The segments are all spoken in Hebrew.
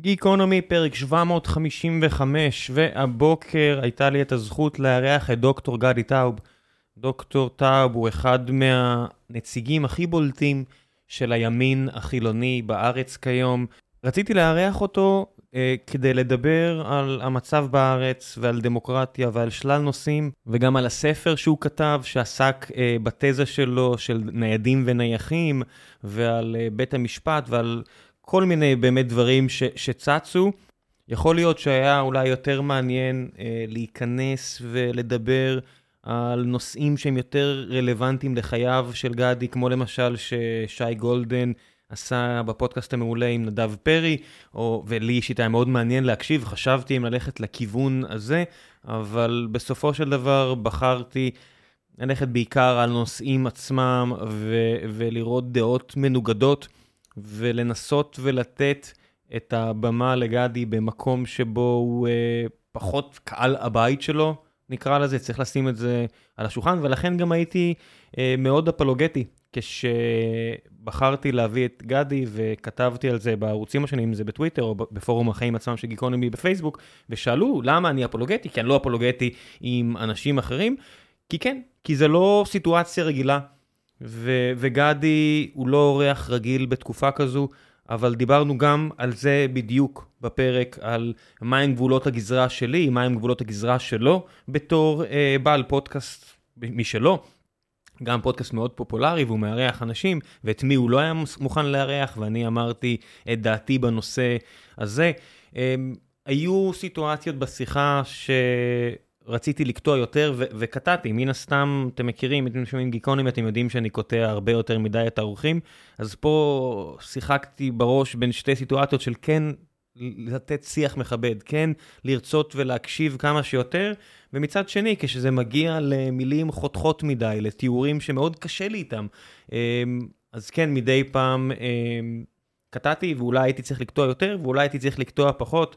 גיקונומי, פרק 755, והבוקר הייתה לי את הזכות לארח את דוקטור גדי טאוב. דוקטור טאוב הוא אחד מהנציגים הכי בולטים של הימין החילוני בארץ כיום. רציתי לארח אותו אה, כדי לדבר על המצב בארץ ועל דמוקרטיה ועל שלל נושאים, וגם על הספר שהוא כתב, שעסק אה, בתזה שלו של ניידים ונייחים, ועל אה, בית המשפט ועל כל מיני באמת דברים ש, שצצו. יכול להיות שהיה אולי יותר מעניין אה, להיכנס ולדבר על נושאים שהם יותר רלוונטיים לחייו של גדי, כמו למשל ששי גולדן עשה בפודקאסט המעולה עם נדב פרי, או, ולי אישית היה מאוד מעניין להקשיב, חשבתי אם ללכת לכיוון הזה, אבל בסופו של דבר בחרתי ללכת בעיקר על נושאים עצמם ו- ולראות דעות מנוגדות. ולנסות ולתת את הבמה לגדי במקום שבו הוא אה, פחות קהל הבית שלו, נקרא לזה, צריך לשים את זה על השולחן, ולכן גם הייתי אה, מאוד אפולוגטי כשבחרתי להביא את גדי וכתבתי על זה בערוצים השונים, אם זה בטוויטר או בפורום החיים עצמם של גיקונומי בפייסבוק, ושאלו למה אני אפולוגטי, כי אני לא אפולוגטי עם אנשים אחרים, כי כן, כי זה לא סיטואציה רגילה. ו- וגדי הוא לא אורח רגיל בתקופה כזו, אבל דיברנו גם על זה בדיוק בפרק, על מהם גבולות הגזרה שלי, מהם גבולות הגזרה שלו, בתור אה, בעל פודקאסט משלו. גם פודקאסט מאוד פופולרי והוא מארח אנשים, ואת מי הוא לא היה מוכן לארח, ואני אמרתי את דעתי בנושא הזה. אה, היו סיטואציות בשיחה ש... רציתי לקטוע יותר ו- וקטעתי, מן הסתם, אתם מכירים, אתם שומעים גיקונים, אתם יודעים שאני קוטע הרבה יותר מדי את האורחים, אז פה שיחקתי בראש בין שתי סיטואציות של כן לתת שיח מכבד, כן לרצות ולהקשיב כמה שיותר, ומצד שני, כשזה מגיע למילים חותכות מדי, לתיאורים שמאוד קשה לי איתם, אמ, אז כן, מדי פעם אמ, קטעתי, ואולי הייתי צריך לקטוע יותר, ואולי הייתי צריך לקטוע פחות.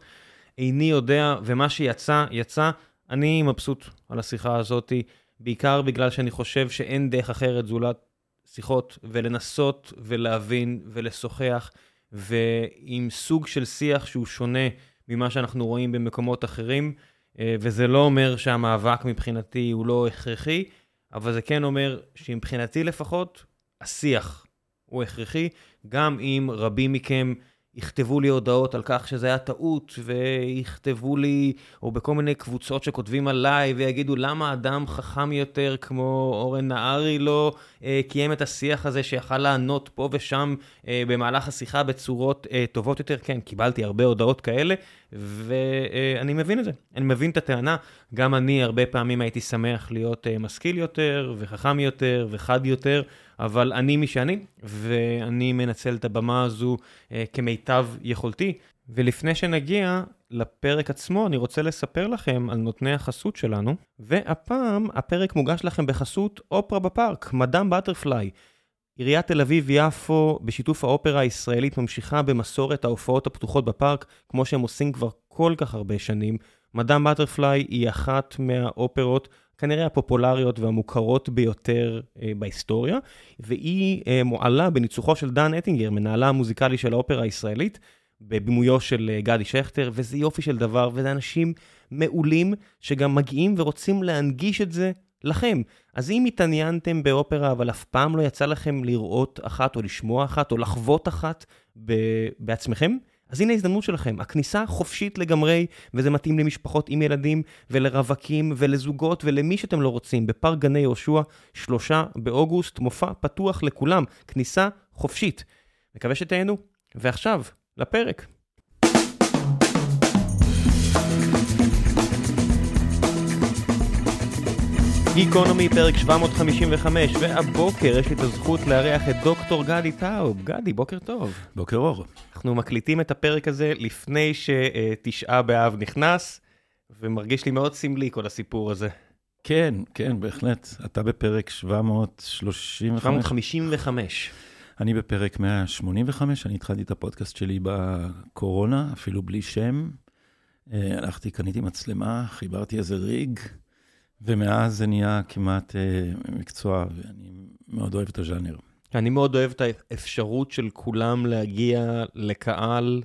איני יודע, ומה שיצא, יצא. אני מבסוט על השיחה הזאת, בעיקר בגלל שאני חושב שאין דרך אחרת זולת שיחות ולנסות ולהבין ולשוחח, ועם סוג של שיח שהוא שונה ממה שאנחנו רואים במקומות אחרים, אה, וזה לא אומר שהמאבק מבחינתי הוא לא הכרחי, אבל זה כן אומר שמבחינתי לפחות, השיח הוא הכרחי, גם אם רבים מכם יכתבו לי הודעות על כך שזה היה טעות, ויכתבו לי, או בכל מיני קבוצות שכותבים עליי, ויגידו למה אדם חכם יותר כמו אורן נהרי לא אה, קיים את השיח הזה שיכל לענות פה ושם אה, במהלך השיחה בצורות אה, טובות יותר. כן, קיבלתי הרבה הודעות כאלה, ואני מבין את זה. אני מבין את הטענה. גם אני הרבה פעמים הייתי שמח להיות אה, משכיל יותר, וחכם יותר, וחד יותר. אבל אני מי שאני, ואני מנצל את הבמה הזו אה, כמיטב יכולתי. ולפני שנגיע לפרק עצמו, אני רוצה לספר לכם על נותני החסות שלנו, והפעם הפרק מוגש לכם בחסות אופרה בפארק, מדאם בטרפליי. עיריית תל אביב-יפו, בשיתוף האופרה הישראלית, ממשיכה במסורת ההופעות הפתוחות בפארק, כמו שהם עושים כבר כל כך הרבה שנים. מדאם בטרפליי היא אחת מהאופרות כנראה הפופולריות והמוכרות ביותר אה, בהיסטוריה, והיא אה, מועלה בניצוחו של דן אטינגר, מנהלה המוזיקלי של האופרה הישראלית, בבימויו של אה, גדי שכטר, וזה יופי של דבר, וזה אנשים מעולים שגם מגיעים ורוצים להנגיש את זה לכם. אז אם התעניינתם באופרה, אבל אף פעם לא יצא לכם לראות אחת, או לשמוע אחת, או לחוות אחת בעצמכם, אז הנה ההזדמנות שלכם, הכניסה חופשית לגמרי, וזה מתאים למשפחות עם ילדים, ולרווקים, ולזוגות, ולמי שאתם לא רוצים. בפארק גני יהושע, שלושה באוגוסט, מופע פתוח לכולם, כניסה חופשית. מקווה שתהנו. ועכשיו, לפרק. גיקונומי, פרק 755, והבוקר יש לי את הזכות לארח את דוקטור גדי טאוב. גדי, בוקר טוב. בוקר אור. אנחנו מקליטים את הפרק הזה לפני שתשעה באב נכנס, ומרגיש לי מאוד סמלי כל הסיפור הזה. כן, כן, בהחלט. אתה בפרק 735. 755. אני בפרק 185, אני התחלתי את הפודקאסט שלי בקורונה, אפילו בלי שם. אה, הלכתי, קניתי מצלמה, חיברתי איזה ריג. ומאז זה נהיה כמעט אה, מקצוע, ואני מאוד אוהב את הז'אנר. אני מאוד אוהב את האפשרות של כולם להגיע לקהל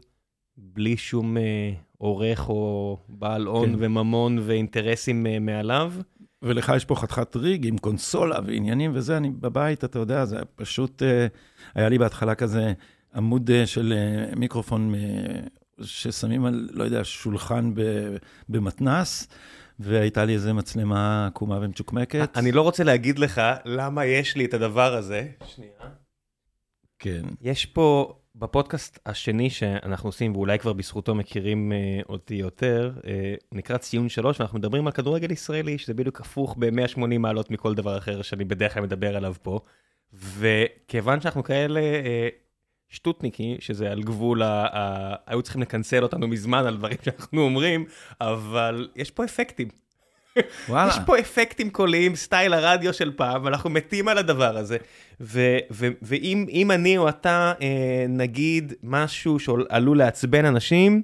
בלי שום אה, עורך או בעל הון כן. וממון ואינטרסים אה, מעליו. ולך יש פה חתיכת ריג עם קונסולה ועניינים וזה, אני בבית, אתה יודע, זה פשוט, אה, היה לי בהתחלה כזה עמוד אה, של אה, מיקרופון אה, ששמים על, לא יודע, שולחן במתנס, והייתה לי איזה מצלמה עקומה ומצ'וקמקת. אני לא רוצה להגיד לך למה יש לי את הדבר הזה. שנייה. כן. יש פה, בפודקאסט השני שאנחנו עושים, ואולי כבר בזכותו מכירים אה, אותי יותר, אה, נקרא ציון שלוש, ואנחנו מדברים על כדורגל ישראלי, שזה בדיוק הפוך ב-180 מעלות מכל דבר אחר שאני בדרך כלל מדבר עליו פה. וכיוון שאנחנו כאלה שטוטניקים, שזה על גבול, ה- ה- היו צריכים לקנסל אותנו מזמן על דברים שאנחנו אומרים, אבל יש פה אפקטים. וואלה. יש פה אפקטים קוליים, סטייל הרדיו של פעם, ואנחנו מתים על הדבר הזה. ו- ו- ואם אם אני או אתה אה, נגיד משהו שעלול לעצבן אנשים,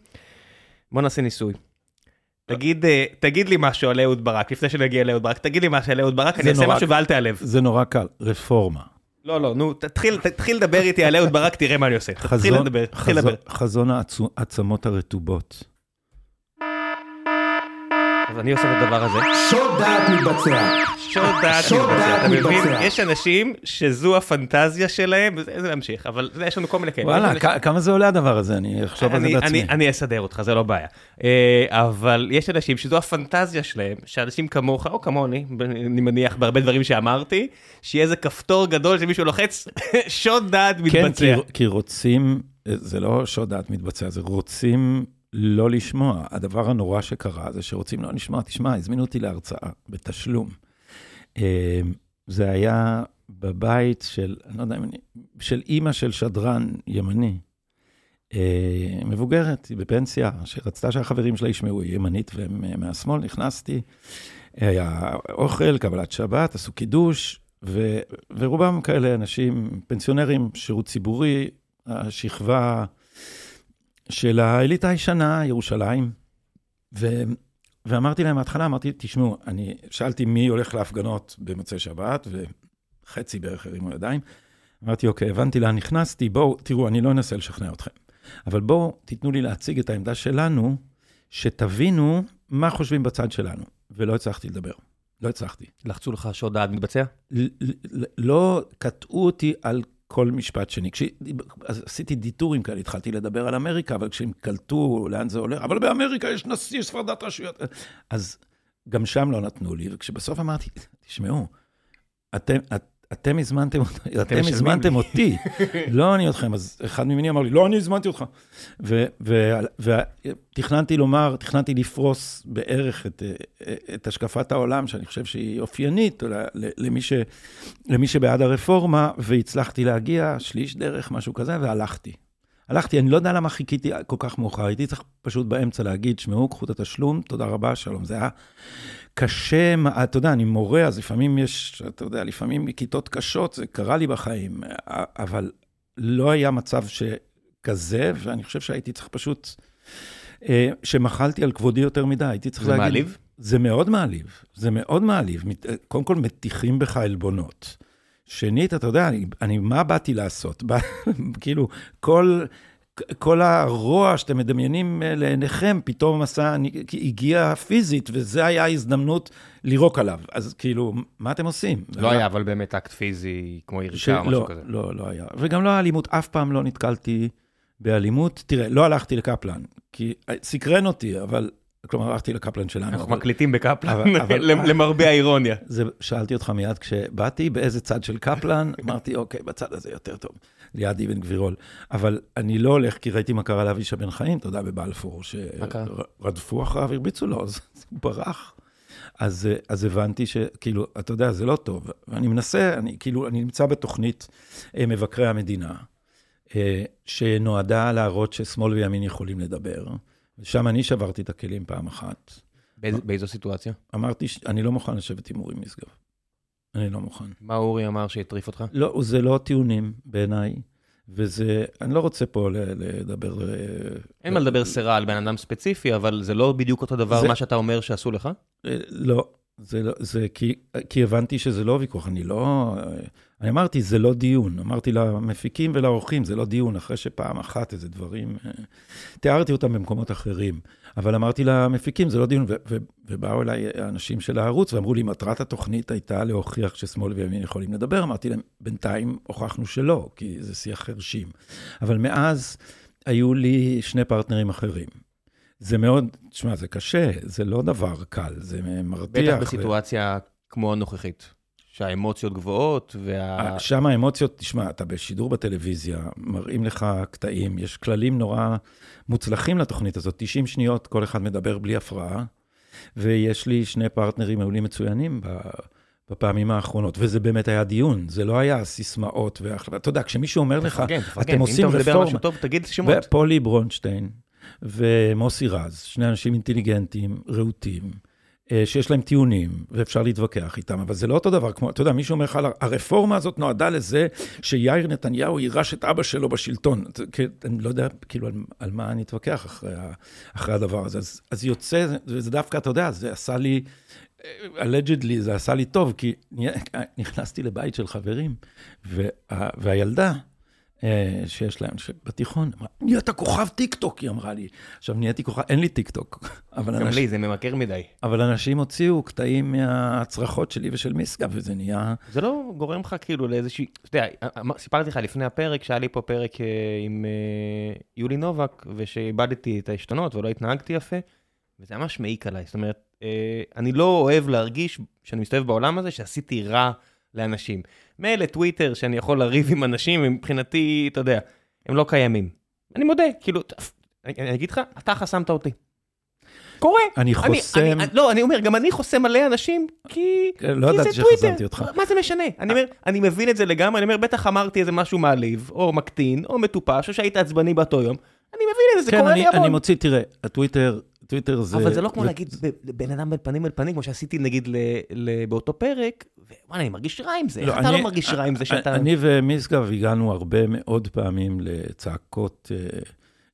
בוא נעשה ניסוי. תגיד, אה, תגיד לי משהו על אהוד ברק, לפני שנגיע לאהוד ברק, תגיד לי משהו על אהוד ברק, אני אעשה משהו ואל תיעלב. זה נורא קל, רפורמה. לא, לא, נו, תתחיל, תתחיל לדבר איתי על אהוד ברק, תראה מה אני עושה. תתחיל לדבר, תתחיל לדבר. חזון העצמות הרטובות. אז אני עושה את הדבר הזה. שוד דעת מתבצע. שוד דעת מתבצע, אתה מבין? יש אנשים שזו הפנטזיה שלהם, וזה זה להמשיך, אבל יש לנו כל מיני כאלה. וואלה, כמה זה עולה הדבר הזה? אני אחשוב על זה אני- בעצמי. אני- אני אסדר אותך, זה לא בעיה. אה, אבל יש אנשים שזו הפנטזיה שלהם, שאנשים כמוך, או כמוני, אני מניח בהרבה דברים שאמרתי, שיהיה איזה כפתור גדול שמישהו לוחץ, שוד דעת כן, מתבצע. כי, כי רוצים, זה לא שוד דעת מתבצע, זה רוצים לא לשמוע. הדבר הנורא שקרה זה שרוצים לא לשמוע. תשמע, הזמינו אותי להרצאה בתשלום. אה, זה היה בבית של, אני לא יודע אם אני, של אימא של שדרן ימני, אה, מבוגרת, היא בפנסיה, שרצתה שהחברים שלה ישמעו, היא ימנית והם אה, מהשמאל, נכנסתי, היה אוכל, קבלת שבת, עשו קידוש, ו, ורובם כאלה אנשים, פנסיונרים, שירות ציבורי, השכבה של האליטה הישנה, ירושלים. ו, ואמרתי להם מההתחלה, אמרתי, תשמעו, אני שאלתי מי הולך להפגנות במוצאי שבת, וחצי בערך הרימו ידיים. אמרתי, אוקיי, הבנתי לאן נכנסתי, בואו, תראו, אני לא אנסה לשכנע אתכם. אבל בואו, תיתנו לי להציג את העמדה שלנו, שתבינו מה חושבים בצד שלנו. ולא הצלחתי לדבר. לא הצלחתי. לחצו לך שוד דעת מתבצע? ל- ל- לא קטעו אותי על כל משפט שני. כש... אז עשיתי דיטורים כאלה, התחלתי לדבר על אמריקה, אבל כשהם קלטו לאן זה הולך, אבל באמריקה יש נשיא, יש הפרדת רשויות. אז גם שם לא נתנו לי, וכשבסוף אמרתי, תשמעו, אתם, את, אתם הזמנתם, אותי- אתם הזמנתם לי." אותי, לא אני אתכם. אז אחד ממני אמר לי, לא, אני הזמנתי אותך. ותכננתי לומר, תכננתי לפרוס בערך את, אה, את השקפת העולם, שאני חושב שהיא אופיינית למי, ש, למי שבעד הרפורמה, והצלחתי להגיע שליש דרך, משהו כזה, והלכתי. הלכתי, אני לא יודע למה חיכיתי כל כך מאוחר, הייתי צריך פשוט באמצע להגיד, שמעו, קחו את התשלום, תודה רבה, שלום. זה היה קשה, אתה יודע, אני מורה, אז לפעמים יש, אתה יודע, לפעמים כיתות קשות, זה קרה לי בחיים, אבל לא היה מצב שכזה, ואני חושב שהייתי צריך פשוט, אה, שמחלתי על כבודי יותר מדי, הייתי צריך זה להגיד... מעליב? זה מאוד מעליב, זה מאוד מעליב. מת- קודם כל, מטיחים בך עלבונות. שנית, אתה יודע, אני, אני מה באתי לעשות? כאילו, כל, כל הרוע שאתם מדמיינים אה, לעיניכם, פתאום עשה, אני, הגיע פיזית, וזו הייתה ההזדמנות לירוק עליו. אז כאילו, מה אתם עושים? לא היה אבל באמת אקט פיזי כמו יריקה או משהו לא, כזה. לא, לא היה. וגם לא היה אלימות, אף פעם לא נתקלתי באלימות. תראה, לא הלכתי לקפלן, כי סקרן אותי, אבל, כלומר, הלכתי לקפלן שלנו. אנחנו אבל- מקליטים בקפלן, אבל- למרבה האירוניה. זה, שאלתי אותך מיד כשבאתי, באיזה צד של קפלן, אמרתי, אוקיי, בצד הזה יותר טוב, ליד אבן גבירול. אבל אני לא הולך, כי ראיתי מה קרה לאבישע בן חיים, אתה יודע, בבלפור? שרדפו אחריו, הרביצו לו, אז הוא ברח. אז, אז הבנתי שכאילו, אתה יודע, זה לא טוב. ואני מנסה, אני כאילו, אני נמצא בתוכנית אה, מבקרי המדינה, אה, שנועדה להראות ששמאל וימין יכולים לדבר. ושם אני שברתי את הכלים פעם אחת. באיז- באיזו סיטואציה? אמרתי, אני לא מוכן לשבת עם אורי משגב. אני לא מוכן. מה אורי אמר שהטריף אותך? לא, זה לא טיעונים בעיניי, וזה, אני לא רוצה פה לדבר... אה, אין מה לדבר סרה על בן אדם ספציפי, אבל זה לא בדיוק אותו דבר זה- מה שאתה אומר שעשו לך? אה, לא, זה לא, זה כי, כי הבנתי שזה לא ויכוח, אני לא... אני אמרתי, זה לא דיון. אמרתי למפיקים ולאורחים, זה לא דיון, אחרי שפעם אחת איזה דברים... אה, תיארתי אותם במקומות אחרים. אבל אמרתי למפיקים, זה לא דיון, ו- ו- ובאו אליי האנשים של הערוץ ואמרו לי, מטרת התוכנית הייתה להוכיח ששמאל וימין יכולים לדבר. אמרתי להם, בינתיים הוכחנו שלא, כי זה שיח חרשים. אבל מאז היו לי שני פרטנרים אחרים. זה מאוד, תשמע, זה קשה, זה לא דבר קל, זה מרתיח. בטח בסיטואציה כמו הנוכחית, שהאמוציות גבוהות וה... שם האמוציות, תשמע, אתה בשידור בטלוויזיה, מראים לך קטעים, יש כללים נורא מוצלחים לתוכנית הזאת, 90 שניות, כל אחד מדבר בלי הפרעה, ויש לי שני פרטנרים מעולים מצוינים בפעמים האחרונות, וזה באמת היה דיון, זה לא היה סיסמאות והחלטה. אתה יודע, כשמישהו אומר לך, אתם עושים רפורמה... אם אתה מדבר על משהו טוב, תגיד שמות. ופולי ברונשטיין ומוסי רז, שני אנשים אינטליגנטים, רהוטים, אה, שיש להם טיעונים, ואפשר להתווכח איתם, אבל זה לא אותו דבר, כמו, אתה יודע, מישהו אומר לך, הרפורמה הזאת נועדה לזה שיאיר נתניהו יירש את אבא שלו בשלטון. אני לא יודע, כאילו, על, על מה אני אתווכח אחרי, אחרי הדבר הזה. אז, אז יוצא, וזה דווקא, אתה יודע, זה עשה לי, allegedly, זה עשה לי טוב, כי נכנסתי לבית של חברים, וה, והילדה, אה, שיש להם, בתיכון, נהיית כוכב טיק טוק, היא אמרה לי. עכשיו, נהייתי כוכב, אין לי טיק טוק. גם אנשים, לי, זה ממכר מדי. אבל אנשים הוציאו קטעים מהצרחות שלי ושל מיסקה, וזה נהיה... זה לא גורם לך כאילו לאיזושהי... אתה יודע, סיפרתי לך לפני הפרק, שהיה לי פה פרק אה, עם אה, יולי נובק, ושאיבדתי את העשתונות ולא התנהגתי יפה, וזה ממש מעיק עליי. זאת אומרת, אני לא אוהב להרגיש, שאני מסתובב בעולם הזה, שעשיתי רע לאנשים. מילא טוויטר, שאני יכול לריב עם אנשים, מבחינתי, אתה יודע, הם לא קיימים. אני מודה, כאילו, אני, אגיד לך, אתה חסמת אותי. קורה. אני חוסם... אני, אני, לא, אני אומר, גם אני חוסם מלא אנשים, כי, כן, לא כי זה טוויטר. שחסמתי אותך. מה זה משנה? אני אומר, אני מבין את זה לגמרי, אני אומר, בטח אמרתי איזה משהו מעליב, או מקטין, או מטופש, או שהיית עצבני באותו יום. אני מבין את זה, זה כן, קורה אני, לי המון. אני מוציא, תראה, הטוויטר, טוויטר זה... אבל זה לא כמו להגיד בן אדם בין פנים אל פנים, כמו שעשיתי נגיד באותו פרק, וואלה, אני מרגיש רע עם זה, איך אתה לא מרגיש רע עם זה שאתה... אני ומשגב הגענו הרבה מאוד פעמים לצעקות אה,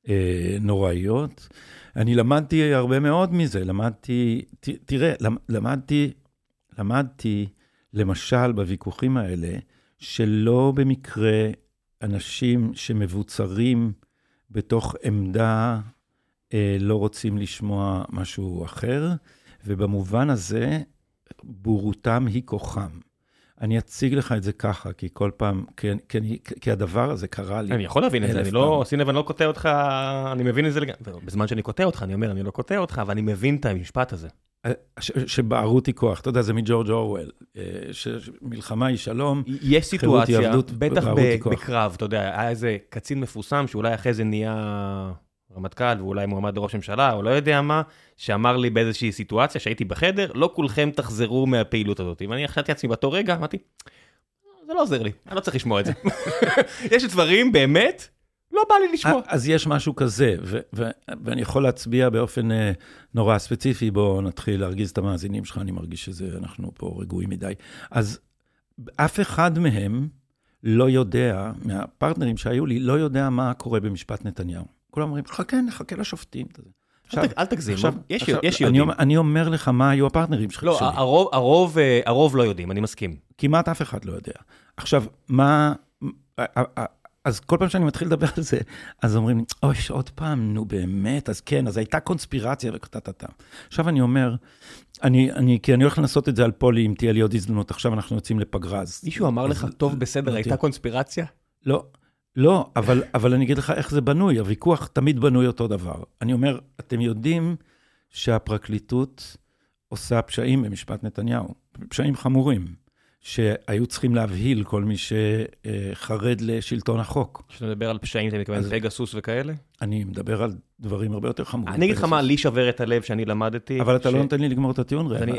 אה, נוראיות. אני למדתי הרבה מאוד מזה, למדתי, תראה, למדתי, למדתי, למשל, בוויכוחים האלה, שלא במקרה אנשים שמבוצרים בתוך עמדה אה, לא רוצים לשמוע משהו אחר, ובמובן הזה, בורותם היא כוחם. אני אציג לך את זה ככה, כי כל פעם, כי, כי, כי הדבר הזה קרה לי. אני יכול להבין את זה, אני לא, שים לב, אני לא קוטע אותך, אני מבין את זה לגמרי. בזמן שאני קוטע אותך, אני אומר, אני לא קוטע אותך, אבל אני מבין את המשפט הזה. אה, שבערות היא כוח, אתה יודע, זה מג'ורג' אורוול, אה, שמלחמה היא שלום, יש סיטואציה, בטח בקרב, אתה יודע, היה איזה קצין מפורסם, שאולי אחרי זה נהיה רמטכ"ל ואולי מועמד לראש ממשלה, או לא יודע מה, שאמר לי באיזושהי סיטואציה שהייתי בחדר, לא כולכם תחזרו מהפעילות הזאת. ואני החלטתי לעצמי באותו רגע, אמרתי, זה לא עוזר לי, אני לא צריך לשמוע את זה. יש דברים, באמת, לא בא לי לשמוע. אז יש משהו כזה, ואני יכול להצביע באופן uh, נורא ספציפי, בואו נתחיל להרגיז את המאזינים שלך, אני מרגיש שאנחנו פה רגועים מדי. אז אף אחד מהם לא יודע, מהפרטנרים שהיו לי, לא יודע מה קורה במשפט נתניהו. כולם אומרים, חכה, נחכה לשופטים. עכשיו, אל תגזים, עכשיו, יש, עכשיו, יש יודעים. אני, אומר לך מה היו הפרטנרים שלך. לא, הרוב, הרוב, אה, הרוב לא יודעים, אני מסכים. כמעט אף אחד לא יודע. עכשיו, מה... אז כל פעם שאני מתחיל לדבר על זה, אז אומרים לי, אוי, עוד פעם, נו באמת, אז כן, אז הייתה קונספירציה וטה-טה-טה. עכשיו אני אומר, אני, אני, כי אני הולך לנסות את זה על פולי, אם תהיה לי עוד הזדמנות, עכשיו אנחנו יוצאים לפגרה. מישהו אמר לך, טוב, בסדר, לא הייתה קונספירציה? לא. לא, אבל, אבל אני אגיד לך איך זה בנוי, הוויכוח תמיד בנוי אותו דבר. אני אומר, אתם יודעים שהפרקליטות עושה פשעים במשפט נתניהו, פשעים חמורים, שהיו צריכים להבהיל כל מי שחרד לשלטון החוק. כשאתה מדבר על פשעים, אתה מתכוון פגסוס וכאלה? אני מדבר על דברים הרבה יותר חמורים. אני אגיד לך מה, לי שובר את הלב שאני למדתי. אבל אתה לא נותן לי לגמור את הטיעון, רגע.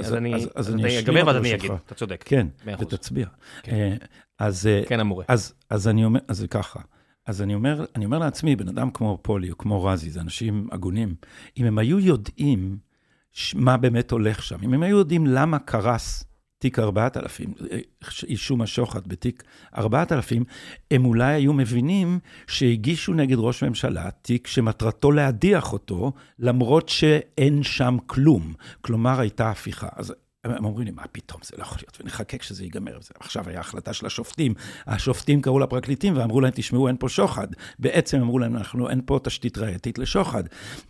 אז אני אגמר ואז אני אגיד, אתה צודק. כן, ותצביע. כן. אה, אז, אה, כן, המורה. אז, אז אני אומר, אז זה ככה. אז אני אומר, אני אומר לעצמי, בן אדם כמו פולי או כמו רזי, זה אנשים הגונים, אם הם היו יודעים מה באמת הולך שם, אם הם היו יודעים למה קרס תיק 4000, אישום השוחד בתיק 4000, הם אולי היו מבינים שהגישו נגד ראש ממשלה תיק שמטרתו להדיח אותו, למרות שאין שם כלום. כלומר, הייתה הפיכה. אז הם אומרים לי, מה פתאום, זה לא יכול להיות, ונחכה כשזה ייגמר. עכשיו היה החלטה של השופטים. השופטים קראו לפרקליטים ואמרו להם, תשמעו, אין פה שוחד. בעצם אמרו להם, אנחנו, אין פה תשתית ראייתית לשוחד.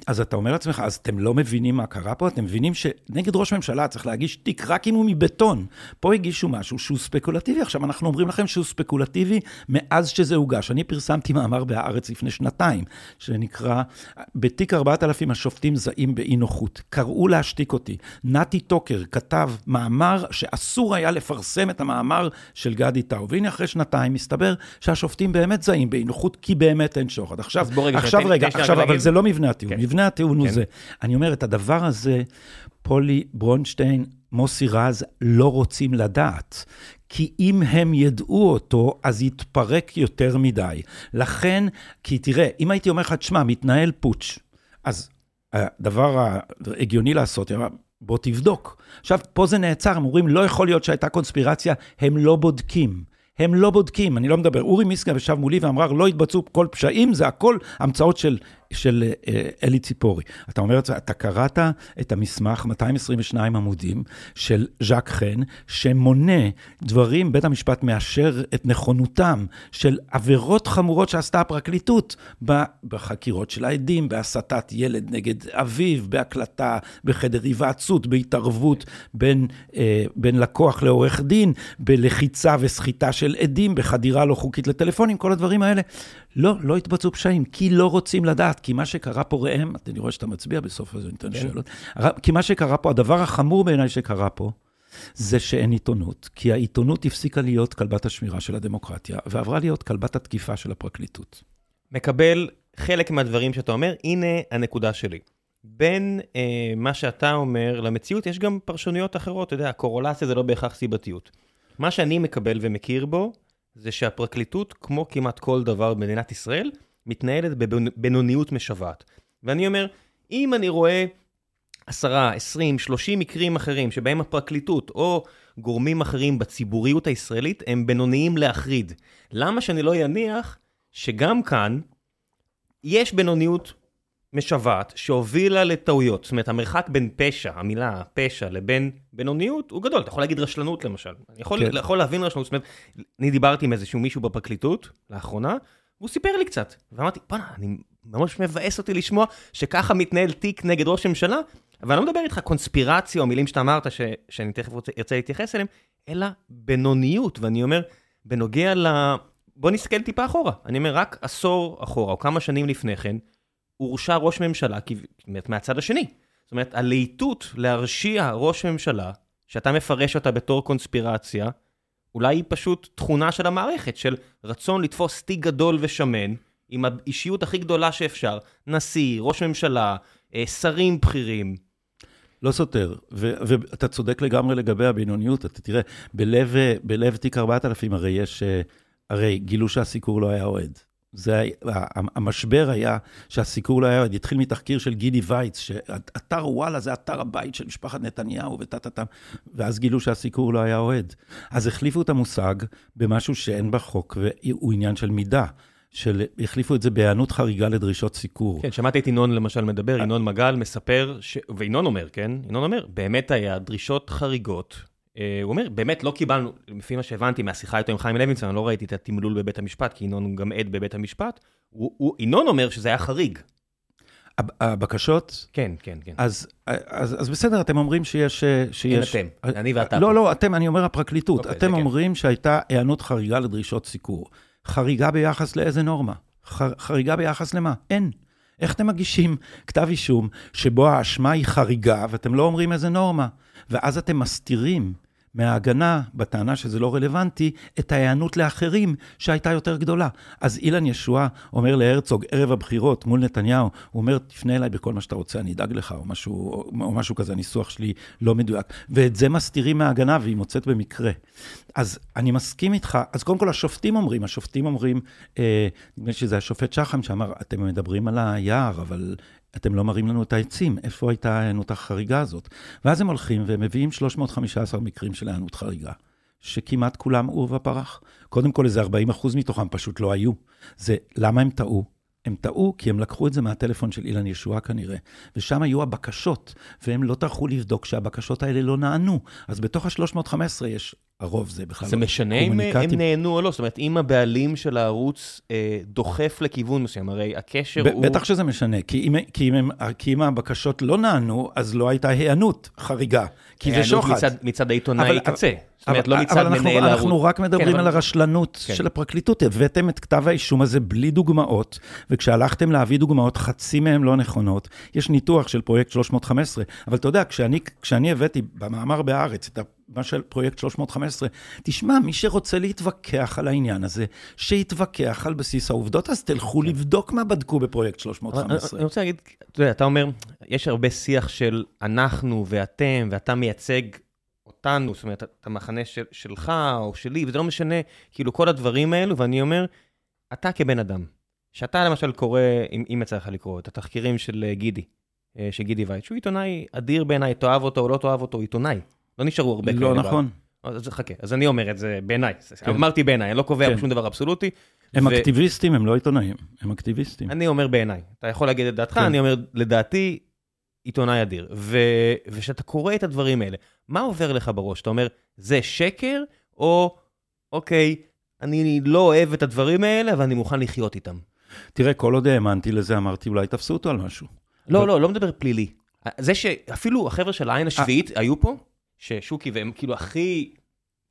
אז אתה אומר לעצמך, אז אתם לא מבינים מה קרה פה? אתם מבינים שנגד ראש ממשלה צריך להגיש תיק רק אם הוא מבטון. פה הגישו משהו שהוא ספקולטיבי. עכשיו, אנחנו אומרים לכם שהוא ספקולטיבי מאז שזה הוגש. אני פרסמתי מאמר בהארץ לפני שנתיים, שנקרא, בתיק 4000 השופטים זעים באי נוחות. קראו להשתיק אותי. נתי טוקר כתב מאמר שאסור היה לפרסם את המאמר של גדי טאו. והנה, אחרי שנתיים מסתבר שהשופטים באמת זעים באי נוחות, כי באמת אין שוחד. עכשיו, רגע, עכשיו תן, רגע, עכשיו. אבל זה לא מבנה הטיעון. כן. מבנה הטיעון הוא כן. זה. אני אומר, את הדבר הזה, פולי ברונשטיין, מוסי רז, לא רוצים לדעת. כי אם הם ידעו אותו, אז יתפרק יותר מדי. לכן, כי תראה, אם הייתי אומר לך, תשמע, מתנהל פוטש, אז הדבר ההגיוני לעשות, בוא תבדוק. עכשיו, פה זה נעצר, הם אומרים, לא יכול להיות שהייתה קונספירציה, הם לא בודקים. הם לא בודקים, אני לא מדבר. אורי מיסקה ישב מולי ואמר, לא התבצעו כל פשעים, זה הכל המצאות של, של אה, אלי ציפורי. אתה אומר, אתה קראת את המסמך, 222 עמודים, של ז'אק חן, שמונה דברים, בית המשפט מאשר את נכונותם של עבירות חמורות שעשתה הפרקליטות בחקירות של העדים, בהסתת ילד נגד אביו, בהקלטה, בחדר היוועצות, בהתערבות בין, אה, בין לקוח לעורך דין, בלחיצה וסחיטה של עדים, בחדירה לא חוקית לטלפונים, כל הדברים האלה. לא, לא התבצעו פשעים, כי לא רוצים לדעת, כי מה שקרה פה, ראם, אני רואה שאתה מצביע בסוף הזה, ניתן כן. שאלות. כי מה שקרה פה, הדבר החמור בעיניי שקרה פה, זה שאין עיתונות, כי העיתונות הפסיקה להיות כלבת השמירה של הדמוקרטיה, ועברה להיות כלבת התקיפה של הפרקליטות. מקבל חלק מהדברים שאתה אומר, הנה הנקודה שלי. בין אה, מה שאתה אומר למציאות, יש גם פרשנויות אחרות, אתה יודע, קורולציה זה לא בהכרח סיבתיות. מה שאני מקבל ומכיר בו, זה שהפרקליטות, כמו כמעט כל דבר במדינת ישראל, מתנהלת בבינוניות משוועת. ואני אומר, אם אני רואה עשרה, עשרים, שלושים מקרים אחרים שבהם הפרקליטות או גורמים אחרים בציבוריות הישראלית הם בינוניים להחריד, למה שאני לא יניח שגם כאן יש בינוניות משוועת שהובילה לטעויות. זאת אומרת, המרחק בין פשע, המילה פשע, לבין בינוניות הוא גדול. אתה יכול להגיד רשלנות למשל. אני יכול, כן. יכול להבין רשלנות. זאת אומרת, אני דיברתי עם איזשהו מישהו בפרקליטות לאחרונה, והוא סיפר לי קצת. ואמרתי, בוא'נה, אני ממש מבאס אותי לשמוע שככה מתנהל תיק נגד ראש ממשלה, אבל אני לא מדבר איתך קונספירציה או מילים שאתה אמרת ש, שאני תכף רוצה, ארצה להתייחס אליהם, אלא בינוניות. ואני אומר, בנוגע ל... בוא נסתכל טיפה אחורה. אני אומר, רק עשור אחורה, או כמה שנים לפני כן, הורשע ראש ממשלה, מהצד השני. זאת אומרת, הלהיטות להרשיע ראש ממשלה, שאתה מפרש אותה בתור קונספירציה, אולי היא פשוט תכונה של המערכת, של רצון לתפוס תיק גדול ושמן, עם האישיות הכי גדולה שאפשר, נשיא, ראש ממשלה, אה, שרים בכירים. לא סותר, ואתה צודק לגמרי לגבי הבינוניות. אתה תראה, בלב, אה, בלב תיק 4000 הרי יש, אה, הרי גילו שהסיקור לא היה אוהד. זה, המשבר היה שהסיקור לא היה. התחיל מתחקיר של גידי וייץ, שאתר וואלה זה אתר הבית של משפחת נתניהו וטה-טה-טה, ואז גילו שהסיקור לא היה אוהד. אז החליפו את המושג במשהו שאין בחוק, והוא עניין של מידה. של, החליפו את זה בהיענות חריגה לדרישות סיקור. כן, שמעתי את ינון למשל מדבר, ינון מגל מספר, ש... וינון אומר, כן? ינון אומר, באמת היה דרישות חריגות. אה, הוא אומר, באמת לא קיבלנו, לפי מה שהבנתי מהשיחה איתו עם חיים לוינסון, אני לא ראיתי את התמלול בבית המשפט, כי ינון גם עד בבית המשפט. הוא, הוא, ינון אומר שזה היה חריג. הב- הבקשות, כן, כן, כן. אז, אז, אז בסדר, אתם אומרים שיש... שיש אין אתם, אני ואתה לא, פה. לא, אתם, אני אומר הפרקליטות. אוקיי, אתם כן. אומרים שהייתה היענות חריגה לדרישות סיקור. חריגה ביחס לאיזה נורמה? ח, חריגה ביחס למה? אין. איך אתם מגישים כתב אישום שבו האשמה היא חריגה ואתם לא אומרים איזה נורמה? ואז אתם מסתירים מההגנה, בטענה שזה לא רלוונטי, את ההיענות לאחרים שהייתה יותר גדולה. אז אילן ישועה אומר להרצוג ערב הבחירות מול נתניהו, הוא אומר, תפנה אליי בכל מה שאתה רוצה, אני אדאג לך, או משהו, או משהו כזה, הניסוח שלי לא מדויק. ואת זה מסתירים מההגנה, והיא מוצאת במקרה. אז אני מסכים איתך, אז קודם כל השופטים אומרים, השופטים אומרים, אה, נדמה לי שזה השופט שחם שאמר, אתם מדברים על היער, אבל אתם לא מראים לנו את העצים, איפה הייתה ההיענות החריגה הזאת? ואז הם הולכים ומביאים 315 מקרים של היענות חריגה, שכמעט כולם עורבא פרח. קודם כל, איזה 40 אחוז מתוכם פשוט לא היו. זה למה הם טעו? הם טעו כי הם לקחו את זה מהטלפון של אילן ישועה כנראה, ושם היו הבקשות, והם לא טרחו לבדוק שהבקשות האלה לא נענו. אז בתוך ה-315 יש, הרוב זה בכלל זה לא משנה אם הם. נהנו או לא, זאת אומרת, אם הבעלים של הערוץ אה, דוחף לכיוון מסוים, הרי הקשר ב- הוא... בטח שזה משנה, כי אם, כי, אם הם, כי אם הבקשות לא נענו, אז לא הייתה היענות חריגה, כי זה שוחד. מצד, מצד העיתונאי אבל- קצה. זאת אומרת, אבל, לא מצד אבל אנחנו, מנהל הערוץ. אנחנו רק מדברים כן, אבל- על הרשלנות כן. של הפרקליטות. הבאתם את כתב האישום הזה בלי דוגמאות, וכשהלכתם להביא דוגמאות, חצי מהן לא נכונות. יש ניתוח של פרויקט 315, אבל אתה יודע, כשאני, כשאני הבאתי במאמר בהארץ את מה של פרויקט 315, תשמע, מי שרוצה להתווכח על העניין הזה, שיתווכח על בסיס העובדות, אז תלכו לבדוק מה בדקו בפרויקט כן. אבל 315. אני רוצה להגיד, אתה יודע, אתה אומר, יש הרבה שיח של אנחנו ואתם, ואתה מייצג אותנו, זאת אומרת, את המחנה של, שלך או שלי, וזה לא משנה, כאילו כל הדברים האלו, ואני אומר, אתה כבן אדם, שאתה למשל קורא, אם, אם יצא לך לקרוא, את התחקירים של אה, גידי, אה, של גידי וייט, שהוא עיתונאי אדיר בעיניי, תאהב אותו או לא תאהב אותו, הוא עיתונאי. לא נשארו הרבה לא כאלה. נכון. אז חכה, אז אני אומר את זה בעיניי. אמרתי בעיניי, אני לא קובע כן. שום דבר אבסולוטי. הם אקטיביסטים, הם לא עיתונאים, הם אקטיביסטים. אני אומר בעיניי. אתה יכול להגיד את דעתך, כן. אני אומר, לדעתי, עיתונאי אדיר. וכשאתה קורא את הדברים האלה, מה עובר לך בראש? אתה אומר, זה שקר, או, אוקיי, אני לא אוהב את הדברים האלה, אבל אני מוכן לחיות איתם. תראה, כל עוד האמנתי לזה, אמרתי, אולי תפסו אותו על משהו. לא, לא, לא מדבר פלילי. זה שאפילו החבר'ה של העין השביעית היו פה, ששוקי והם כאילו הכי,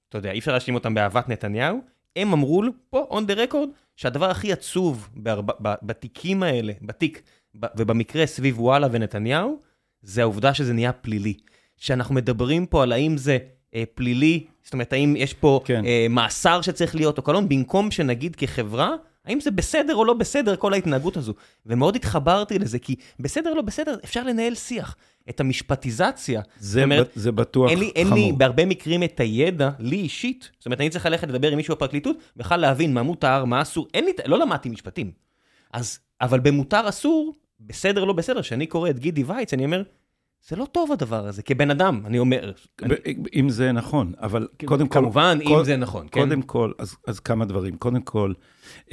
אתה יודע, אי אפשר להאשים אותם באהבת נתניהו, הם אמרו לו פה, on the record, שהדבר הכי עצוב בארבע, ב- בתיקים האלה, בתיק, ב- ובמקרה סביב וואלה ונתניהו, זה העובדה שזה נהיה פלילי. שאנחנו מדברים פה על האם זה אה, פלילי, זאת אומרת, האם יש פה כן. אה, מאסר שצריך להיות או קלון, במקום שנגיד כחברה, האם זה בסדר או לא בסדר כל ההתנהגות הזו. ומאוד התחברתי לזה, כי בסדר או לא בסדר, אפשר לנהל שיח. את המשפטיזציה. זה, אומרת, זה בטוח אין לי, אין חמור. לי בהרבה מקרים את הידע, לי אישית, זאת אומרת, אני צריך ללכת לדבר עם מישהו בפרקליטות, בכלל להבין מה מותר, מה אסור, אין לי, לא למדתי משפטים. אז, אבל במותר אסור, בסדר לא בסדר, כשאני קורא את גידי וייץ, אני אומר, זה לא טוב הדבר הזה, כבן אדם, אני אומר, אני, אם זה נכון, אבל קודם כל... כמובן, אם כל- זה נכון, כן? קודם כל, אז, אז כמה דברים. קודם כל,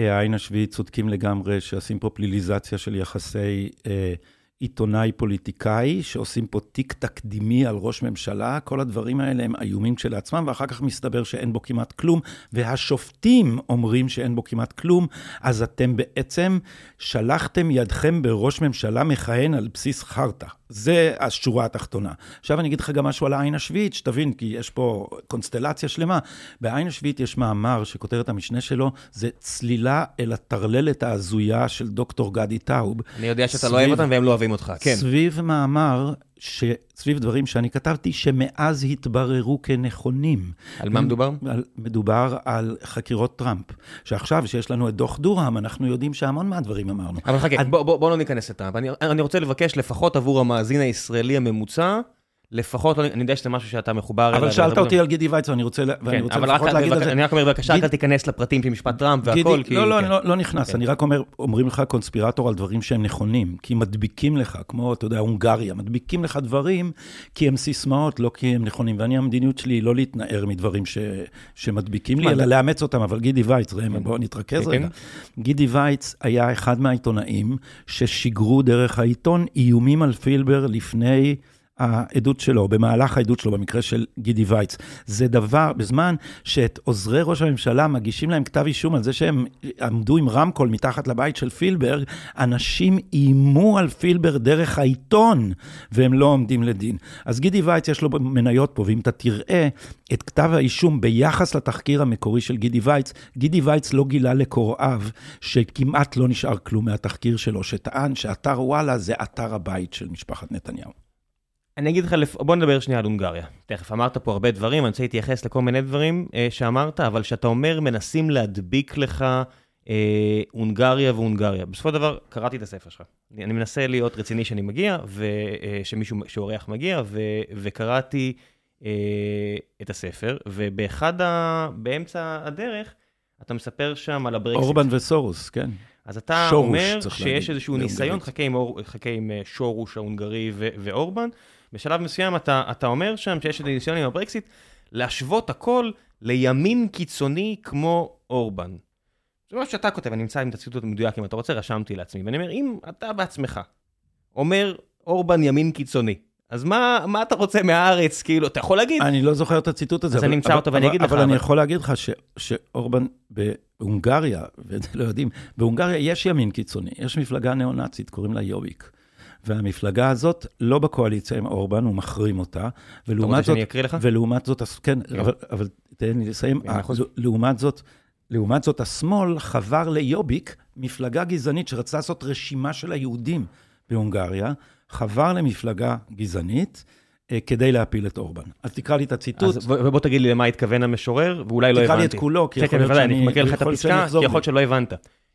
אה, העין השביעית צודקים לגמרי שעושים פה פליליזציה של יחסי אה, עיתונאי-פוליטיקאי, שעושים פה תיק תקדימי על ראש ממשלה, כל הדברים האלה הם איומים כשלעצמם, ואחר כך מסתבר שאין בו כמעט כלום, והשופטים אומרים שאין בו כמעט כלום, אז אתם בעצם שלחתם ידכם בראש ממשלה מכהן על בסיס חרטא. זה השורה התחתונה. עכשיו אני אגיד לך גם משהו על העין השביעית, שתבין, כי יש פה קונסטלציה שלמה. בעין השביעית יש מאמר שכותרת המשנה שלו, זה צלילה אל הטרללת ההזויה של דוקטור גדי טאוב. אני יודע שאתה סביב- לא אוהב אותם והם לא אוהבים אותך, כן. סביב מאמר, ש... סביב דברים שאני כתבתי, שמאז התבררו כנכונים. על מה מדובר? על, מדובר על חקירות טראמפ. שעכשיו, שיש לנו את דוח דורהם, אנחנו יודעים שהמון מהדברים אמרנו. אבל חכה, את- בוא, בוא, בוא לא ניכנס לטראמפ. אני, אני רוצה לבקש לפחות עבור המאזין הישראלי הממוצע, לפחות, לא- אני יודע שזה משהו שאתה מחובר אליו. אבל שאלת אותי על גידי וייצר, אני רוצה, כן, לפחות להגיד על זה. אני רק אומר, בבקשה, אל תיכנס לפרטים של משפט טראמפ והכל. לא, לא, כן. לא, לא נכנס, כן. אני רק אומר, אומרים לך קונספירטור על דברים שהם נכונים, כי מדביקים לך, כמו, אתה יודע, הונגריה, מדביקים לך דברים כי הם סיסמאות, לא כי הם נכונים. ואני, המדיניות שלי היא לא להתנער מדברים שמדביקים לי, אלא לאמץ אותם, אבל גידי וייץ, בואו נתרכז כן, רגע. גידי וייץ היה אחד מהעיתונאים ששיגרו דרך העיתון איומים על פילבר לפני... העדות שלו, במהלך העדות שלו, במקרה של גידי וייץ. זה דבר, בזמן שאת עוזרי ראש הממשלה מגישים להם כתב אישום על זה שהם עמדו עם רמקול מתחת לבית של פילברג, אנשים איימו על פילבר דרך העיתון, והם לא עומדים לדין. אז גידי וייץ יש לו מניות פה, ואם אתה תראה את כתב האישום ביחס לתחקיר המקורי של גידי וייץ, גידי וייץ לא גילה לקוראיו שכמעט לא נשאר כלום מהתחקיר שלו, שטען שאתר וואלה זה אתר הבית של משפחת נתניהו. אני אגיד לך, לפ- בוא נדבר שנייה על הונגריה. תכף, אמרת פה הרבה דברים, אני רוצה להתייחס לכל מיני דברים אה, שאמרת, אבל כשאתה אומר, מנסים להדביק לך אה, הונגריה והונגריה. בסופו של דבר, קראתי את הספר שלך. אני, אני מנסה להיות רציני שאני מגיע, ושמישהו, שאורח מגיע, ו, וקראתי אה, את הספר, ובאחד ה... באמצע הדרך, אתה מספר שם על הברקסיט. אורבן וסורוס, כן. אז אתה שורוש, אומר שיש להגיד, איזשהו. ניסיון, חכה עם, אור, חכה עם אה, שורוש ההונגרי ו- ואורבן, בשלב מסוים אתה, אתה אומר שם שיש איזה ניסיון עם הברקסיט, להשוות הכל לימין קיצוני כמו אורבן. זה מה שאתה כותב, אני אמצא עם את הציטוט המדויק אם אתה רוצה, רשמתי לעצמי. ואני אומר, אם אתה בעצמך אומר, אורבן ימין קיצוני, אז מה, מה אתה רוצה מהארץ? כאילו, אתה יכול להגיד, אני לא זוכר את הציטוט הזה. אז אבל- אני אמצא אותו ואני אבל- אגיד לך, אבל אני אבל- יכול להגיד לך ש- שאורבן בהונגריה, ואת זה לא יודעים, בהונגריה יש ימין קיצוני, יש מפלגה ניאו-נאצית, קוראים לה יוביק. והמפלגה הזאת לא בקואליציה עם אורבן, הוא מחרים אותה. אתה ולעומת רוצה זאת, שאני אקריא לך? ולעומת זאת, כן, כן. אבל, אבל תן לי לסיים. מאה אחוז. ה- לעומת זאת, לעומת זאת, השמאל חבר ליוביק, מפלגה גזענית שרצתה לעשות רשימה של היהודים בהונגריה, חבר למפלגה גזענית אה, כדי להפיל את אורבן. אז תקרא לי את הציטוט. אז בוא בוא תגיד לי למה התכוון המשורר, ואולי לא הבנתי. תקרא לי את כולו, כי כן, יכול כן, להיות בוודאי, אני שאני- מקריא לך את להיות שאני הפסקה, כי יכול. להיות שלא הבנת.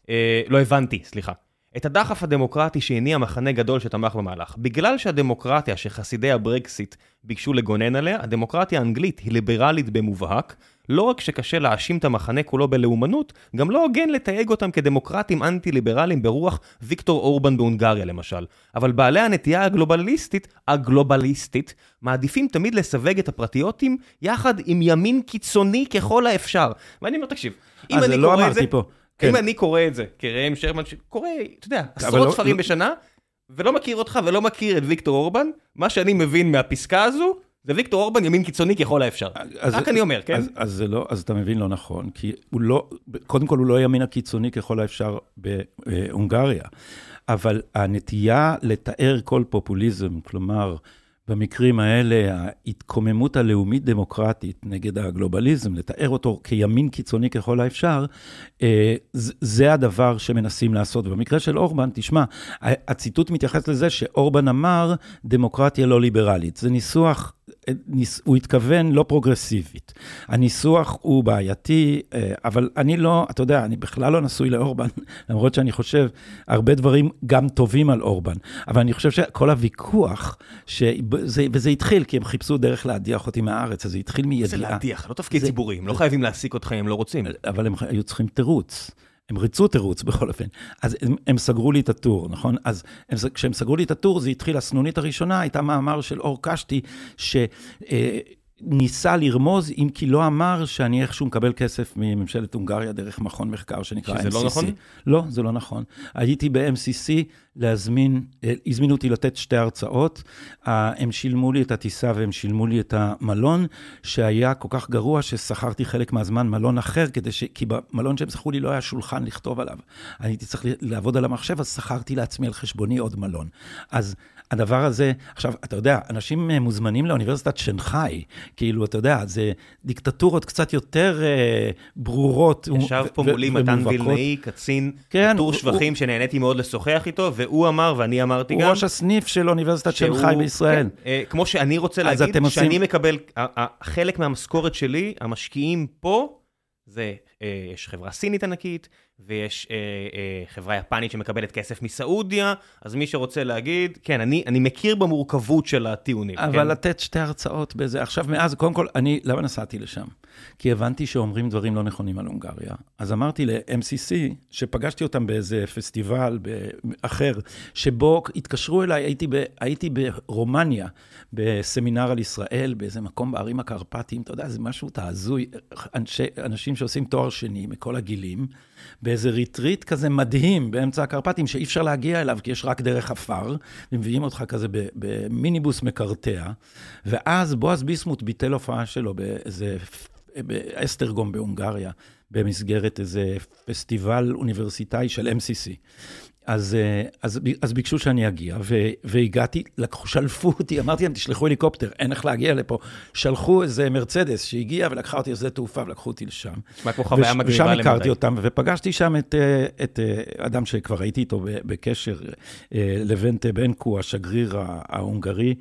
אה, לא הבנתי, סליחה. את הדחף הדמוקרטי שהניע מחנה גדול שתמך במהלך. בגלל שהדמוקרטיה שחסידי הברקסיט ביקשו לגונן עליה, הדמוקרטיה האנגלית היא ליברלית במובהק, לא רק שקשה להאשים את המחנה כולו בלאומנות, גם לא הוגן לתייג אותם כדמוקרטים אנטי-ליברליים ברוח ויקטור אורבן בהונגריה למשל. אבל בעלי הנטייה הגלובליסטית, הגלובליסטית, מעדיפים תמיד לסווג את הפרטיוטים יחד עם ימין קיצוני ככל האפשר. ואני אומר, תקשיב, אם אז אני לא קורא את אמרתי זה... פה. אם כן. אני קורא את זה כראם שרמן, שקורא, אתה יודע, עשרות לא- ספרים לא- בשנה, ולא מכיר אותך ולא מכיר את ויקטור אורבן, מה שאני מבין מהפסקה הזו, זה ויקטור אורבן ימין קיצוני ככל האפשר. אז- רק אני אומר, כן? אז, אז, זה לא, אז אתה מבין לא נכון, כי הוא לא, קודם כל הוא לא הימין הקיצוני ככל האפשר בהונגריה, אבל הנטייה לתאר כל פופוליזם, כלומר, במקרים האלה, ההתקוממות הלאומית-דמוקרטית נגד הגלובליזם, לתאר אותו כימין קיצוני ככל האפשר, אה, זה הדבר שמנסים לעשות. ובמקרה של אורבן, תשמע, הציטוט מתייחס לזה שאורבן אמר, דמוקרטיה לא ליברלית. זה ניסוח, ניס, הוא התכוון לא פרוגרסיבית. הניסוח הוא בעייתי, אה, אבל אני לא, אתה יודע, אני בכלל לא נשוי לאורבן, למרות שאני חושב הרבה דברים גם טובים על אורבן. אבל אני חושב שכל הוויכוח, שזה, וזה התחיל, כי הם חיפשו דרך להדיח אותי מהארץ, אז זה התחיל זה מידיעה. להדיח, לא תפקיד זה- ציבורי, הם לא חייבים להעסיק אותך אם לא רוצים. אבל הם היו צריכים תירוץ. הם ריצו תירוץ בכל אופן. אז הם, הם סגרו לי את הטור, נכון? אז הם, כשהם סגרו לי את הטור, זה התחיל, הסנונית הראשונה הייתה מאמר של אור קשתי, שניסה לרמוז, אם כי לא אמר שאני איכשהו מקבל כסף מממשלת הונגריה דרך מכון מחקר שנקרא שזה MCC. לא נכון? לא, זה לא נכון. הייתי ב-MCC להזמין, אה, הזמינו אותי לתת שתי הרצאות, הם שילמו לי את הטיסה והם שילמו לי את המלון, שהיה כל כך גרוע ששכרתי חלק מהזמן מלון אחר, כדי ש... כי במלון שהם שכרו לי לא היה שולחן לכתוב עליו. אני הייתי צריך לעבוד על המחשב, אז שכרתי לעצמי על חשבוני עוד מלון. אז הדבר הזה, עכשיו, אתה יודע, אנשים אה, מוזמנים לאוניברסיטת שנגחאי, כאילו, אתה יודע, זה דיקטטורות קצת יותר אה, ברורות. ישב ו- פה ו- מולי מתן ומובהקות. וילנאי, קצין כן, טור הוא- שבחים שנהניתי מאוד לשוחח איתו, והוא אמר, ואני אמרתי הוא גם, ראש הסניף של אוניברסיטת שהוא- שנגחאי בישראל. כן, אה, כמו שאני רוצה להגיד, אתם עושים- שאני מקבל, חלק מהמשכורת שלי, המשקיעים פה, זה, אה, יש חברה סינית ענקית, ויש אה, אה, חברה יפנית שמקבלת כסף מסעודיה, אז מי שרוצה להגיד, כן, אני, אני מכיר במורכבות של הטיעונים. אבל כן? לתת שתי הרצאות בזה. עכשיו, מאז, קודם כל, אני, למה נסעתי לשם? כי הבנתי שאומרים דברים לא נכונים על הונגריה. אז אמרתי ל-MCC, שפגשתי אותם באיזה פסטיבל אחר, שבו התקשרו אליי, הייתי, ב, הייתי ברומניה, בסמינר על ישראל, באיזה מקום בערים הקרפטיים, אתה יודע, זה משהו תעזוי, אנשי, אנשים שעושים תואר שני מכל הגילים, באיזה ריטריט כזה מדהים באמצע הקרפטים, שאי אפשר להגיע אליו, כי יש רק דרך עפר, ומביאים אותך כזה במיניבוס מקרטע, ואז בועז ביסמוט ביטל הופעה שלו באיזה, באסטרגום בהונגריה, במסגרת איזה פסטיבל אוניברסיטאי של MCC. אז, אה, אז, אז ביקשו שאני אגיע, ו, והגעתי, לקחו, שלפו אותי, אמרתי להם, תשלחו הליקופטר, אין איך להגיע לפה. שלחו איזה מרצדס שהגיע ולקחה אותי לשדה תעופה ולקחו אותי לשם. נשמע כמו חוויה מגניבה ושם למדי. הכרתי אותם, ופגשתי שם את, אה, את אה, אדם שכבר הייתי איתו בקשר, לבנטה בנקו, השגריר ההונגרי,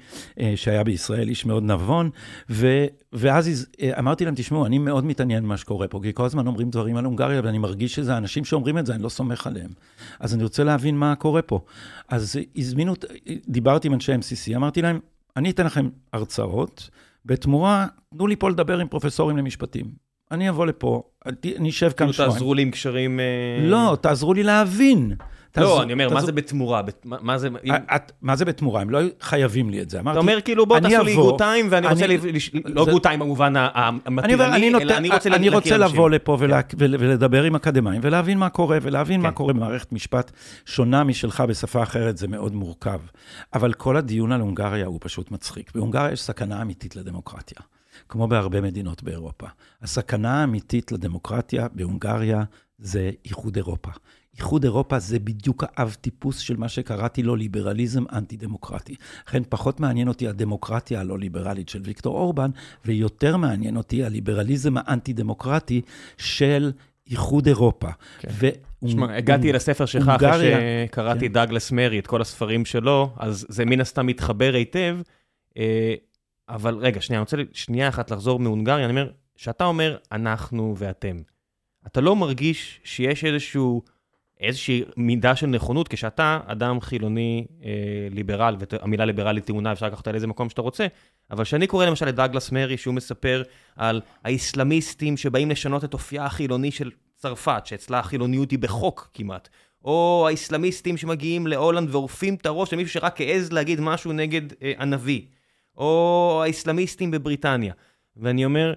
שהיה בישראל, איש מאוד נבון, ו, ואז אמרתי להם, תשמעו, אני מאוד מתעניין במה שקורה פה, כי כל הזמן אומרים דברים על הונגריה, ואני מרגיש שזה אנשים שאומרים את זה, אני לא סומך עליהם. אז אני רוצה להבין מה קורה פה. אז הזמינו, דיברתי עם אנשי MCC, אמרתי להם, אני אתן לכם הרצאות, בתמורה, תנו לי פה לדבר עם פרופסורים למשפטים. אני אבוא לפה, אני אשב כאן כאילו שבועיים. תעזרו לי עם קשרים... אה, לא, תעזרו לי להבין. לא, אני אומר, מה זה בתמורה? מה זה... מה זה בתמורה? הם לא חייבים לי את זה. אתה אומר, כאילו, בוא תעשו לי גוטיים, ואני רוצה... לא גוטיים במובן המטרני, אלא אני רוצה... אני רוצה לבוא לפה ולדבר עם אקדמאים, ולהבין מה קורה, ולהבין מה קורה במערכת משפט שונה משלך בשפה אחרת, זה מאוד מורכב. אבל כל הדיון על הונגריה הוא פשוט מצחיק. בהונגריה יש סכנה אמיתית לדמוקרטיה. כמו בהרבה מדינות באירופה. הסכנה האמיתית לדמוקרטיה בהונגריה זה איחוד אירופה. איחוד אירופה זה בדיוק האב טיפוס של מה שקראתי לו ליברליזם אנטי-דמוקרטי. לכן פחות מעניין אותי הדמוקרטיה הלא ליברלית של ויקטור אורבן, ויותר מעניין אותי הליברליזם האנטי-דמוקרטי של איחוד אירופה. כן. תשמע, הגעתי לספר שלך אחרי שקראתי כן. דאגלס מרי, את כל הספרים שלו, אז זה מן הסתם מתחבר היטב. אה, אבל רגע, שנייה, אני רוצה שנייה אחת לחזור מהונגריה, אני אומר, שאתה אומר אנחנו ואתם, אתה לא מרגיש שיש איזשהו, איזושהי מידה של נכונות, כשאתה אדם חילוני אה, ליברל, והמילה ליברלי טעונה, אפשר לקחת על איזה מקום שאתה רוצה, אבל כשאני קורא למשל לדאגלס מרי, שהוא מספר על האיסלאמיסטים שבאים לשנות את אופייה החילוני של צרפת, שאצלה החילוניות היא בחוק כמעט, או האיסלאמיסטים שמגיעים להולנד ועורפים את הראש למישהו שרק העז להגיד משהו נגד אה, הנביא. או האסלאמיסטים בבריטניה. ואני אומר,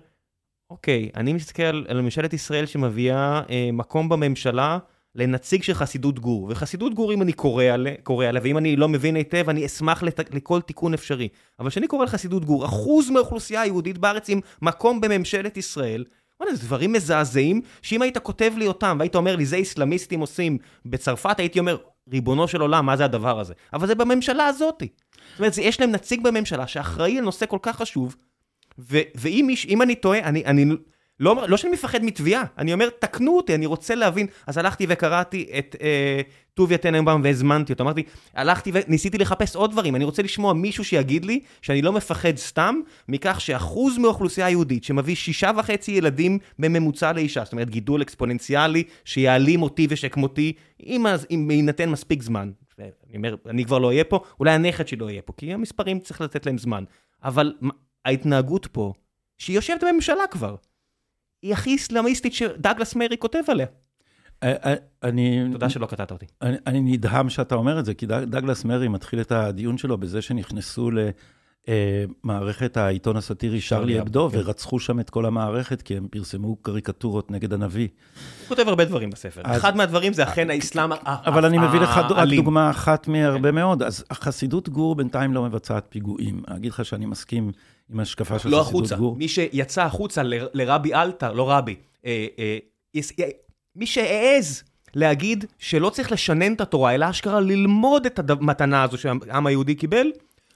אוקיי, אני מסתכל על ממשלת ישראל שמביאה אה, מקום בממשלה לנציג של חסידות גור. וחסידות גור, אם אני קורא עליה, קורא עליה, ואם אני לא מבין היטב, אני אשמח לת, לכל תיקון אפשרי. אבל כשאני קורא לחסידות גור, אחוז מהאוכלוסייה היהודית בארץ עם מקום בממשלת ישראל, וואלה, זה דברים מזעזעים, שאם היית כותב לי אותם, והיית אומר לי, זה איסלאמיסטים עושים בצרפת, הייתי אומר, ריבונו של עולם, מה זה הדבר הזה? אבל זה בממשלה הזאתי. זאת אומרת, יש להם נציג בממשלה שאחראי על נושא כל כך חשוב, ואם אני טועה, אני, אני לא, לא שאני מפחד מתביעה, אני אומר, תקנו אותי, אני רוצה להבין. אז הלכתי וקראתי את אה, טוביה טננבאום והזמנתי אותו. אמרתי, הלכתי וניסיתי לחפש עוד דברים. אני רוצה לשמוע מישהו שיגיד לי שאני לא מפחד סתם מכך שאחוז מהאוכלוסייה היהודית שמביא שישה וחצי ילדים בממוצע לאישה, זאת אומרת גידול אקספוננציאלי שיעלים אותי ושכמותי, אם, יינתן מספיק זמן. אני אומר, אני כבר לא אהיה פה, אולי הנכד שלי לא יהיה פה, כי המספרים צריך לתת להם זמן. אבל ההתנהגות פה, שהיא יושבת בממשלה כבר, היא הכי אסלאמיסטית שדאגלס מרי כותב עליה. אה, אה, אני... תודה שלא קטעת אותי. אני, אני נדהם שאתה אומר את זה, כי דאגלס מרי מתחיל את הדיון שלו בזה שנכנסו למערכת העיתון הסאטירי שרלי אבדו, כן. ורצחו שם את כל המערכת, כי הם פרסמו קריקטורות נגד הנביא. הוא כותב הרבה דברים בספר. אז... אחד מהדברים זה אכן האסלאם האלים. אבל אני מביא לך רק דוגמה אחת מהרבה. מאוד. אז החסידות גור בינתיים לא מבצעת פיגועים. אני אגיד לך שאני מסכים עם השקפה של לא חסידות החוצה. גור. מי שיצא החוצה ל, לרבי אלתר, לא רבי, אה, אה, אה, מי שהעז להגיד שלא צריך לשנן את התורה, אלא אשכרה ללמוד את המתנה הזו שהעם היהודי קיבל,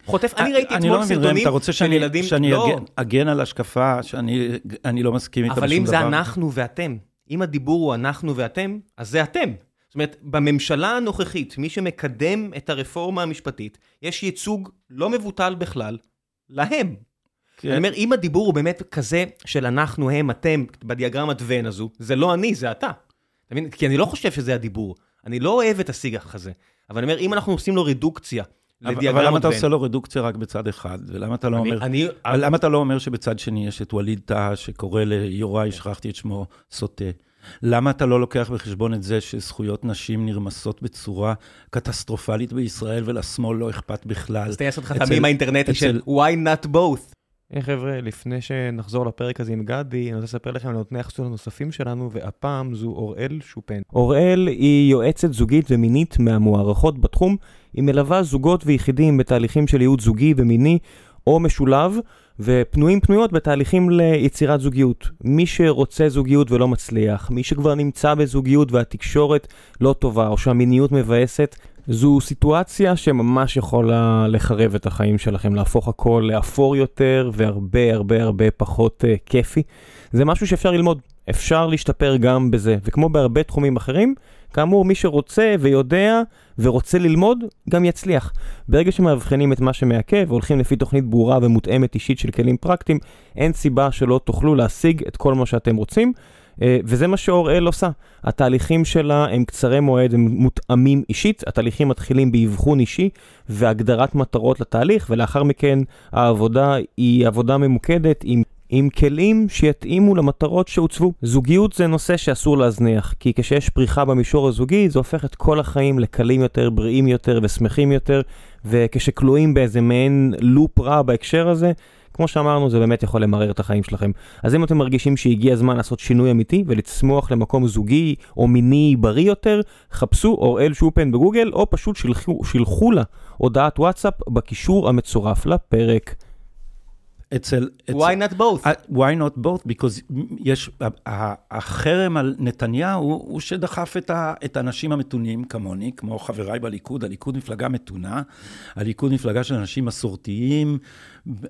חוטף, אני ראיתי אתמול לא סרטונים של ילדים, שאני לא. אגן על השקפה שאני לא מסכים איתה בשום דבר. אבל אם זה אנחנו ואתם, אם הדיבור הוא אנחנו ואתם, אז זה אתם. זאת אומרת, בממשלה הנוכחית, מי שמקדם את הרפורמה המשפטית, יש ייצוג לא מבוטל בכלל להם. כן. אני אומר, אם הדיבור הוא באמת כזה של אנחנו, הם, אתם, בדיאגרמת ון הזו, זה לא אני, זה אתה. אתה מבין? כי אני לא חושב שזה הדיבור. אני לא אוהב את השיח הזה. אבל אני אומר, אם אנחנו עושים לו רדוקציה לדיאגרמת ון... אבל למה אתה עושה לו רדוקציה רק בצד אחד? ולמה אתה לא אני, אומר... אני... למה אתה לא אומר שבצד שני יש את ווליד טאה, שקורא ליוראי, שכחתי את שמו, סוטה? למה אתה לא לוקח בחשבון את זה שזכויות נשים נרמסות בצורה קטסטרופלית בישראל ולשמאל לא אכפת בכלל? אז תהיה לעשות המים האינטרנטי של why not both. היי hey, חבר'ה, לפני שנחזור לפרק הזה עם גדי, אני רוצה לספר לכם על נותני החסות הנוספים שלנו, והפעם זו אוראל שופן. אוראל היא יועצת זוגית ומינית מהמוערכות בתחום. היא מלווה זוגות ויחידים בתהליכים של ייעוץ זוגי ומיני או משולב, ופנויים פנויות בתהליכים ליצירת זוגיות. מי שרוצה זוגיות ולא מצליח, מי שכבר נמצא בזוגיות והתקשורת לא טובה או שהמיניות מבאסת, זו סיטואציה שממש יכולה לחרב את החיים שלכם, להפוך הכל לאפור יותר והרבה הרבה הרבה פחות uh, כיפי. זה משהו שאפשר ללמוד, אפשר להשתפר גם בזה, וכמו בהרבה תחומים אחרים, כאמור, מי שרוצה ויודע ורוצה ללמוד, גם יצליח. ברגע שמאבחנים את מה שמעכב והולכים לפי תוכנית ברורה ומותאמת אישית של כלים פרקטיים, אין סיבה שלא תוכלו להשיג את כל מה שאתם רוצים. אה, וזה מה שאוראל עושה. התהליכים שלה הם קצרי מועד, הם מותאמים אישית, התהליכים מתחילים באבחון אישי והגדרת מטרות לתהליך, ולאחר מכן העבודה היא עבודה ממוקדת עם עם כלים שיתאימו למטרות שהוצבו. זוגיות זה נושא שאסור להזניח, כי כשיש פריחה במישור הזוגי, זה הופך את כל החיים לקלים יותר, בריאים יותר ושמחים יותר, וכשכלואים באיזה מעין לופ רע בהקשר הזה, כמו שאמרנו, זה באמת יכול למרר את החיים שלכם. אז אם אתם מרגישים שהגיע הזמן לעשות שינוי אמיתי ולצמוח למקום זוגי או מיני בריא יותר, חפשו אוראל שופן בגוגל, או פשוט שילחו, שילחו לה הודעת וואטסאפ בקישור המצורף לפרק. אצל... אצל Why not both? Uh, why not both? Because יש, החרם על נתניהו הוא שדחף את, ה, את האנשים המתונים כמוני, כמו חבריי בליכוד, הליכוד מפלגה מתונה, הליכוד מפלגה של אנשים מסורתיים,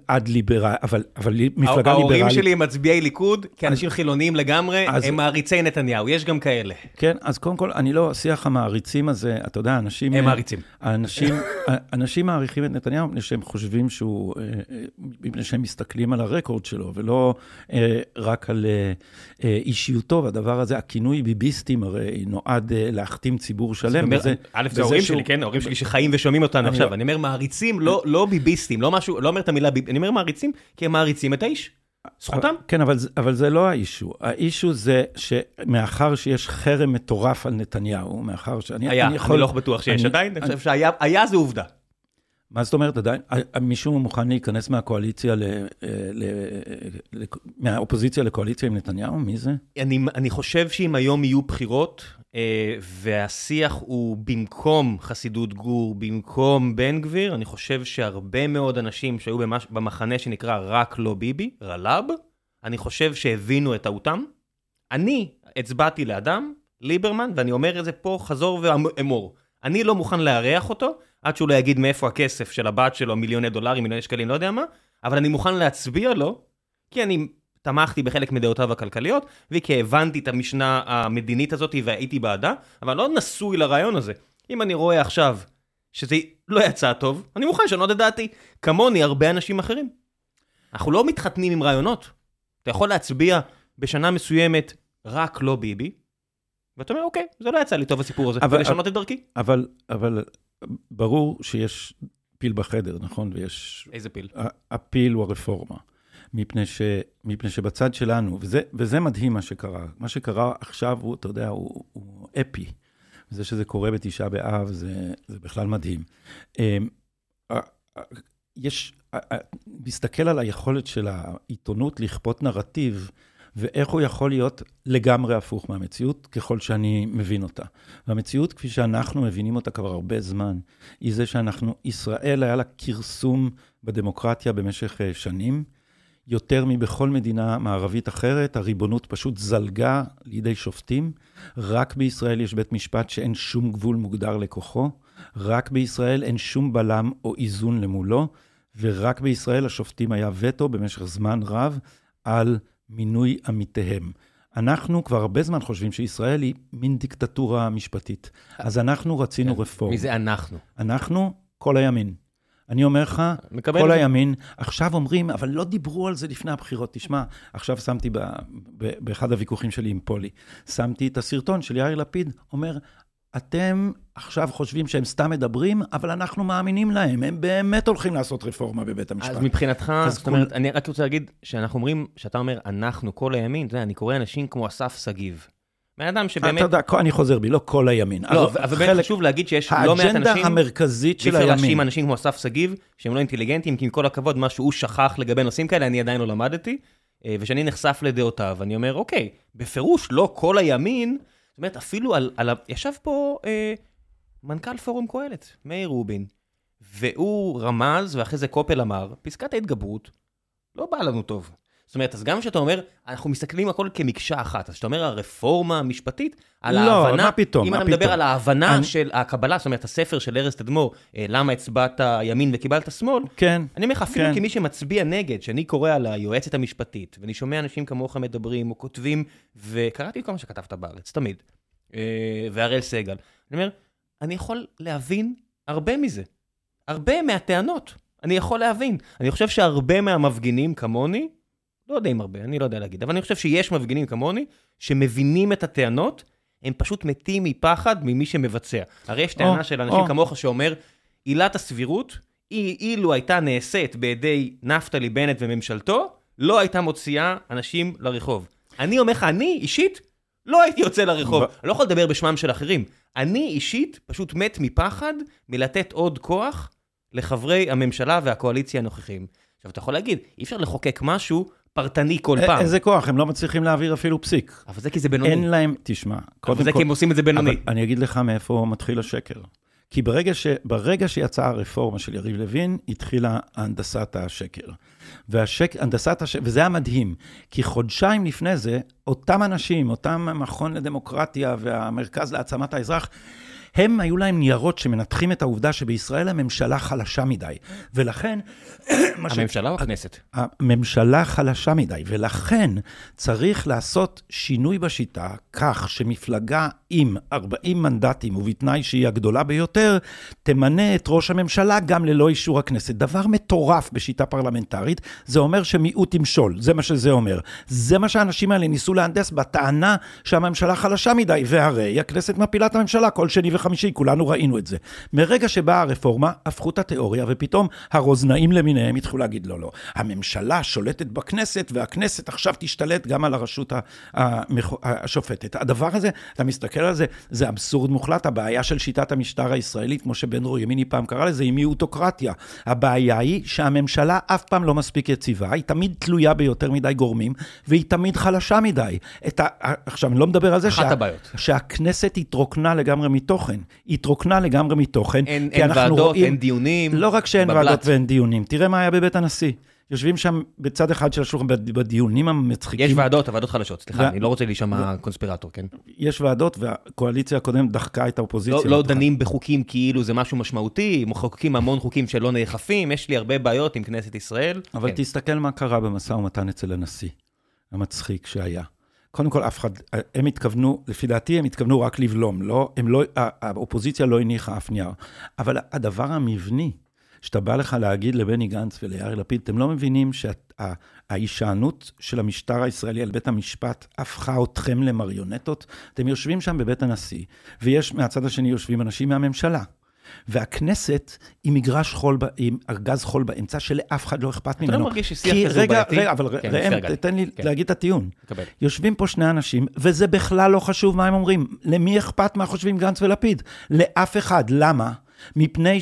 עד ליברל, אבל, אבל מפלגה ההורים ליברלית. שלי הם מצביעי ליכוד, כאנשים חילוניים לגמרי, אז- הם מעריצי נתניהו, יש גם כאלה. כן, אז קודם כל, אני לא, שיח המעריצים הזה, אתה יודע, אנשים... הם מעריצים. אנשים, אנשים מעריכים את נתניהו מפני שהם חושבים שהוא, אה, אה, מפני שהם מסתכלים על הרקורד שלו, ולא אה, רק על אישיותו, והדבר הזה, הכינוי ביביסטים הרי נועד להכתים ציבור שלם. אומר, וזה- א', זה ההורים שלי, כן, ההורים שלי שחיים ושומעים אותנו עכשיו, לא- אני אומר מעריצים, לא לא ביביסטים, לא משהו, לא אומר את המילה ביב, אני אומר מעריצים, כי הם מעריצים את האיש. זכותם. כן, אבל, אבל זה לא האישו. האישו זה שמאחר שיש חרם מטורף על נתניהו, מאחר שאני היה, אני אני יכול... לא בטוח שיש אני- עדיין, אני אני- חושב שהיה היה זה עובדה. מה זאת אומרת עדיין? מישהו מוכן להיכנס מהקואליציה, ל, ל, ל, ל, מהאופוזיציה לקואליציה עם נתניהו? מי זה? אני, אני חושב שאם היום יהיו בחירות, אה, והשיח הוא במקום חסידות גור, במקום בן גביר, אני חושב שהרבה מאוד אנשים שהיו במש, במחנה שנקרא רק לא ביבי, רל"ב, אני חושב שהבינו את טעותם. אני הצבעתי לאדם, ליברמן, ואני אומר את זה פה חזור ואמור. אני לא מוכן לארח אותו, עד שהוא לא יגיד מאיפה הכסף של הבת שלו, מיליוני דולרים, מיליוני שקלים, לא יודע מה, אבל אני מוכן להצביע לו, כי אני תמכתי בחלק מדעותיו הכלכליות, וכי הבנתי את המשנה המדינית הזאת והייתי בעדה, אבל לא נשוי לרעיון הזה. אם אני רואה עכשיו שזה לא יצא טוב, אני מוכן לשנות את דעתי. כמוני הרבה אנשים אחרים. אנחנו לא מתחתנים עם רעיונות. אתה יכול להצביע בשנה מסוימת רק לא ביבי, ואתה אומר, אוקיי, זה לא יצא לי טוב הסיפור הזה, אבל- ולשנות את דרכי. אבל, אבל ברור שיש פיל בחדר, נכון? ויש... איזה פיל. הפיל הוא הרפורמה. מפני, ש, מפני שבצד שלנו, וזה, וזה מדהים מה שקרה. מה שקרה עכשיו הוא, אתה יודע, הוא, הוא אפי. זה שזה קורה בתשעה באב, זה, זה בכלל מדהים. אמ, יש, מסתכל על היכולת של העיתונות לכפות נרטיב, ואיך הוא יכול להיות לגמרי הפוך מהמציאות, ככל שאני מבין אותה. והמציאות, כפי שאנחנו מבינים אותה כבר הרבה זמן, היא זה שאנחנו, ישראל היה לה כרסום בדמוקרטיה במשך אה, שנים. יותר מבכל מדינה מערבית אחרת, הריבונות פשוט זלגה לידי שופטים. רק בישראל יש בית משפט שאין שום גבול מוגדר לכוחו. רק בישראל אין שום בלם או איזון למולו. ורק בישראל השופטים היה וטו במשך זמן רב על מינוי עמיתיהם. אנחנו כבר הרבה זמן חושבים שישראל היא מין דיקטטורה משפטית. אז אנחנו רצינו רפורמה. מי זה אנחנו? אנחנו, כל הימין. אני אומר לך, כל זה. הימין, עכשיו אומרים, אבל לא דיברו על זה לפני הבחירות. תשמע, עכשיו שמתי ב, ב, באחד הוויכוחים שלי עם פולי, שמתי את הסרטון של יאיר לפיד, אומר, אתם עכשיו חושבים שהם סתם מדברים, אבל אנחנו מאמינים להם, הם באמת הולכים לעשות רפורמה בבית המשפט. אז מבחינתך, אז זאת אומרת, אני רק רוצה להגיד, שאנחנו אומרים, שאתה אומר, אנחנו, כל הימין, אתה יודע, אני קורא אנשים כמו אסף שגיב. בן אדם שבאמת, אתה יודע, אני חוזר בי, לא כל הימין. לא, אבל באמת חשוב להגיד שיש לא מעט האג'נדה אנשים, המרכזית של הימין. אנשים כמו אסף שגיב, שהם לא אינטליגנטים, כי עם כל הכבוד, מה שהוא שכח לגבי נושאים כאלה, אני עדיין לא למדתי. אה, וכשאני נחשף לדעותיו, אני אומר, אוקיי, בפירוש לא כל הימין, זאת אומרת, אפילו על, על. ישב פה אה, מנכ"ל פורום קהלת, מאיר רובין, והוא רמז, ואחרי זה קופל אמר, פסקת ההתגברות לא באה לנו טוב. זאת אומרת, אז גם כשאתה אומר, אנחנו מסתכלים הכל כמקשה אחת, אז כשאתה אומר הרפורמה המשפטית, על לא, ההבנה, מה פתאום, אם מה אתה מדבר פתאום? על ההבנה אני- של הקבלה, זאת אומרת, הספר של ארז תדמור, אה, למה הצבעת ימין וקיבלת שמאל, כן. אני אומר לך, אפילו כן. כמי שמצביע נגד, שאני קורא על היועצת המשפטית, ואני שומע אנשים כמוך מדברים או כותבים, וקראתי את כל מה שכתבת בארץ, תמיד, אה, והראל סגל, אני אומר, אני יכול להבין הרבה מזה, הרבה מהטענות, אני יכול להבין. אני חושב שהרבה מהמפגינים כמוני, לא יודע אם הרבה, אני לא יודע להגיד, אבל אני חושב שיש מפגינים כמוני, שמבינים את הטענות, הם פשוט מתים מפחד ממי שמבצע. הרי יש טענה או, של אנשים או. כמוך שאומר, עילת הסבירות, היא- אילו הייתה נעשית בידי נפתלי בנט וממשלתו, לא הייתה מוציאה אנשים לרחוב. אני אומר לך, אני אישית לא הייתי יוצא לרחוב. אני לא יכול לדבר בשמם של אחרים. אני אישית פשוט מת מפחד מלתת עוד כוח לחברי הממשלה והקואליציה הנוכחיים. עכשיו, אתה יכול להגיד, אי אפשר לחוקק משהו פרטני כל פעם. איזה כוח, הם לא מצליחים להעביר אפילו פסיק. אבל זה כי זה בינוני. אין להם, תשמע, אבל קודם זה כל, כי הם עושים את זה בינוני. אבל אני אגיד לך מאיפה מתחיל השקר. כי ברגע, ש, ברגע שיצאה הרפורמה של יריב לוין, התחילה הנדסת השקר. והשק, הנדסת השקר, וזה היה מדהים, כי חודשיים לפני זה, אותם אנשים, אותם המכון לדמוקרטיה והמרכז להעצמת האזרח, הם היו להם ניירות שמנתחים את העובדה שבישראל הממשלה חלשה מדי. ולכן... הממשלה או הכנסת? הממשלה חלשה מדי, ולכן צריך לעשות שינוי בשיטה כך שמפלגה עם 40 מנדטים, ובתנאי שהיא הגדולה ביותר, תמנה את ראש הממשלה גם ללא אישור הכנסת. דבר מטורף בשיטה פרלמנטרית, זה אומר שמיעוט ימשול, זה מה שזה אומר. זה מה שהאנשים האלה ניסו להנדס בטענה שהממשלה חלשה מדי, והרי הכנסת מפילה את הממשלה כל שני וחמישי, כולנו ראינו את זה. מרגע שבאה הרפורמה, הפכו את התיאוריה, ופתאום הרוזנאים למיניהם התחילו להגיד, לא, לא, הממשלה שולטת בכנסת, והכנסת עכשיו תשתלט גם על הרשות השופטת. הדבר הזה, אתה מסתכל על זה, זה אבסורד מוחלט. הבעיה של שיטת המשטר הישראלית, כמו שבן רו ימיני פעם קרא לזה, היא מיעוטוקרטיה. הבעיה היא שהממשלה אף פעם לא מספיק יציבה, היא תמיד תלויה ביותר מדי גורמים, והיא תמיד חלשה מדי. ה... עכשיו, אני לא מדבר על זה אחת הבעיות. שהכנסת התרוקנה לגמרי מתוכן. היא התרוקנה לגמרי מתוכן. אין אין ועדות, רואים- אין דיונים. לא רק שאין בבל"ת. ועדות ואין דיונים, תראה מה היה בבית הנשיא. יושבים שם בצד אחד של השולחן בד- בדיונים המצחיקים. יש ועדות, הוועדות חלשות. סליחה, ו- אני לא רוצה להישמע קונספירטור, כן? יש ועדות, והקואליציה הקודמת דחקה את האופוזיציה. לא, לא. דנים בחוקים כאילו זה משהו משמעותי, מחוקקים המון חוקים שלא נאכפים, יש לי הרבה בעיות עם כנסת ישראל. אבל כן. תסתכל מה קרה במשא ומתן אצל הנשיא, המצחיק שהיה. קודם כל, אף אחד, הם התכוונו, לפי דעתי, הם התכוונו רק לבלום, לא, הם לא, האופוזיציה לא הניחה אף נייר. אבל הדבר המבני, שאתה בא לך להגיד לבני גנץ וליאיר לפיד, אתם לא מבינים שההישענות של המשטר הישראלי על בית המשפט הפכה אתכם למריונטות? אתם יושבים שם בבית הנשיא, ויש מהצד השני יושבים אנשים מהממשלה. והכנסת היא מגרש חול, עם ארגז חול באמצע שלאף אחד לא אכפת ממנו. לא מרגיש ששיח כזה הוא רגע, בעייתי? רגע, אבל כן, ראם. תן לי כן. להגיד את הטיעון. מקבל. יושבים פה שני אנשים, וזה בכלל לא חשוב מה הם אומרים. למי אכפת מה חושבים גנץ ולפיד? לאף אחד. למה? מפני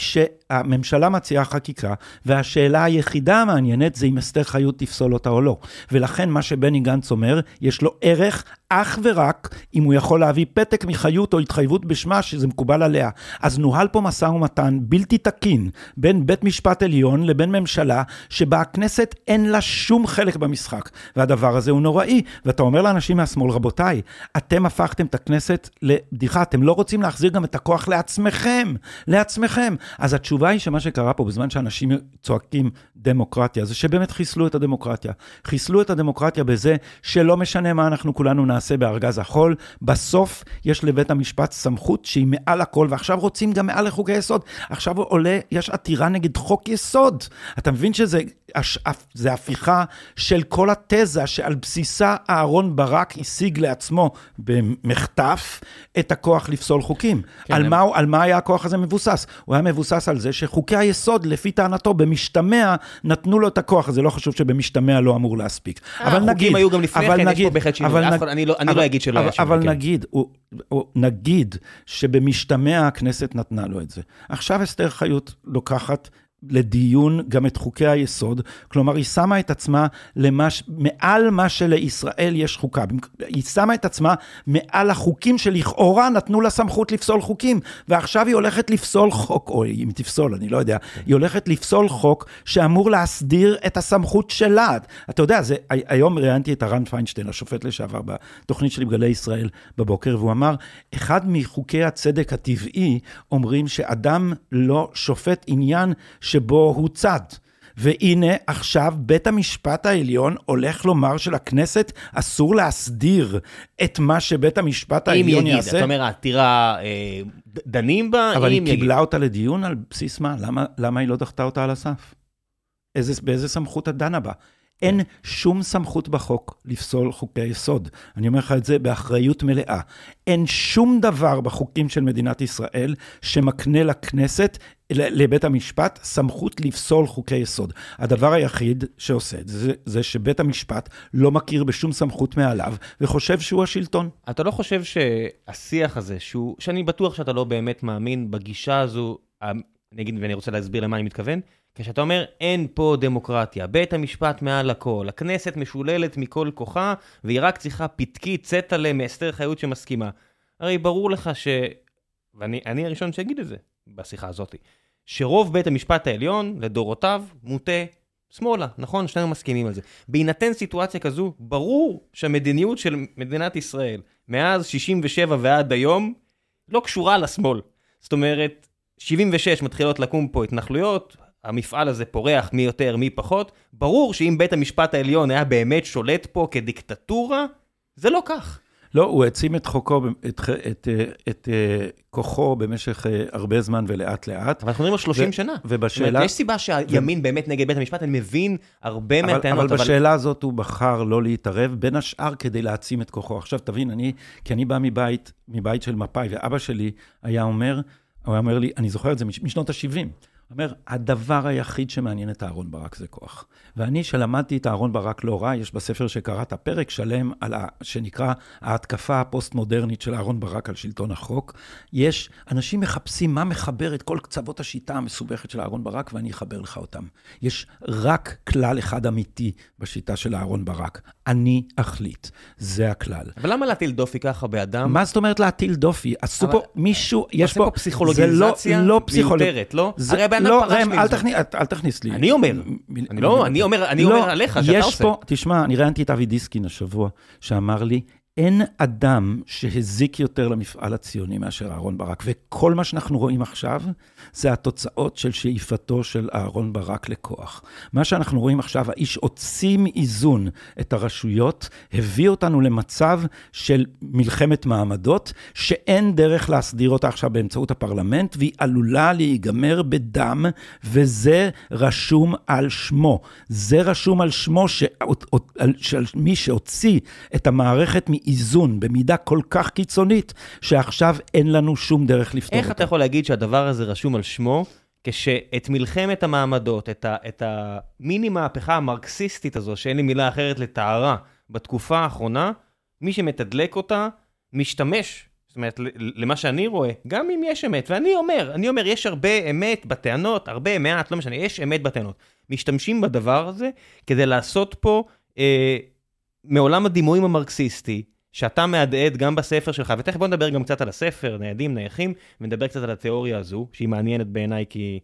שהממשלה מציעה חקיקה, והשאלה היחידה המעניינת זה אם אסתר חיות תפסול אותה או לא. ולכן מה שבני גנץ אומר, יש לו ערך אך ורק אם הוא יכול להביא פתק מחיות או התחייבות בשמה שזה מקובל עליה. אז נוהל פה משא ומתן בלתי תקין בין בית משפט עליון לבין ממשלה, שבה הכנסת אין לה שום חלק במשחק. והדבר הזה הוא נוראי. ואתה אומר לאנשים מהשמאל, רבותיי, אתם הפכתם את הכנסת לבדיחה, אתם לא רוצים להחזיר גם את הכוח לעצמכם, לעצמכם. אז התשובה היא שמה שקרה פה בזמן שאנשים צועקים דמוקרטיה, זה שבאמת חיסלו את הדמוקרטיה. חיסלו את הדמוקרטיה בזה שלא משנה מה אנחנו כולנו נעשה בארגז החול, בסוף יש לבית המשפט סמכות שהיא מעל הכל, ועכשיו רוצים גם מעל לחוקי יסוד. עכשיו עולה, יש עתירה נגד חוק יסוד. אתה מבין שזה הש- זה הפיכה של כל התזה שעל בסיסה אהרון ברק השיג לעצמו במחטף את הכוח לפסול חוקים. כן, על, הם- מה, על מה היה הכוח הזה מבוסס? הוא היה מבוסס על זה שחוקי היסוד, לפי טענתו, במשתמע, נתנו לו את הכוח הזה, לא חשוב שבמשתמע לא אמור להספיק. אה, אבל החוקים נגיד... היו גם לפני אבל כן, יש פה בהחלט שינוי. אני לא- לא אגיד שלא היה שינוי, אבל כן. נגיד, נגיד שבמשתמע הכנסת נתנה לו את זה. עכשיו אסתר חיות לוקחת לדיון גם את חוקי היסוד, כלומר היא שמה את עצמה למש, מעל מה שלישראל יש חוקה, היא שמה את עצמה מעל החוקים שלכאורה נתנו לה סמכות לפסול חוקים, ועכשיו היא הולכת לפסול חוק, או אם היא תפסול, אני לא יודע, היא הולכת לפסול חוק שאמור להסדיר את הסמכות שלה. אתה יודע, זה, היום ראיינתי את הרן פיינשטיין, השופט לשעבר, בתוכנית שלי בגלי ישראל בבוקר, והוא אמר, אחד מחוקי הצדק הטבעי אומרים שאדם לא שופט עניין שבו הוא צד. והנה עכשיו בית המשפט העליון הולך לומר שלכנסת אסור להסדיר את מה שבית המשפט אם העליון יגיד, יעשה. אתה אומר, העתירה, אה, דנים בה, אבל אם היא יגיד. קיבלה אותה לדיון על בסיס מה? למה, למה היא לא דחתה אותה על הסף? איזה, באיזה סמכות את דנה בה? אין שום סמכות בחוק לפסול חוקי יסוד. אני אומר לך את זה באחריות מלאה. אין שום דבר בחוקים של מדינת ישראל שמקנה לכנסת לבית המשפט סמכות לפסול חוקי יסוד. הדבר היחיד שעושה את זה, זה שבית המשפט לא מכיר בשום סמכות מעליו, וחושב שהוא השלטון. אתה לא חושב שהשיח הזה, שהוא, שאני בטוח שאתה לא באמת מאמין בגישה הזו, ה- אני אגיד, ואני רוצה להסביר למה אני מתכוון, כשאתה אומר, אין פה דמוקרטיה, בית המשפט מעל הכל, הכנסת משוללת מכל כוחה, והיא רק צריכה פתקית צטלה מאסתר חיות שמסכימה. הרי ברור לך ש... ואני אני הראשון שאגיד את זה בשיחה הזאת, שרוב בית המשפט העליון, לדורותיו, מוטה שמאלה, נכון? שנינו מסכימים על זה. בהינתן סיטואציה כזו, ברור שהמדיניות של מדינת ישראל, מאז 67' ועד היום, לא קשורה לשמאל. זאת אומרת, 76 מתחילות לקום פה התנחלויות, המפעל הזה פורח מי יותר, מי פחות. ברור שאם בית המשפט העליון היה באמת שולט פה כדיקטטורה, זה לא כך. לא, הוא העצים את חוקו, את, את, את, את כוחו במשך אה, הרבה זמן ולאט לאט. אבל אנחנו מדברים על 30 ו- שנה. ובשאלה- זאת אומרת, יש סיבה שהימין באמת נגד בית המשפט, אני מבין הרבה אבל, מהטענות, אבל בשאלה הזאת הוא בחר לא להתערב, בין השאר כדי להעצים את כוחו. עכשיו תבין, אני, כי אני בא מבית, מבית של מפא"י, ואבא שלי היה אומר, הוא היה אומר לי, אני זוכר את זה מש- משנות ה-70, הוא אומר, הדבר היחיד שמעניין את אהרן ברק זה כוח. ואני, שלמדתי את אהרן ברק לא רע, יש בספר שקראת פרק שלם על ה... שנקרא ההתקפה הפוסט-מודרנית של אהרן ברק על שלטון החוק. יש, אנשים מחפשים מה מחבר את כל קצוות השיטה המסובכת של אהרן ברק, ואני אחבר לך אותם. יש רק כלל אחד אמיתי בשיטה של אהרן ברק, אני אחליט. זה הכלל. אבל למה להטיל דופי ככה באדם? מה זאת אומרת להטיל דופי? עשו אבל- פה מישהו, יש פה... פה פסיכולוגיזציה זה לא, לא פסיכולוג... מיותרת, לא? זה- הרי אדם לא, פרש ראם, אל מזה. תכניס, אל אל תכניס לי. אני אומר. אני לא, אני אומר, אני אומר עליך, שאתה יש עושה. פה, תשמע, אני ראיינתי את אבי דיסקין השבוע, שאמר לי, אין אדם שהזיק יותר למפעל הציוני מאשר אהרן ברק, וכל מה שאנחנו רואים עכשיו, זה התוצאות של שאיפתו של אהרן ברק לכוח. מה שאנחנו רואים עכשיו, האיש הוציא מאיזון את הרשויות, הביא אותנו למצב של מלחמת מעמדות, שאין דרך להסדיר אותה עכשיו באמצעות הפרלמנט, והיא עלולה להיגמר בדם, וזה רשום על שמו. זה רשום על שמו ש... על- של מי שהוציא את המערכת מאיזון במידה כל כך קיצונית, שעכשיו אין לנו שום דרך לפתור איך אותה. אתה יכול להגיד שהדבר הזה רשום על שמו, כשאת מלחמת המעמדות, את, ה, את המיני מהפכה המרקסיסטית הזו, שאין לי מילה אחרת לתארה, בתקופה האחרונה, מי שמתדלק אותה, משתמש, זאת אומרת, למה שאני רואה, גם אם יש אמת, ואני אומר, אני אומר, יש הרבה אמת בטענות, הרבה מעט, לא משנה, יש אמת בטענות. משתמשים בדבר הזה כדי לעשות פה, אה, מעולם הדימויים המרקסיסטי, שאתה מהדהד גם בספר שלך, ותכף בוא נדבר גם קצת על הספר, ניידים, נייחים, ונדבר קצת על התיאוריה הזו, שהיא מעניינת בעיניי כי,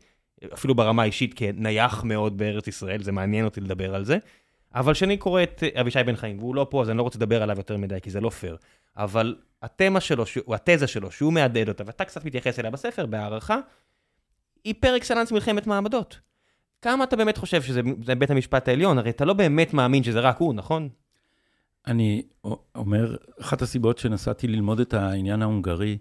אפילו ברמה האישית, כנייח מאוד בארץ ישראל, זה מעניין אותי לדבר על זה. אבל כשאני קורא את אבישי בן חיים, והוא לא פה, אז אני לא רוצה לדבר עליו יותר מדי, כי זה לא פייר. אבל התמה שלו, שהוא- התזה שלו, שהוא מהדהד אותה, ואתה קצת מתייחס אליה בספר, בהערכה, היא פר אקסלנס מלחמת מעמדות. כמה אתה באמת חושב שזה זה בית המשפט העליון? הרי אתה לא באמת מאמין שזה רק הוא, נכון? אני אומר, אחת הסיבות שנסעתי ללמוד את העניין ההונגרי,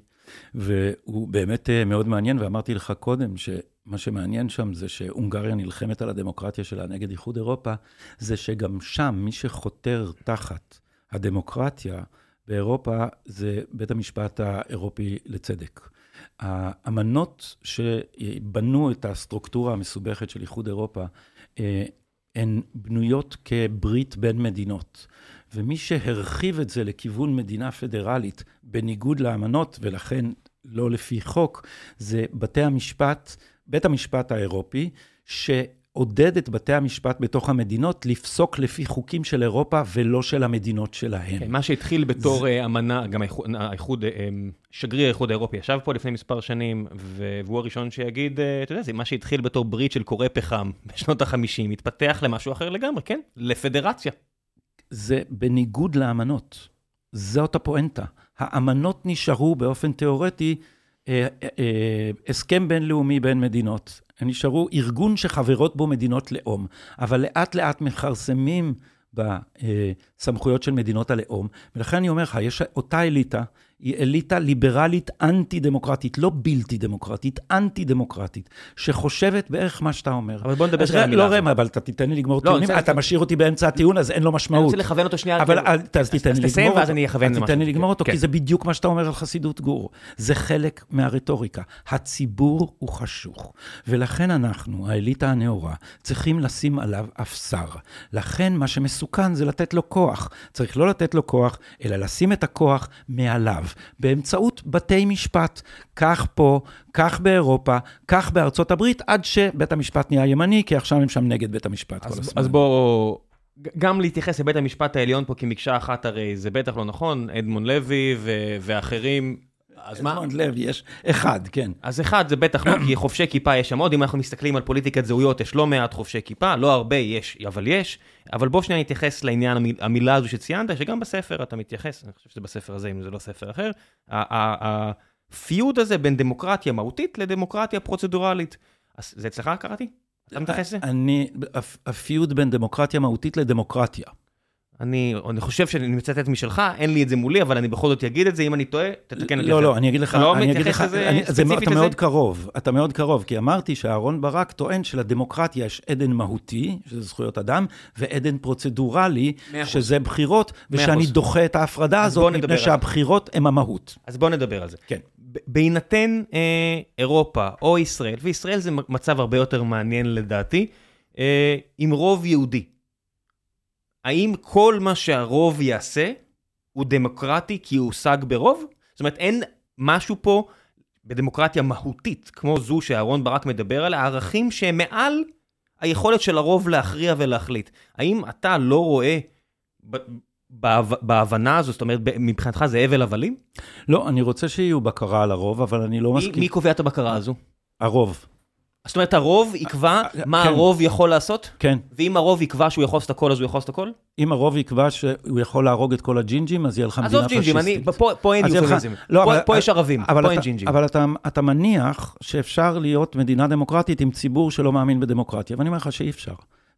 והוא באמת אה, מאוד מעניין, ואמרתי לך קודם, שמה שמעניין שם זה שהונגריה נלחמת על הדמוקרטיה שלה נגד איחוד אירופה, זה שגם שם מי שחותר תחת הדמוקרטיה באירופה זה בית המשפט האירופי לצדק. האמנות שבנו את הסטרוקטורה המסובכת של איחוד אירופה, אה, הן בנויות כברית בין מדינות. ומי שהרחיב את זה לכיוון מדינה פדרלית, בניגוד לאמנות, ולכן לא לפי חוק, זה בתי המשפט, בית המשפט האירופי, שעודד את בתי המשפט בתוך המדינות לפסוק לפי חוקים של אירופה ולא של המדינות שלהם. כן, מה שהתחיל בתור אה, אמנה, גם האיחוד- האיחוד, אה, אה, שגריר האיחוד האירופי ישב פה לפני מספר שנים, והוא הראשון שיגיד, אה, אתה יודע, זה מה שהתחיל בתור ברית של קורא פחם בשנות ה-50, התפתח למשהו אחר לגמרי, כן? לפדרציה. זה בניגוד לאמנות. זאת הפואנטה. האמנות נשארו באופן תיאורטי אה, אה, אה, הסכם בינלאומי בין מדינות. הם נשארו ארגון שחברות בו מדינות לאום, אבל לאט לאט מכרסמים סמכויות של מדינות הלאום, ולכן אני אומר לך, יש אותה אליטה, היא אליטה ליברלית אנטי-דמוקרטית, לא בלתי דמוקרטית, אנטי-דמוקרטית, שחושבת בערך מה שאתה אומר. אבל בוא נדבר אז שנייה על לא המילה ראם, אבל אתה תיתן לי לגמור לא, טיעונים, אני אתה משאיר אותי באמצע הטיעון, אז אין לו אני משמעות. רוצה לכוון אותו שנייה. אבל אז תיתן אז לי תסיים לגמור ואז אותו. אני אכוון אז למשהו. תיתן לי לגמור אותו, כן. כי זה בדיוק מה שאתה אומר על חסידות גור. זה חלק מהרטוריקה. הציבור הוא חשוך, ולכן אנחנו, האליטה הנאורה, צריכים לשים עליו אפסר. לכן מה שמסוכן זה לתת לו כוח. צריך לא לתת לו כוח, אלא לשים את הכוח מעליו, באמצעות בתי משפט. כך פה, כך באירופה, כך בארצות הברית, עד שבית המשפט נהיה ימני, כי עכשיו הם שם נגד בית המשפט כל אז, הזמן. אז בוא, ג- גם להתייחס לבית המשפט העליון פה כמקשה אחת הרי זה בטח לא נכון, אדמונד לוי ו- ואחרים. אז מה? אדמונד לוי, יש אחד, כן. אז אחד זה בטח לא, כי חובשי כיפה יש שם עוד, אם אנחנו מסתכלים על פוליטיקת זהויות, יש לא מעט חובשי כיפה, לא הרבה יש, אבל יש. אבל בוא שנייה נתייחס לעניין המיל, המילה הזו שציינת, שגם בספר אתה מתייחס, אני חושב שזה בספר הזה, אם זה לא ספר אחר. הפיוד הזה בין דמוקרטיה מהותית לדמוקרטיה פרוצדורלית. אז זה אצלך קראתי? אתה מתייחס לזה? אני, הפ- הפיוד בין דמוקרטיה מהותית לדמוקרטיה. אני, אני חושב שאני מצטט משלך, אין לי את זה מולי, אבל אני בכל זאת אגיד את זה, אם אני טועה, תתקן אותי. לא, אחרת. לא, אני אגיד לך, לא אני אגיד לך, אני, זה, אתה לזה? מאוד קרוב, אתה מאוד קרוב, כי אמרתי שאהרון ברק טוען שלדמוקרטיה יש עדן מהותי, שזה זכויות אדם, ועדן פרוצדורלי. שזה בחירות, ושאני. דוחה את ההפרדה בוא הזאת, מפני זה. שהבחירות הן המהות. אז בואו נדבר על זה. כן. בהינתן אה, אירופה או ישראל, וישראל זה מצב הרבה יותר מעניין לדעתי, אה, עם רוב יהודי. האם כל מה שהרוב יעשה הוא דמוקרטי כי הוא הושג ברוב? זאת אומרת, אין משהו פה בדמוקרטיה מהותית, כמו זו שאהרון ברק מדבר עליה, ערכים שהם מעל היכולת של הרוב להכריע ולהחליט. האם אתה לא רואה בהבנה הזו, זאת אומרת, מבחינתך זה הבל הבלים? לא, אני רוצה שיהיו בקרה על הרוב, אבל אני לא מסכים. מי קובע את הבקרה הזו? הרוב, זאת אומרת, הרוב יקבע מה כן. הרוב יכול לעשות? כן. ואם הרוב יקבע שהוא יכול לעשות הכל, אז הוא יכול לעשות הכל? אם הרוב יקבע שהוא יכול להרוג את כל הג'ינג'ים, אז יהיה לך מדינה עזוב ג'ינג'ים, אני, פשיסטית. פה, אין יופמיזם. לא, פה, יש ערבים, פה אין ג'ינג'ים. אבל אתה, אתה מניח שאפשר להיות מדינה דמוקרטית עם ציבור שלא מאמין בדמוקרטיה, ואני אומר לך שאי אפשר.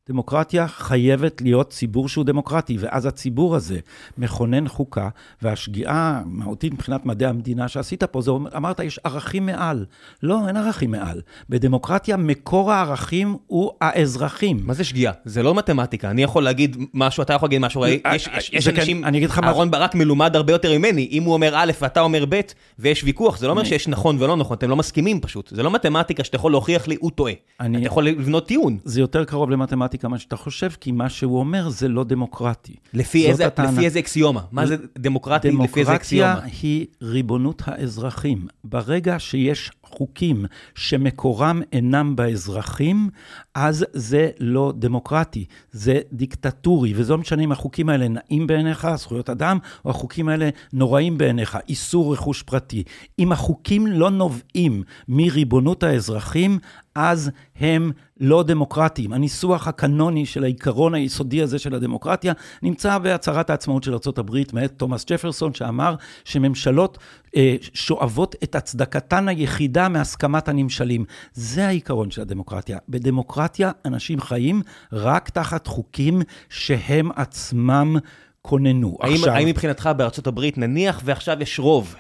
דמוקרטיה חייבת להיות ציבור שהוא דמוקרטי, ואז הציבור הזה מכונן חוקה, והשגיאה המהותית מבחינת מדעי המדינה שעשית פה, זה אומר- אמרת, יש ערכים מעל. לא, אין ערכים מעל. בדמוקרטיה מקור הערכים הוא האזרחים. מה זה שגיאה? זה לא מתמטיקה. אני יכול להגיד משהו, אתה יכול להגיד משהו, אה, יש, יש, יש כן, אנשים, אני אגיד לך מה- אהרון ברק מלומד הרבה יותר ממני, אם הוא אומר א' ואתה אומר ב', ויש ויכוח, זה לא אומר שיש נכון ולא נכון, אתם לא מסכימים פשוט. זה לא מתמטיקה שאתה יכול להוכיח לי, הוא טועה. אני- אתה יכול לבנות טיעון. זה יותר קרוב למתמטיקה ממה שאתה חושב, כי מה שהוא אומר זה לא דמוקרטי. לפי איזה, הטענה. לפי איזה אקסיומה? מה זה דמוקרטי לפי איזה דמוקרטיה אקסיומה? היא ריבונות האזרחים. ברגע שיש חוקים שמקורם אינם באזרחים, אז זה לא דמוקרטי, זה דיקטטורי, וזה לא משנה אם החוקים האלה נעים בעיניך, זכויות אדם, או החוקים האלה נוראים בעיניך, איסור רכוש פרטי. אם החוקים לא נובעים מריבונות האזרחים, אז הם לא דמוקרטיים. הניסוח הקנוני של העיקרון היסודי הזה של הדמוקרטיה נמצא בהצהרת העצמאות של ארה"ב מאת תומאס ג'פרסון, שאמר שממשלות אה, שואבות את הצדקתן היחידה מהסכמת הנמשלים. זה העיקרון של הדמוקרטיה. בדמוקרטיה אנשים חיים רק תחת חוקים שהם עצמם כוננו. האם, עכשיו, האם מבחינתך בארצות הברית, נניח ועכשיו יש רוב,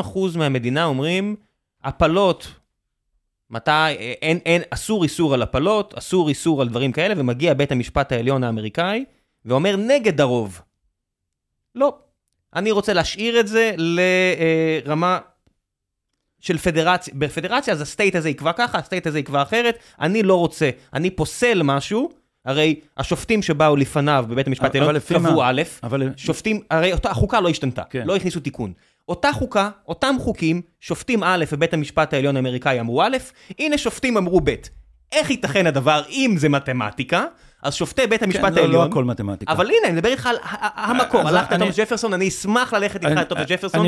60% מהמדינה אומרים, הפלות, מתי, אין, אין, אסור איסור על הפלות, אסור איסור על דברים כאלה, ומגיע בית המשפט העליון האמריקאי, ואומר נגד הרוב. לא. אני רוצה להשאיר את זה לרמה של פדרציה. בפדרציה אז הסטייט הזה יקבע ככה, הסטייט הזה יקבע אחרת. אני לא רוצה, אני פוסל משהו, הרי השופטים שבאו לפניו בבית המשפט העליון קבעו? א', אבל שופטים, הרי אותה, החוקה לא השתנתה, כן. לא הכניסו תיקון. אותה חוקה, אותם חוקים, שופטים א' בבית המשפט העליון האמריקאי אמרו א', הנה שופטים אמרו ב'. איך ייתכן הדבר אם זה מתמטיקה? אז שופטי בית המשפט כן, לא, העליון... לא הכל מתמטיקה. אבל הנה, אני מדבר איתך על ה- ה- המקור, אז הלכת לתומס ג'פרסון, אני אשמח ללכת איתך לתומס אני ג'פרסון.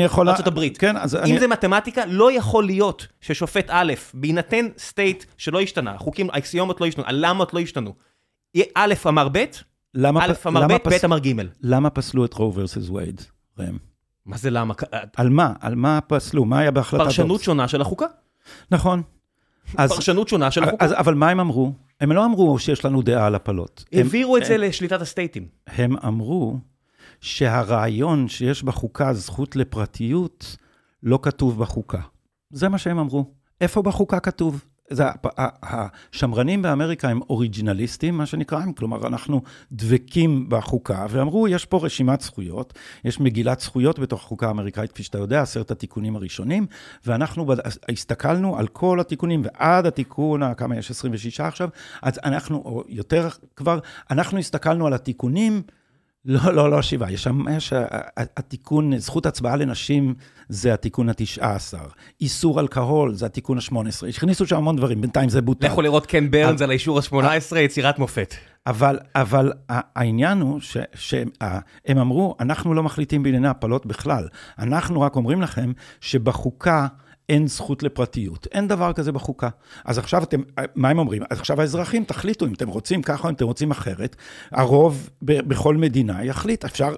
כן, אז אם זה מתמטיקה, לא יכול להיות ששופט א', בהינתן סטייט שלא השתנה, החוקים, האקסיומות לא השתנו, הלמות לא השתנו. א' אמר ב', א' אמר ב', ב' אמר ג'. למה פסלו את רו versus וייד, ראם? מה זה למה? על מה? על מה פסלו? מה היה בהחלטת פרשנות? שונה של החוקה. נכון. אז, פרשנות שונה של החוקה. אבל מה הם אמרו? הם לא אמרו שיש לנו דעה על הפלות. הם, העבירו את זה לשליטת הסטייטים. הם אמרו שהרעיון שיש בחוקה זכות לפרטיות, לא כתוב בחוקה. זה מה שהם אמרו. איפה בחוקה כתוב? זה, השמרנים באמריקה הם אוריג'ינליסטים, מה שנקרא, כלומר, אנחנו דבקים בחוקה, ואמרו, יש פה רשימת זכויות, יש מגילת זכויות בתוך החוקה האמריקאית, כפי שאתה יודע, עשרת התיקונים הראשונים, ואנחנו. הסתכלנו על כל התיקונים, ועד התיקון, כמה יש? 26 עכשיו, אז אנחנו, או יותר כבר, אנחנו הסתכלנו על התיקונים, לא, לא, לא שבעה, יש שם, יש, התיקון, זכות הצבעה לנשים זה התיקון התשעה עשר. איסור אלכוהול זה התיקון השמונה עשרה. הכניסו שם המון דברים, בינתיים זה בוטל. לכו לראות קן ברנס על האישור השמונה עשרה, יצירת מופת. אבל, אבל העניין הוא ש, שהם אמרו, אנחנו לא מחליטים בענייני הפלות בכלל. אנחנו רק אומרים לכם שבחוקה... אין זכות לפרטיות. אין דבר כזה בחוקה. אז עכשיו אתם, מה הם אומרים? אז עכשיו האזרחים תחליטו אם אתם רוצים ככה או אם אתם רוצים אחרת. הרוב ב- בכל מדינה יחליט, אפשר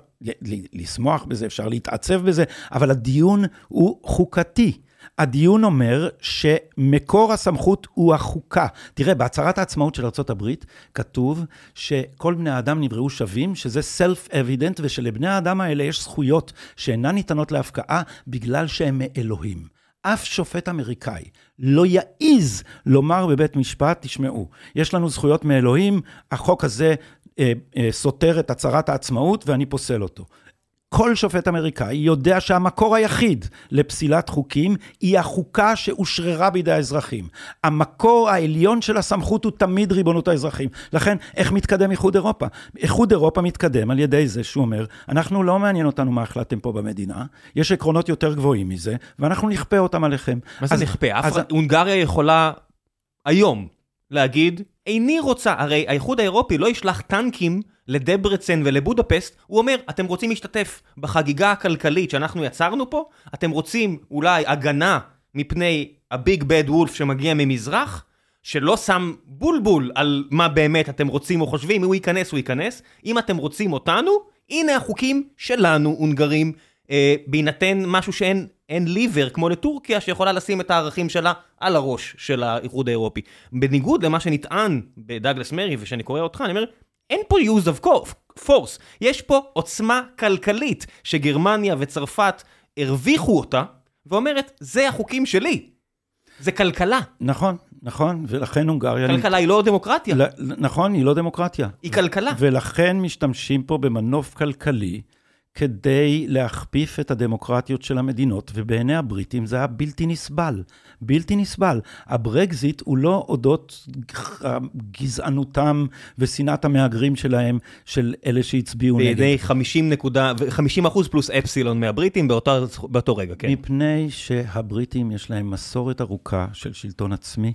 לשמוח בזה, אפשר להתעצב בזה, אבל הדיון הוא חוקתי. הדיון אומר שמקור הסמכות הוא החוקה. תראה, בהצהרת העצמאות של ארה"ב כתוב שכל בני האדם נבראו שווים, שזה self-evident, ושלבני האדם האלה יש זכויות שאינן ניתנות להפקעה בגלל שהם מאלוהים. אף שופט אמריקאי לא יעז לומר בבית משפט, תשמעו, יש לנו זכויות מאלוהים, החוק הזה אה, אה, סותר את הצהרת העצמאות ואני פוסל אותו. כל שופט אמריקאי יודע שהמקור היחיד לפסילת חוקים היא החוקה שאושררה בידי האזרחים. המקור העליון של הסמכות הוא תמיד ריבונות האזרחים. לכן, איך מתקדם איחוד אירופה? איחוד אירופה מתקדם על ידי זה שהוא אומר, אנחנו לא מעניין אותנו מה החלטתם פה במדינה, יש עקרונות יותר גבוהים מזה, ואנחנו נכפה אותם עליכם. מה זה נכפה? אז... הונגריה יכולה היום להגיד, איני רוצה, הרי האיחוד האירופי לא ישלח טנקים לדברצן ולבודפסט, הוא אומר, אתם רוצים להשתתף בחגיגה הכלכלית שאנחנו יצרנו פה? אתם רוצים אולי הגנה מפני הביג בד וולף שמגיע ממזרח? שלא שם בולבול על מה באמת אתם רוצים או חושבים, אם הוא ייכנס, הוא ייכנס. אם אתם רוצים אותנו, הנה החוקים שלנו, הונגרים, אה, בהינתן משהו שאין אין ליבר, כמו לטורקיה, שיכולה לשים את הערכים שלה על הראש של האיחוד האירופי. בניגוד למה שנטען בדאגלס מרי, ושאני קורא אותך, אני אומר, אין פה use of force, יש פה עוצמה כלכלית שגרמניה וצרפת הרוויחו אותה, ואומרת, זה החוקים שלי. זה כלכלה. נכון, נכון, ולכן הונגריה... כלכלה היא לא דמוקרטיה. נכון, היא לא דמוקרטיה. היא כלכלה. ולכן משתמשים פה במנוף כלכלי. כדי להכפיף את הדמוקרטיות של המדינות, ובעיני הבריטים זה היה בלתי נסבל. בלתי נסבל. הברקזיט הוא לא אודות גזענותם ושנאת המהגרים שלהם, של אלה שהצביעו נגד. בידי 50 נקודה, 50 אחוז פלוס אפסילון מהבריטים באותו, באותו רגע, כן. מפני שהבריטים יש להם מסורת ארוכה של שלטון עצמי.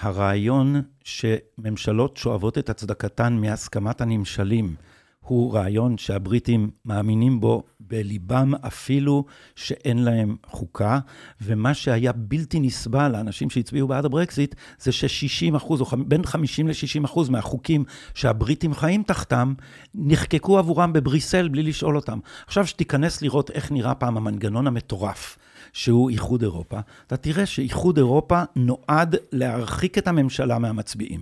הרעיון שממשלות שואבות את הצדקתן מהסכמת הנמשלים, הוא רעיון שהבריטים מאמינים בו בליבם אפילו שאין להם חוקה, ומה שהיה בלתי נסבל לאנשים שהצביעו בעד הברקזיט, זה ש-60 אחוז, או בין 50 ל-60 אחוז מהחוקים שהבריטים חיים תחתם, נחקקו עבורם בבריסל בלי לשאול אותם. עכשיו שתיכנס לראות איך נראה פעם המנגנון המטורף. שהוא איחוד אירופה, אתה תראה שאיחוד אירופה נועד להרחיק את הממשלה מהמצביעים.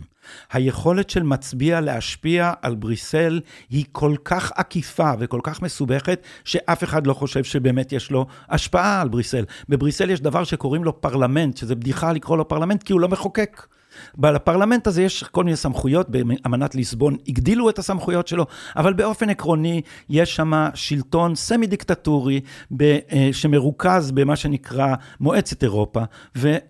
היכולת של מצביע להשפיע על בריסל היא כל כך עקיפה וכל כך מסובכת, שאף אחד לא חושב שבאמת יש לו השפעה על בריסל. בבריסל יש דבר שקוראים לו פרלמנט, שזה בדיחה לקרוא לו פרלמנט, כי הוא לא מחוקק. לפרלמנט הזה יש כל מיני סמכויות, באמנת ליסבון הגדילו את הסמכויות שלו, אבל באופן עקרוני יש שם שלטון סמי דיקטטורי אה, שמרוכז במה שנקרא מועצת אירופה,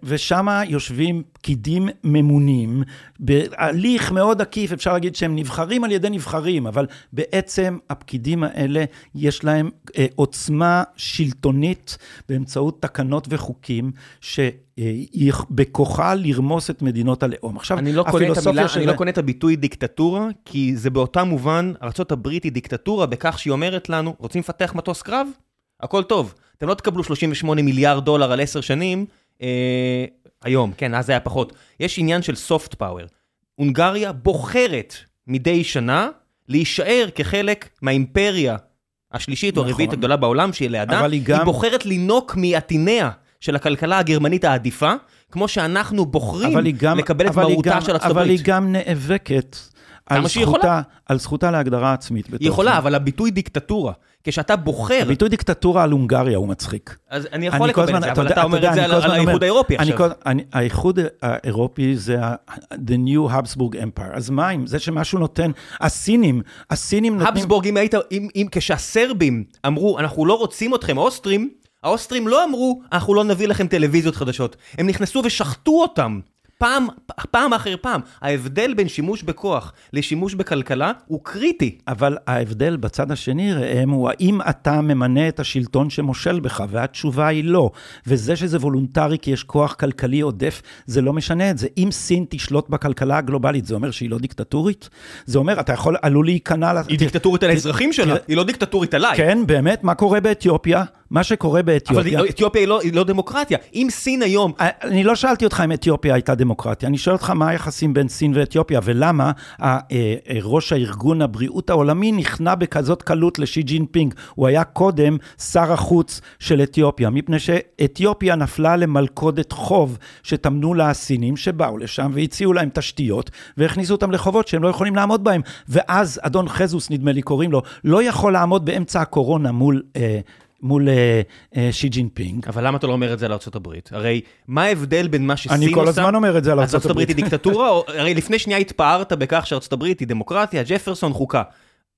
ושם יושבים פקידים ממונים, בהליך מאוד עקיף, אפשר להגיד שהם נבחרים על ידי נבחרים, אבל בעצם הפקידים האלה יש להם אה, עוצמה שלטונית באמצעות תקנות וחוקים, ש... היא בכוחה לרמוס את מדינות הלאום. עכשיו, אני לא הפילוסופיה של... אני לא קונה את הביטוי דיקטטורה, כי זה באותה מובן, ארה"ב היא דיקטטורה בכך שהיא אומרת לנו, רוצים לפתח מטוס קרב? הכל טוב. אתם לא תקבלו 38 מיליארד דולר על 10 שנים, אה, היום, כן, אז זה היה פחות. יש עניין של soft power. הונגריה בוחרת מדי שנה להישאר כחלק מהאימפריה השלישית נכון. או הרביעית הגדולה בעולם, שהיא לידה, היא, גם... היא בוחרת לינוק מעטיניה. של הכלכלה הגרמנית העדיפה, כמו שאנחנו בוחרים גם, לקבל את מהותה של ארצות הברית. אבל היא גם נאבקת על זכותה-. על זכותה להגדרה עצמית. היא יכולה. אבל הביטוי דיקטטורה, כשאתה בוחר, הביטוי דיקטטורה על הונגריה הוא מצחיק. אז אני אני יכול כל לקבל הזמן- את זה, אתה אבל יודע- אתה אומר את זה אני על על האיחוד האירופי אני עכשיו. כל- אני- האיחוד האירופי זה ה- the new Habsburg Empire. אז מה אם זה שמשהו נותן, הסינים, הסינים נותנים... הבסבורג, אם היית, אם, אם כשהסרבים אמרו, אנחנו לא רוצים אתכם, האוסטרים, האוסטרים לא אמרו, אנחנו לא נביא לכם טלוויזיות חדשות. הם נכנסו ושחטו אותם. פעם, פעם אחר פעם. ההבדל בין שימוש בכוח לשימוש בכלכלה הוא קריטי. אבל ההבדל בצד השני, ראם, הוא האם אתה ממנה את השלטון שמושל בך, והתשובה היא לא. וזה שזה וולונטרי כי יש כוח כלכלי עודף, זה לא משנה את זה. אם סין תשלוט בכלכלה הגלובלית, זה אומר שהיא לא דיקטטורית? זה אומר, אתה יכול, עלול להיכנע... היא דיקטטורית על האזרחים שלה, היא לא דיקטטורית עליי. כן, באמת, מה קורה באתיופיה? מה שקורה אבל באתיופיה... אתיופיה היא לא, היא לא דמוקרטיה. אם סין היום... אני לא שאלתי אותך אם אתיופיה הייתה דמוקרטיה, אני שואל אותך מה היחסים בין סין ואתיופיה, ולמה אה, אה, ראש הארגון הבריאות העולמי נכנע בכזאת קלות לשי ג'ינפינג. הוא היה קודם שר החוץ של אתיופיה, מפני שאתיופיה נפלה למלכודת חוב שטמנו לה הסינים, שבאו לשם והציעו להם תשתיות, והכניסו אותם לחובות שהם לא יכולים לעמוד בהם. ואז אדון אדהנום, נדמה לי קוראים לו, לא יכול לעמוד באמצע הקורונה מול... אה, מול אה, אה, שי ג'ינפינג. אבל למה אתה לא אומר את זה על ארה"ב? הרי מה ההבדל בין מה שסין אני עושה... כל הזמן אומר את זה על אז ארצות הברית היא. דיקטטורה? או- הרי לפני שנייה התפארת בכך שארצות הברית היא דמוקרטיה, ג'פרסון, חוקה.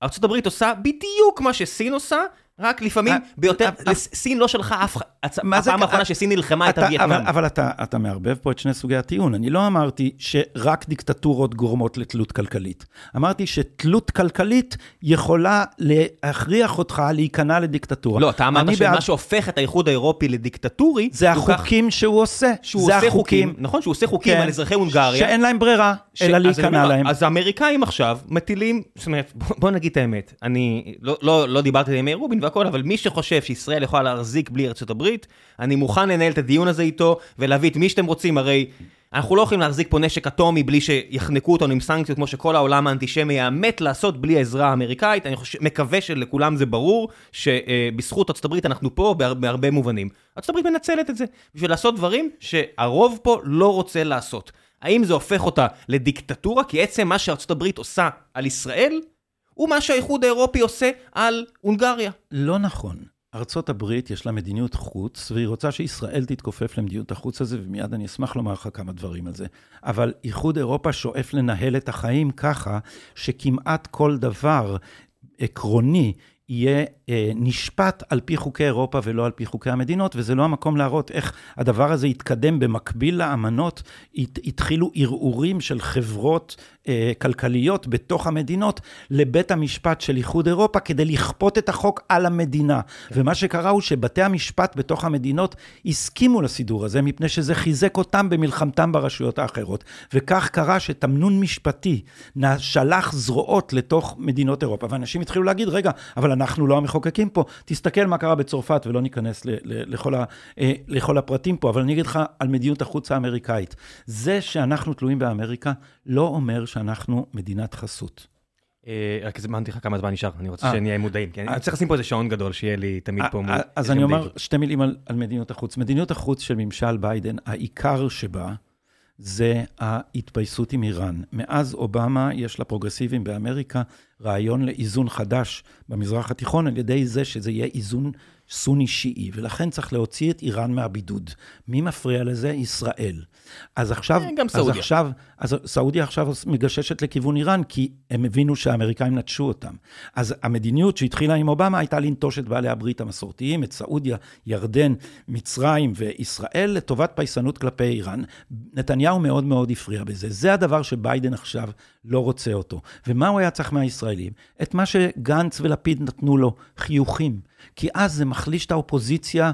ארצות הברית עושה בדיוק מה שסין עושה, רק לפעמים אה, ביותר... אה, לס- סין לא שלחה אף... זה- הפעם האחרונה אה, שסין נלחמה אתה- הייתה וייטנאם. אבל, אתה, מערבב פה את שני סוגי הטיעון. אני לא אמרתי שרק דיקטטורות גורמות לתלות כלכלית. אמרתי שתלות כלכלית יכולה להכריח אותך להיכנע לדיקטטורה. לא, אתה אמרת שמה שהופך את האיחוד האירופי לדיקטטורי... זה החוקים שהוא עושה. שהוא עושה. חוקים, נכון, שהוא עושה חוקים כן. על אזרחי הונגריה. שאין להם ברירה, אלא להיכנע להם. אז האמריקאים עכשיו מטילים, זאת אומרת, בוא, בוא נגיד את האמת, אני לא, לא, לא דיברתי עם מאיר רובין והכל, אבל מי שחושב שישראל יכולה להחזיק בלי ארצות הברית, אני מוכן לנהל את הדיון הזה איתו, ולהביא את מי שאתם רוצים, הרי אנחנו לא יכולים להחזיק פה נשק אטומי בלי שיחנקו אותנו עם סנקציות, כמו שכל העולם האנטישמי יאמת לעשות בלי העזרה האמריקאית, אני חושב, מקווה שלכולם זה ברור, שבזכות ארצות הברית אנחנו פה בהר, בהרבה מובנים. ארצות הברית מנצלת את זה, בשביל לעשות דברים שהרוב פה לא רוצה לעשות. האם זה הופך אותה לדיקטטורה? כי עצם מה שארצות הברית עושה על ישראל, הוא מה שהאיחוד האירופי עושה על הונגריה. לא נכון. ארצות הברית יש לה מדיניות חוץ, והיא רוצה שישראל תתכופף למדיניות החוץ הזה, ומיד אני אשמח לומר לך כמה דברים על זה. אבל איחוד אירופה שואף לנהל את החיים ככה, שכמעט כל דבר עקרוני יהיה אה, נשפט על פי חוקי אירופה ולא על פי חוקי המדינות, וזה לא המקום להראות איך הדבר הזה יתקדם במקביל לאמנות. הת, התחילו ערעורים של חברות אה, כלכליות בתוך המדינות לבית המשפט של איחוד אירופה כדי לכפות את החוק על המדינה. ומה שקרה הוא שבתי המשפט בתוך המדינות הסכימו לסידור הזה, מפני שזה חיזק אותם במלחמתם ברשויות האחרות. וכך קרה שתמנון משפטי שלח זרועות לתוך מדינות אירופה, ואנשים התחילו להגיד, רגע, אבל אנחנו לא המחוקקים פה, תסתכל מה קרה בצרפת, ולא ניכנס ל- ל- לכל, ה- אה, לכל הפרטים פה, אבל אני אגיד לך על מדיניות החוץ האמריקאית. זה שאנחנו תלויים באמריקה, לא אומר שאנחנו מדינת חסות. אה, רק הזמנתי לך כמה זמן נשאר, אני רוצה אה. שנהיה מודעים. כי אני אה. צריך לשים פה איזה שעון גדול, שיהיה לי תמיד פה. אה, אז אני אומר שתי מילים על מדיניות החוץ. מדיניות החוץ של ממשל ביידן, העיקר שבה זה ההתפייסות עם איראן. מאז אובמה יש לפרוגרסיבים באמריקה רעיון לאיזון חדש במזרח התיכון, על ידי זה שזה יהיה איזון סוני-שיעי, ולכן צריך להוציא את איראן מהבידוד. מי מפריע לזה? ישראל. אז עכשיו... אה, גם אז סעודיה. עכשיו, אז סעודיה עכשיו מגששת לכיוון איראן, כי הם הבינו שהאמריקאים נטשו אותם. אז המדיניות שהתחילה עם אובמה הייתה לנטוש את בעלי הברית המסורתיים, את סעודיה, ירדן, מצרים וישראל, לטובת פייסנות כלפי איראן. נתניהו מאוד מאוד הפריע בזה. זה הדבר שביידן עכשיו לא רוצה אותו. ומה הוא היה צריך מהישראלים? את מה שגנץ ולפיד נתנו לו, חיוכים. כי אז זה מחליש את האופוזיציה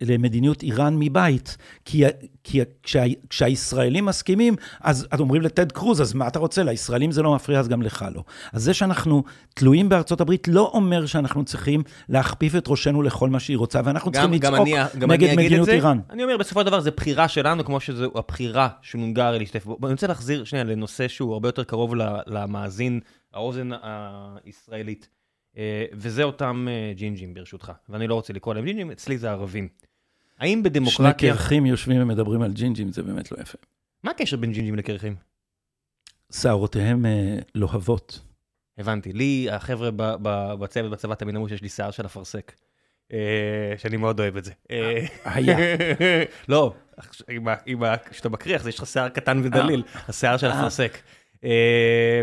למדיניות איראן מבית. כי, כי כשה, כשהישראלים מסכימים, אז אז אומרים לטד קרוז, אז מה אתה רוצה? לישראלים זה לא מפריע, אז גם לך לא. אז זה שאנחנו תלויים בארצות הברית לא אומר שאנחנו צריכים להכפיף את ראשנו לכל מה שהיא רוצה, ואנחנו גם, צריכים גם לצעוק אני, נגד מדיניות זה, איראן. אני אומר, בסופו של דבר זה בחירה שלנו, כמו שזו הבחירה של הונגריה להשתתף בו. אני רוצה להחזיר שנייה לנושא שהוא הרבה יותר קרוב למאזין, האוזן הישראלית, וזה אותם אה, ג'ינג'ים ברשותך, ואני לא רוצה לקרוא להם ג'ינג'ים, אצלי זה ערבים. האם שני בדמוקרטיה... קרחים יושבים ומדברים על ג'ינג'ים, זה באמת לא יפה. מה הקשר בין ג'ינג'ים לקרחים? שערותיהם אה, לוהבות. הבנתי. לי, החבר'ה בצוות בצבא תמיד אמרו שיש לי שיער של אפרסק. אה, שאני מאוד אוהב את זה. אה, היה. לא, כשאתה מקריח, אז יש לך שיער קטן ודליל, השיער של אה. אפרסק. אה,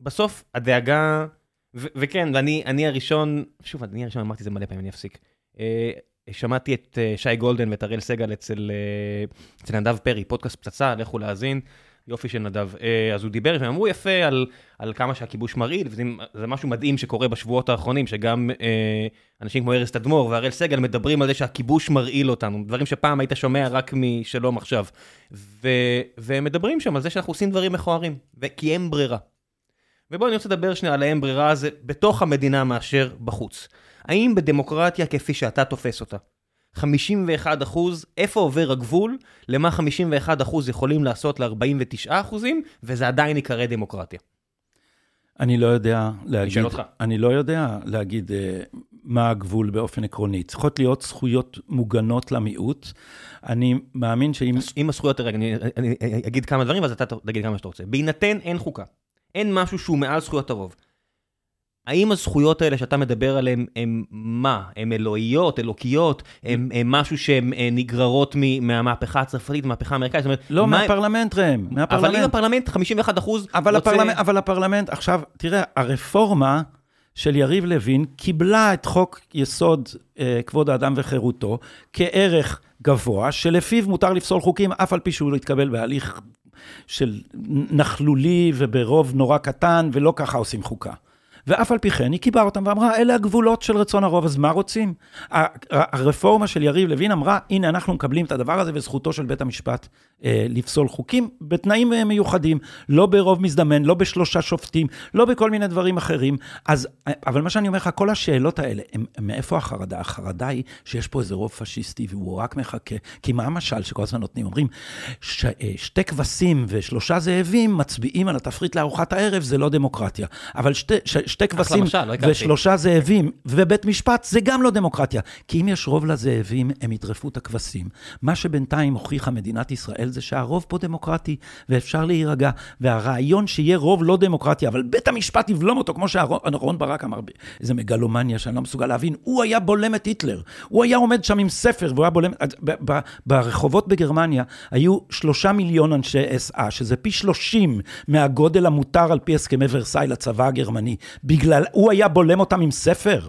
בסוף, הדאגה, וכן, ואני אני הראשון, שוב, אני הראשון, אמרתי את זה מלא פעמים, אני אפסיק. אה, שמעתי את אה, שי גולדן ואת אראל סגל אצל אה, אצל נדב פרי, פודקאסט פצצה, לכו להאזין. יופי של נדב. אז הוא דיבר, והם אמרו יפה על, על כמה שהכיבוש מרעיל, וזה זה משהו מדהים שקורה בשבועות האחרונים, שגם אה, אנשים כמו ארז תדמור והראל סגל מדברים על זה שהכיבוש מרעיל אותנו, דברים שפעם היית שומע רק משלום עכשיו. ו, והם מדברים שם על זה שאנחנו עושים דברים מכוערים, כי אין ברירה. ובואו אני רוצה לדבר שנייה על האין ברירה הזה בתוך המדינה מאשר בחוץ. האם בדמוקרטיה כפי שאתה תופס אותה, 51 אחוז, איפה עובר הגבול למה 51 אחוז יכולים לעשות ל-49 אחוזים, וזה עדיין ייקרא דמוקרטיה. אני לא יודע להגיד... אני לא יודע להגיד אה, מה הגבול באופן עקרוני. צריכות להיות זכויות מוגנות למיעוט. אני מאמין שאם... אם הזכויות, רגע, אני, אני, אני אגיד כמה דברים, ואז אתה תגיד כמה שאתה רוצה. בהינתן אין חוקה, אין משהו שהוא מעל זכויות הרוב. האם הזכויות האלה שאתה מדבר עליהן הן מה? הן אלוהיות, אלוקיות? הן משהו שהן אה, נגררות מהמהפכה הצרפתית, מהמהפכה האמריקאית? זאת אומרת, לא, מה- מהפרלמנט, ראם, אבל אם מהפרלמנט. הפרלמנט 51 אחוז אבל רוצה... הפרלמנט, אבל הפרלמנט, עכשיו, תראה, הרפורמה של יריב לוין קיבלה את חוק יסוד אה, כבוד האדם וחירותו כערך גבוה, שלפיו מותר לפסול חוקים, אף על פי שהוא לא התקבל בהליך של נכלולי וברוב נורא קטן, ולא ככה עושים חוקה. ואף על פי כן, היא קיבלה אותם ואמרה, אלה הגבולות של רצון הרוב, אז מה רוצים? הרפורמה של יריב לוין אמרה, הנה, אנחנו מקבלים את הדבר הזה, וזכותו של בית המשפט אה, לפסול חוקים בתנאים אה, מיוחדים, לא ברוב מזדמן, לא בשלושה שופטים, לא בכל מיני דברים אחרים. אז, אה, אבל מה שאני אומר לך, כל השאלות האלה, הם, הם מאיפה החרדה? החרדה היא שיש פה איזה רוב פשיסטי, והוא רק מחכה. כי מה המשל שכל הזמן נותנים? אומרים, ש, אה, שתי כבשים ושלושה זאבים מצביעים על התפריט לארוחת הערב, זה לא דמוקרטיה. אבל שתי, ש, שתי כבשים לא. ושלושה זאבים ובית משפט, זה גם לא דמוקרטיה. כי אם יש רוב לזאבים, הם יטרפו את הכבשים. מה שבינתיים הוכיחה מדינת ישראל זה שהרוב פה דמוקרטי, ואפשר להירגע. והרעיון שיהיה רוב לא דמוקרטי, אבל בית המשפט יבלום אותו, כמו שאהרון ברק אמר, איזה מגלומניה שאני לא מסוגל להבין, הוא היה בולם את היטלר. הוא היה עומד שם עם ספר, והוא היה בולם... ברחובות בגרמניה היו שלושה מיליון אנשי SA, שזה פי שלושים מהגודל המותר על פי הסכמי ורסאי לצבא הגרמני. בגלל, הוא היה בולם אותם עם ספר.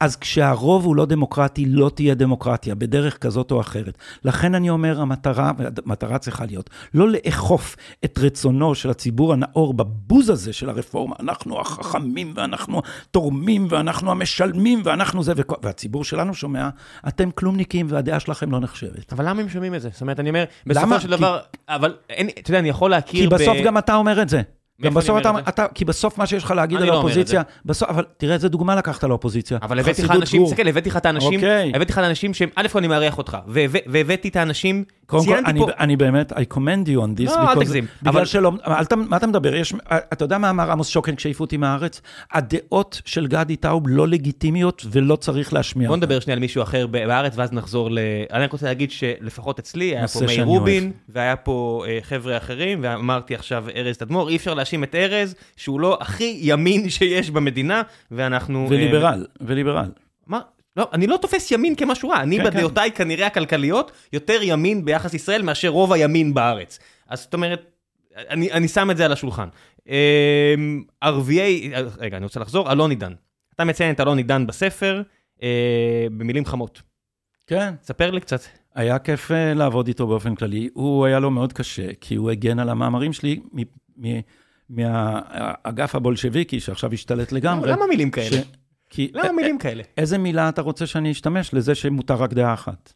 אז כשהרוב הוא לא דמוקרטי, לא תהיה דמוקרטיה, בדרך כזאת או אחרת. לכן אני אומר, המטרה, המטרה צריכה להיות, לא לאכוף את רצונו של הציבור הנאור בבוז הזה של הרפורמה. אנחנו החכמים, ואנחנו תורמים, ואנחנו המשלמים, ואנחנו זה, וכו- והציבור שלנו שומע, אתם כלומניקים, והדעה שלכם לא נחשבת. אבל למה הם שומעים את זה? זאת אומרת, אני אומר, בסופו למה? של כי- דבר, אבל אין, אתה יודע, אני יכול להכיר כי בסוף גם אתה אומר את זה. גם בסוף אתה? אתה, כי בסוף מה שיש לך להגיד על לא האופוזיציה, בסוף, אבל תראה איזה דוגמה לקחת לאופוזיציה. אבל הבאתי לך אנשים. תסתכל, הבאתי לך את האנשים, אוקיי. הבאתי לך את האנשים שהם, א' כל אני מארח אותך, והבא- והבאתי את האנשים, קודם כל, אני, פה, אני באמת, I commend you on this, לא, אל תגזים, בגלל אבל- שלא, אל מה אתה מדבר? יש, אתה יודע מה אמר עמוס שוקן כשהעיפו אותי מהארץ? הדעות של גדי טאוב לא לגיטימיות ולא צריך להשמיע בוא. נדבר שנייה על מישהו אחר בארץ, ואז נחזור ל... אני רק רוצה להגיד שלפחות אצלי, היה פה מאיר רובין, והיה פה אה, חבר'ה אחרים, ואמרתי עכשיו ארז תדמור, אי אפשר להאשים את ארז, שהוא לא הכי ימין שיש במדינה, ואנחנו... אה, וליברל, וליברל. מה? לא, אני לא תופס ימין כמשהו רע, אני כן, בדעותיי כנראה הכלכליות יותר ימין ביחס ישראל מאשר רוב הימין בארץ. אז זאת אומרת, אני, אני שם את זה על השולחן. אמ, ערביי, רגע, אני רוצה לחזור, אלון עידן. אתה מציין את אלון עידן בספר, אה, במילים חמות. כן. ספר לי קצת. היה כיף אה, לעבוד איתו באופן כללי. הוא היה לו מאוד קשה, כי הוא הגן על המאמרים שלי מהאגף הבולשביקי, שעכשיו השתלט לגמרי. למה מילים כאלה? כי למה מילים כאלה? איזה מילה אתה רוצה שאני אשתמש לזה שמותר רק דעה אחת?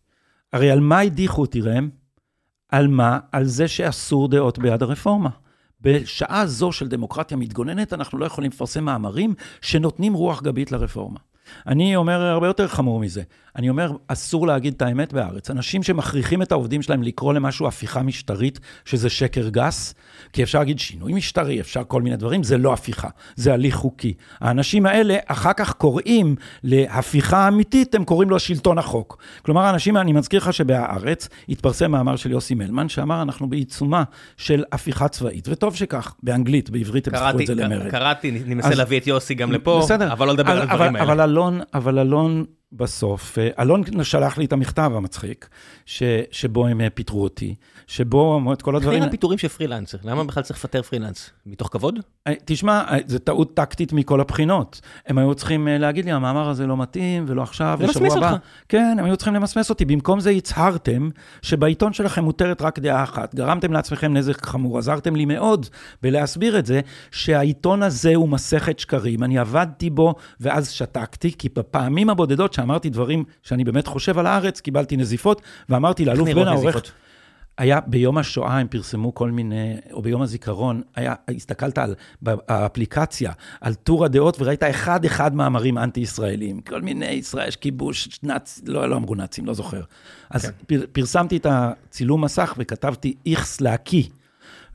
הרי על מה הדיחו אותי, ראם? על מה? על זה שאסור דעות בעד הרפורמה. בשעה זו של דמוקרטיה מתגוננת, אנחנו לא יכולים לפרסם מאמרים שנותנים רוח גבית לרפורמה. אני אומר הרבה יותר חמור מזה. אני אומר, אסור להגיד את האמת בארץ. אנשים שמכריחים את העובדים שלהם לקרוא למשהו הפיכה משטרית, שזה שקר גס, כי אפשר להגיד שינוי משטרי, אפשר כל מיני דברים, זה לא הפיכה, זה הליך חוקי. האנשים האלה אחר כך קוראים להפיכה אמיתית, הם קוראים לו שלטון החוק. כלומר, האנשים, אני מזכיר לך שבהארץ התפרסם מאמר של יוסי מלמן, שאמר, אנחנו בעיצומה של הפיכה צבאית, וטוב שכך, באנגלית, בעברית הם סיפרו את זה למרד. קראתי, ננסה אז- להביא את יוסי גם לפה, בסדר. אבל לא לדבר על אבל- הדברים אבל האלה. אלון, אבל אלון בסוף, אה, אלון שלח לי את המכתב המצחיק, ש, שבו הם אה, פיטרו אותי, שבו את כל הדברים... נראה פיטורים של פרילנסר? למה בכלל צריך לפטר פרילנס? מתוך כבוד? אה, תשמע, אה, זו טעות טקטית מכל הבחינות. הם היו צריכים אה, להגיד לי, המאמר הזה לא מתאים, ולא עכשיו, למסמס ושבוע הבא. אותך. כן, הם היו צריכים למסמס אותי. במקום זה הצהרתם שבעיתון שלכם מותרת רק דעה אחת. גרמתם לעצמכם נזק חמור, עזרתם לי מאוד בלהסביר את זה, שהעיתון הזה הוא מסכת שקרים. אני עבדתי בו, ואז שתקתי, כי בפעמים הבודדות שאמרתי דברים שאני באמת חושב על הארץ, קיבלתי נזיפות, ואמרתי לאלוף בן העורך... היה ביום השואה, הם פרסמו כל מיני, או ביום הזיכרון, היה, הסתכלת על, באפליקציה, על טור הדעות, וראית אחד-אחד מאמרים אנטי-ישראלים. כל מיני, ישראל, יש כיבוש, נאצ... לא, לא אמרו נאצים, לא זוכר. אז כן. פר, פרסמתי את הצילום מסך וכתבתי איכס להקיא,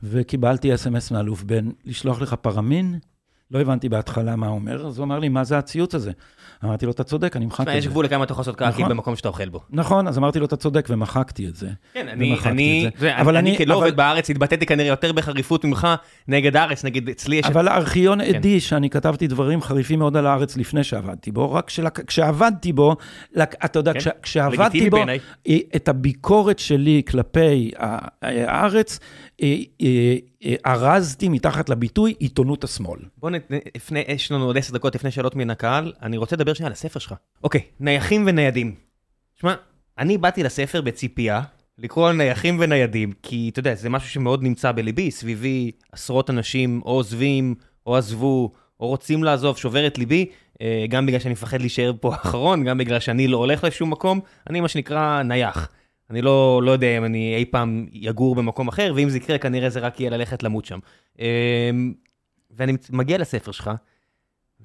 וקיבלתי אס.אם.אס מאלוף בן, לשלוח לך פרמין? לא הבנתי בהתחלה מה הוא אומר, אז הוא אמר לי, מה זה הציוץ הזה? אמרתי לו, אתה צודק, אני מחקתי את יש זה. גבול לכמה אתה יכול לעשות קעקי נכון. במקום שאתה אוכל בו. נכון, אז אמרתי לו, אתה צודק, ומחקתי את זה. כן, אני, אני, כלא עובד בארץ, התבטאתי כנראה יותר בחריפות ממך נגד הארץ, נגיד אצלי יש... אבל הארכיון כן. עדי שאני כתבתי דברים חריפים מאוד על הארץ לפני שעבדתי בו, רק כשעבדתי בו, אתה יודע, כן, כש- כשעבדתי בו, את הביקורת שלי כלפי הארץ, ארזתי מתחת לביטוי עיתונות השמאל. בוא נפנה, יש לנו עוד עשר דקות לפני שאלות מן הקהל, אני רוצה לדבר שנייה על הספר שלך. אוקיי, נייחים וניידים. שמע, אני באתי לספר בציפייה לקרוא על נייחים וניידים, כי אתה יודע, זה משהו שמאוד נמצא בליבי, סביבי עשרות אנשים או עוזבים, או עזבו, או רוצים לעזוב, שובר את ליבי, אה, גם בגלל שאני מפחד להישאר פה האחרון, גם בגלל שאני לא הולך לשום מקום, אני מה שנקרא נייח. אני לא, לא יודע אם אני אי פעם יגור במקום אחר, ואם זה יקרה, כנראה זה רק יהיה ללכת למות שם. אה, ואני מגיע לספר שלך,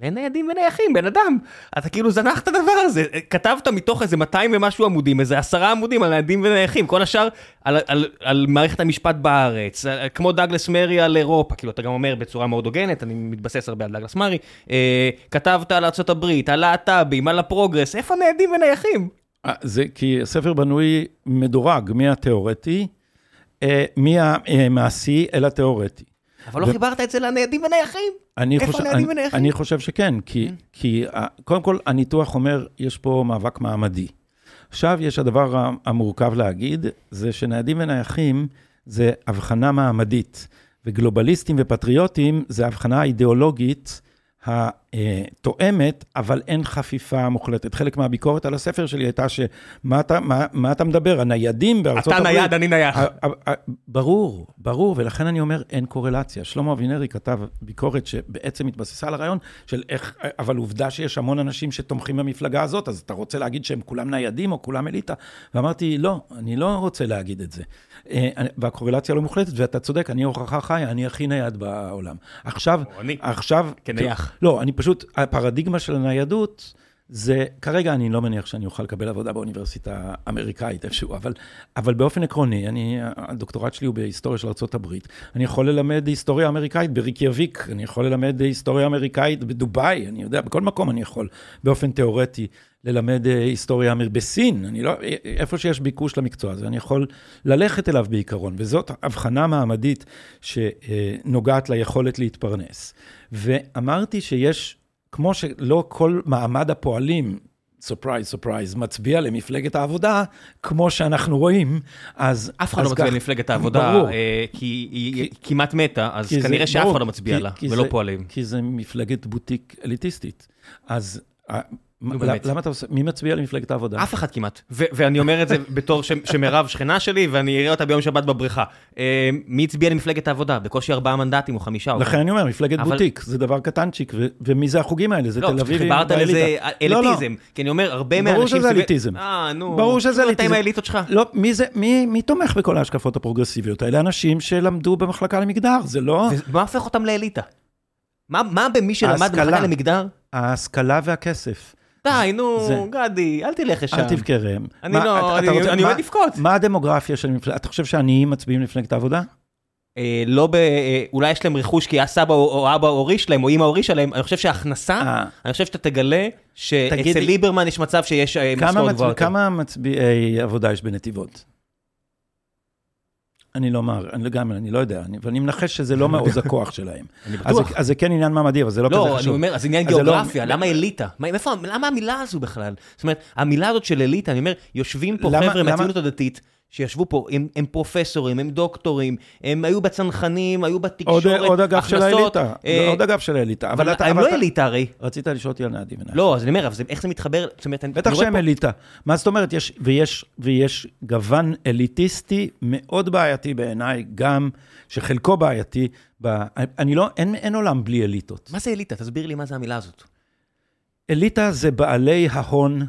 ואין ניידים ונייחים, בן אדם. אתה כאילו זנח את הדבר הזה. כתבת מתוך איזה 200 ומשהו עמודים, איזה עשרה עמודים על ניידים ונייחים, כל השאר על, על, על מערכת המשפט בארץ, על- כמו דאגלס מרי על אירופה, כאילו אתה גם אומר בצורה מאוד הוגנת, אני מתבסס הרבה על דאגלס מרי. אה, כתבת על ארה"ב, על להט"בים, על הפרוגרס, איפה ניידים ונייחים? אה, זה כי הספר בנוי מדורג מהתיאורטי, אה, מהמעשי אל התיאורטי. אבל לא ו- חיברת את זה לניידים ונייחים. אני איפה חושב, ניידים אני, ונייחים? אני חושב שכן, כי, כי אה, קודם כל הניתוח אומר, יש פה מאבק מעמדי. עכשיו יש הדבר המורכב להגיד, זה שניידים ונייחים זה הבחנה מעמדית, וגלובליסטים ופטריוטים זה הבחנה אידיאולוגית התואמת, אבל אין חפיפה מוחלטת. חלק מהביקורת על הספר שלי הייתה שמה אתה, מה, מה אתה מדבר, הניידים בארצות אתה הברית... נייד, אני נייח. ברור, ברור, ולכן אני אומר, אין קורלציה. שלמה אבינרי כתב ביקורת שבעצם התבססה על הרעיון של איך, אבל עובדה שיש המון אנשים שתומכים במפלגה הזאת, אז אתה רוצה להגיד שהם כולם ניידים או כולם אליטה? ואמרתי, לא, אני לא רוצה להגיד את זה. אה, והקורלציה לא מוחלטת, ואתה צודק, אני הוכחה חיה, אני הכי נייד בעולם. עכשיו. עכשיו... כנייח. לא, אני פשוט, הפרדיגמה של הניידות, זה, כרגע אני לא מניח שאני אוכל לקבל עבודה באוניברסיטה אמריקאית איפשהו, אבל, אבל באופן עקרוני, אני, הדוקטורט שלי הוא בהיסטוריה של ארה"ב, אני יכול ללמד היסטוריה אמריקאית בריקייביק, אני יכול ללמד היסטוריה אמריקאית בדובאי, אני יודע, בכל מקום אני יכול, באופן תיאורטי, ללמד אה, היסטוריה אמריקאית, בסין, אני לא, איפה שיש ביקוש למקצוע הזה, אני יכול ללכת אליו בעיקרון, וזאת הבחנה מעמדית שנוגעת ליכולת להתפרנס. ואמרתי שיש כמו שלא כל מעמד הפועלים, surprise, surprise, מצביע למפלגת העבודה, כמו שאנחנו רואים, אז... אף אחד לא מצביע כך- למפלגת העבודה, ברור. אה, כי היא כמעט מתה, אז כי כנראה שאף ברור, אחד לא מצביע כי- לה, כי ולא זה- פועלים. כי זה מפלגת בוטיק אליטיסטית. אז... מה- באמת. למה אתה עושה, מי מצביע למפלגת העבודה? אף אחד כמעט. ו- ואני אומר את זה בתור ש- שמירב שכנה שלי, ואני אראה אותה ביום שבת בבריכה. אה, מי הצביע למפלגת העבודה? בקושי ארבעה מנדטים או חמישה. או לכן אני אומר, מפלגת אבל- בוטיק, זה דבר קטנצ'יק, ו- ומי זה החוגים האלה? זה לא, תל אביבים חיברת לזה באליטה. לא, לא. אליטיזם. כי אני אומר, הרבה ברור מהאנשים... שזה אליטיזם. אה, נו. ברור שזה אתה עם אליטיזם. האליטות שלך. לא, מי זה, מי, מי תומך בכל ההשקפות הפרוגרסיביות האלה? אנשים שלמדו במחלקה למגדר, זה לא... ומה הופך אותם לאליטה? מה מה במי שלמד. במחלקה למגדר? ההשכלה והכסף. די, נו, זה- גדי, אל תלך לשם. אל תבכה ראם. אני לא, אתה- אני- עומד לבכות. מה הדמוגרפיה של מפלגת... אתה חושב שעניים מצביעים למפלגת העבודה? אה, לא ב... אה, אולי יש להם רכוש כי הסבא או או אבא ההורי שלהם, או אמא ההורי שלהם, אני חושב שההכנסה, אה. אני חושב שאתה תגלה שאצל ליברמן יש מצב שיש אה, משכורת גבוהה. כמה מצביעי עבודה יש בנתיבות? אני לא מר, אני לגמרי, אני לא יודע, אני- ואני מנחש שזה לא מעוז הכוח שלהם. אני אז בטוח. זה- אז זה כן עניין מעמדי, אבל זה לא כזה לא, חשוב. אני אומר, אז עניין אז לא- גיאוגרפיה, למה אליטה? מה- מאיפה, למה המילה הזו בכלל? זאת אומרת, המילה הזאת של אליטה, אני אומר, יושבים פה למה- חבר'ה מהציונות הדתית, שישבו פה, הם, הם פרופסורים, הם דוקטורים, הם היו בצנחנים, היו עוד בתקשורת, עוד אגף של הכנסות, האליטה, אה, עוד אגף של האליטה. אבל אתה- הם אבל לא אתה- אליטה הרי. רצית לשאול אותי על נעדי מנחם. לא, אז אני אומר, אבל איך זה מתחבר? זאת אומרת, אני בטח שהם פה- אליטה. מה זאת אומרת? יש, ויש, ויש גוון אליטיסטי מאוד בעייתי בעיניי, גם שחלקו בעייתי. ב... אני לא, אין, אין עולם בלי אליטות. מה זה אליטה? תסביר לי מה זה המילה הזאת. אליטה זה בעלי ההון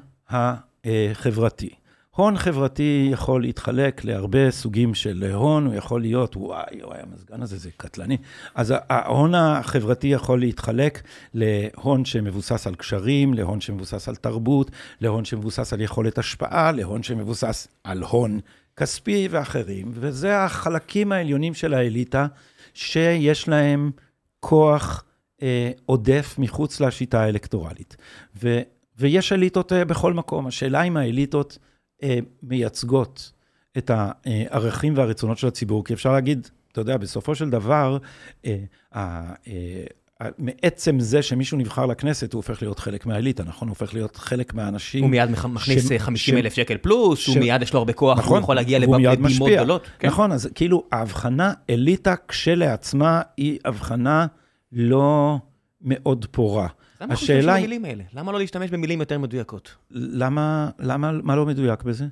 החברתי. הון חברתי יכול להתחלק להרבה סוגים של הון, הוא יכול להיות, וואי, וואי, המזגן הזה זה קטלני. אז ההון החברתי יכול להתחלק להון שמבוסס על קשרים, להון שמבוסס על תרבות, להון שמבוסס על יכולת השפעה, להון שמבוסס על הון כספי ואחרים, וזה החלקים העליונים של האליטה, שיש להם כוח אה, עודף מחוץ לשיטה האלקטורלית. ו, ויש אליטות אה, בכל מקום. השאלה אם האליטות מייצגות את הערכים והרצונות של הציבור, כי אפשר להגיד, אתה יודע, בסופו של דבר, אה, אה, אה, מעצם זה שמישהו נבחר לכנסת, הוא הופך להיות חלק מהאליטה, נכון? הוא הופך להיות חלק מהאנשים... הוא מיד מכניס ש- אה, 50 ש- אלף שקל פלוס, הוא ש- מיד יש לו הרבה כוח, הוא נכון, יכול להגיע והוא לב- מיד לבימות משפיע. גדולות. כן. נכון, אז כאילו, ההבחנה אליטה כשלעצמה היא הבחנה לא מאוד פורה. למה אנחנו משתמשים השאלה היא, במילים האלה? למה לא להשתמש במילים יותר מדויקות? למה, למה, מה לא מדויק בזה?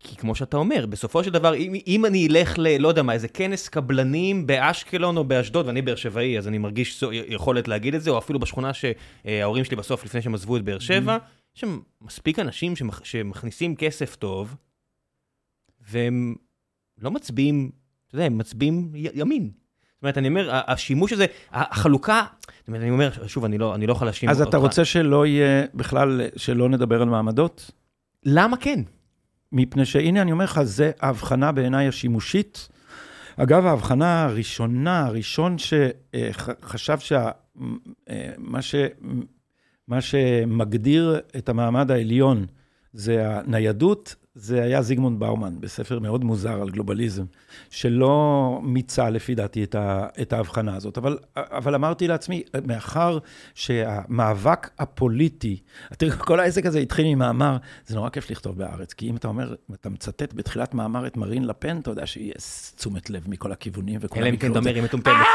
כי כמו שאתה אומר, בסופו של דבר, אם, אם אני אלך ל... לא יודע מה, איזה כנס קבלנים באשקלון או באשדוד, ואני באר שבעי, אז אני מרגיש יכולת להגיד את זה, או אפילו בשכונה שההורים שלי בסוף, לפני שהם עזבו את באר שבע, יש שם מספיק אנשים שמכ... שמכניסים כסף טוב, והם לא מצביעים, אתה יודע, הם מצביעים ימין. זאת אומרת, אני אומר, השימוש הזה, החלוקה, זאת אומרת, אני אומר, שוב, אני לא, אני לא יכול להאשים אז אותך. אתה רוצה שלא יהיה, בכלל, שלא נדבר על מעמדות? למה כן? מפני שהנה, אני אומר לך, זה ההבחנה בעיניי השימושית. אגב, ההבחנה הראשונה, הראשון שחשב שה... אה, מה ש... מה שמגדיר את המעמד העליון זה הניידות, זה היה זיגמונד באומן, בספר מאוד מוזר על גלובליזם, שלא מיצה לפי דעתי את, ה, את ההבחנה הזאת. אבל, אבל אמרתי לעצמי, מאחר שהמאבק הפוליטי, תראה, כל העסק הזה התחיל ממאמר, זה נורא כיף לכתוב בארץ, כי אם אתה אומר, אתה מצטט בתחילת מאמר את מרין לפן, אתה יודע שיהיה תשומת לב מכל הכיוונים, וכולם אלא אם כן אתה. אומר, היא מטומטמת.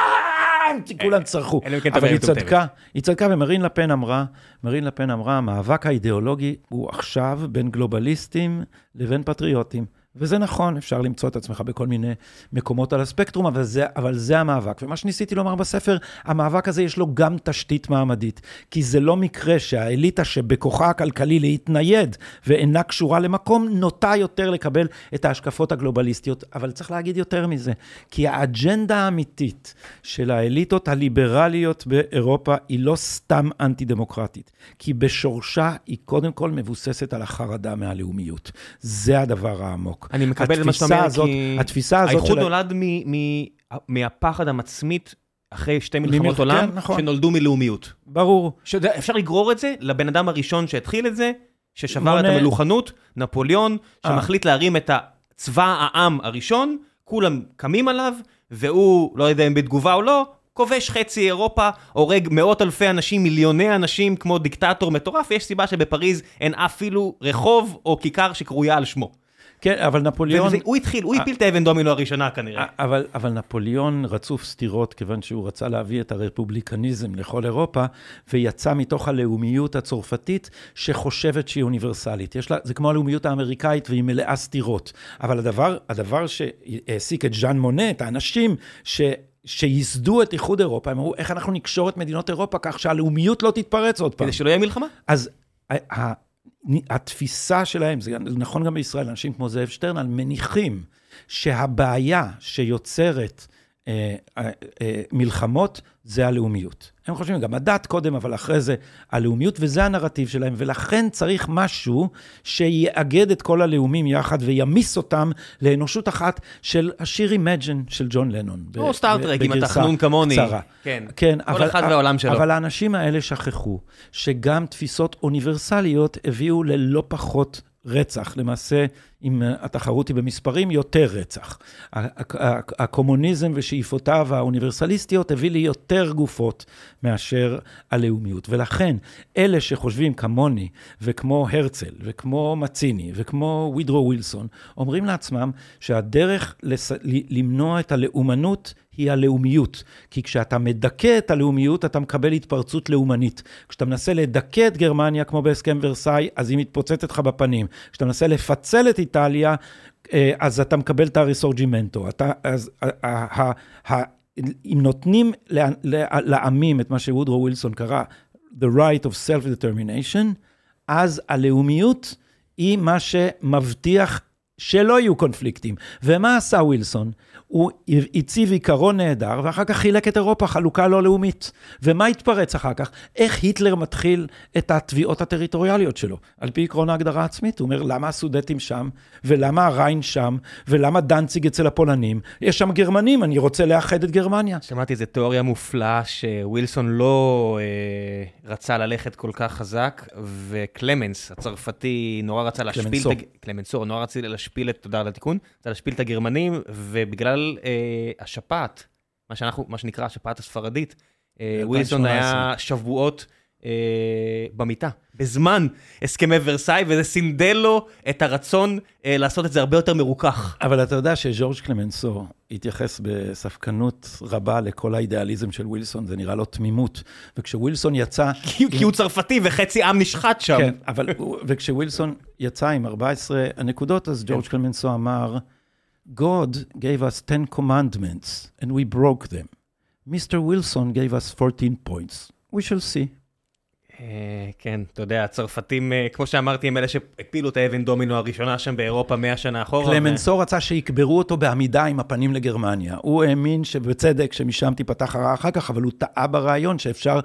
כולם צרחו. כן אבל היא. צדקה, היא צדקה, ומרין לפן אמרה, מרין לפן אמרה, המאבק האידיאולוגי הוא עכשיו בין גלובליסטים לבין פטריוטים. וזה נכון, אפשר למצוא את עצמך בכל מיני מקומות על הספקטרום, אבל זה, אבל זה המאבק. ומה שניסיתי לומר בספר, המאבק הזה יש לו גם תשתית מעמדית. כי זה לא מקרה שהאליטה שבכוחה הכלכלי להתנייד ואינה קשורה למקום, נוטה יותר לקבל את ההשקפות הגלובליסטיות. אבל צריך להגיד יותר מזה, כי האג'נדה האמיתית של האליטות הליברליות באירופה היא לא סתם אנטי-דמוקרטית, כי בשורשה היא קודם כל מבוססת על החרדה מהלאומיות. זה הדבר העמוק. אני מקבל את מה שאתה אומר, הזאת- כי התפיסה הזאת האיחוד של נולד מ- מ- מהפחד המצמית אחרי שתי ממלח- מלחמות עולם, כן, נכון. שנולדו מלאומיות. ברור. שאתה- אפשר לגרור את זה לבן אדם הראשון שהתחיל את זה, ששבר את מונה- המלוכנות, נפוליאון, אה. שמחליט להרים את צבא העם הראשון, כולם קמים עליו, והוא, לא יודע אם בתגובה או לא, כובש חצי אירופה, הורג מאות אלפי אנשים, מיליוני אנשים כמו דיקטטור מטורף, ויש סיבה שבפריז אין אפילו רחוב או כיכר שקרויה על שמו. כן, אבל נפוליאון... וזה- הוא התחיל, הוא הפיל את האבן דומינו הראשונה כנראה. אבל, אבל נפוליאון רצוף סתירות, כיוון שהוא רצה להביא את הרפובליקניזם לכל אירופה, ויצא מתוך הלאומיות הצרפתית, שחושבת שהיא אוניברסלית. יש לה, זה כמו הלאומיות האמריקאית, והיא מלאה סתירות. אבל הדבר, הדבר שהעסיק את ז'אן מונה, את האנשים ש... שייסדו את איחוד אירופה, הם אמרו, איך אנחנו נקשור את מדינות אירופה כך שהלאומיות לא תתפרץ עוד פעם. כדי שלא יהיה מלחמה. אז התפיסה שלהם, זה נכון גם בישראל, אנשים כמו זאב שטרנל, מניחים שהבעיה שיוצרת, מלחמות זה הלאומיות. הם חושבים גם הדת קודם, אבל אחרי זה הלאומיות, וזה הנרטיב שלהם, ולכן צריך משהו שיאגד את כל הלאומים יחד וימיס אותם לאנושות אחת של השיר Imagine של ג'ון לנון. או ב- אם אתה חנון כמוני. קצרה. כן. כן, כל אבל, אחד והעולם שלו. אבל האנשים האלה שכחו שגם תפיסות אוניברסליות הביאו ללא פחות רצח. למעשה, אם התחרות היא במספרים, יותר רצח. הקומוניזם ושאיפותיו האוניברסליסטיות הביא לי יותר גופות מאשר הלאומיות. ולכן, אלה שחושבים כמוני, וכמו הרצל, וכמו מציני, וכמו וידרו ווילסון, אומרים לעצמם שהדרך לס... למנוע את הלאומנות היא הלאומיות. כי כשאתה מדכא את הלאומיות, אתה מקבל התפרצות לאומנית. כשאתה מנסה לדכא את גרמניה, כמו בהסכם ורסאי, אז היא מתפוצצת לך בפנים. כשאתה מנסה לפצל את איטליה, אה, אז אתה מקבל את הריסורג'ימנטו. אתה, אז ה- ה- ה- ה- אם נותנים לע- לע- לעמים את מה שוודרו ווילסון קרא, the right of self-determination, אז הלאומיות היא מה שמבטיח שלא יהיו קונפליקטים. ומה עשה ווילסון? הוא הציב עיקרון נהדר, ואחר כך חילק את אירופה חלוקה לא לאומית. ומה התפרץ אחר כך? איך היטלר מתחיל את התביעות הטריטוריאליות שלו? על פי עקרון ההגדרה העצמית. הוא אומר, למה הסודטים שם? ולמה הריין שם? ולמה דנציג אצל הפולנים? יש שם גרמנים, אני רוצה לאחד את גרמניה. שמעתי איזו תיאוריה מופלאה שווילסון לא אה, רצה ללכת כל כך חזק, וקלמנס, הצרפתי, נורא רצה להשפיל... קלמנסור. את הג- קלמנסור, נורא רצה להשפיל את, תודה על התיקון, רצה להשפיל את הגרמנים, ובגלל אה, השפעת, מה, שאנחנו, מה שנקרא השפעת הספרדית, אה, ווילסון 2018. היה שבועות אה, במיטה, בזמן הסכמי ורסאי, וזה סינדל לו את הרצון אה, לעשות את זה הרבה יותר מרוכך. אבל אתה יודע שז'ורג' קלמנסו התייחס בספקנות רבה לכל האידיאליזם של ווילסון, זה נראה לו תמימות. וכשווילסון יצא... כי, כי הוא צרפתי וחצי עם נשחט שם. כן, אבל וכשווילסון יצא עם 14 הנקודות, אז ג'ורג' קלמנסו אמר, God gave us 10 commandments and we broke them. Mr. Wilson gave us 14 points. We shall see. אה, כן, אתה יודע, הצרפתים, אה, כמו שאמרתי, הם אלה שהפילו את האבן דומינו הראשונה שם באירופה 100 שנה אחורה. קלמנסו רצה שיקברו אותו בעמידה עם הפנים לגרמניה. הוא האמין שבצדק, שמשם תיפתח הרעה אחר כך, אבל הוא טעה ברעיון שאפשר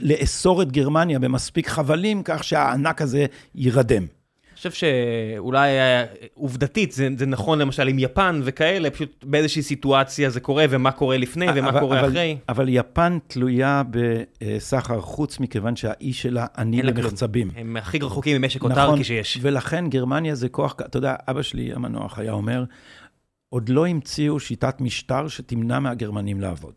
לאסור את גרמניה במספיק חבלים, כך שהענק הזה יירדם. חושב שאולי אה, עובדתית זה, זה נכון למשל עם יפן וכאלה, פשוט באיזושהי סיטואציה זה קורה, ומה קורה לפני ומה אבל- קורה אבל- אחרי. אבל יפן תלויה בסחר חוץ, מכיוון שהאי שלה עני. למחצבים. הם הכי רחוקים ממשק נכון, אוטרקי שיש. ולכן גרמניה זה כוח, אתה יודע, אבא שלי המנוח היה אומר, עוד לא המציאו שיטת משטר שתמנע מהגרמנים לעבוד.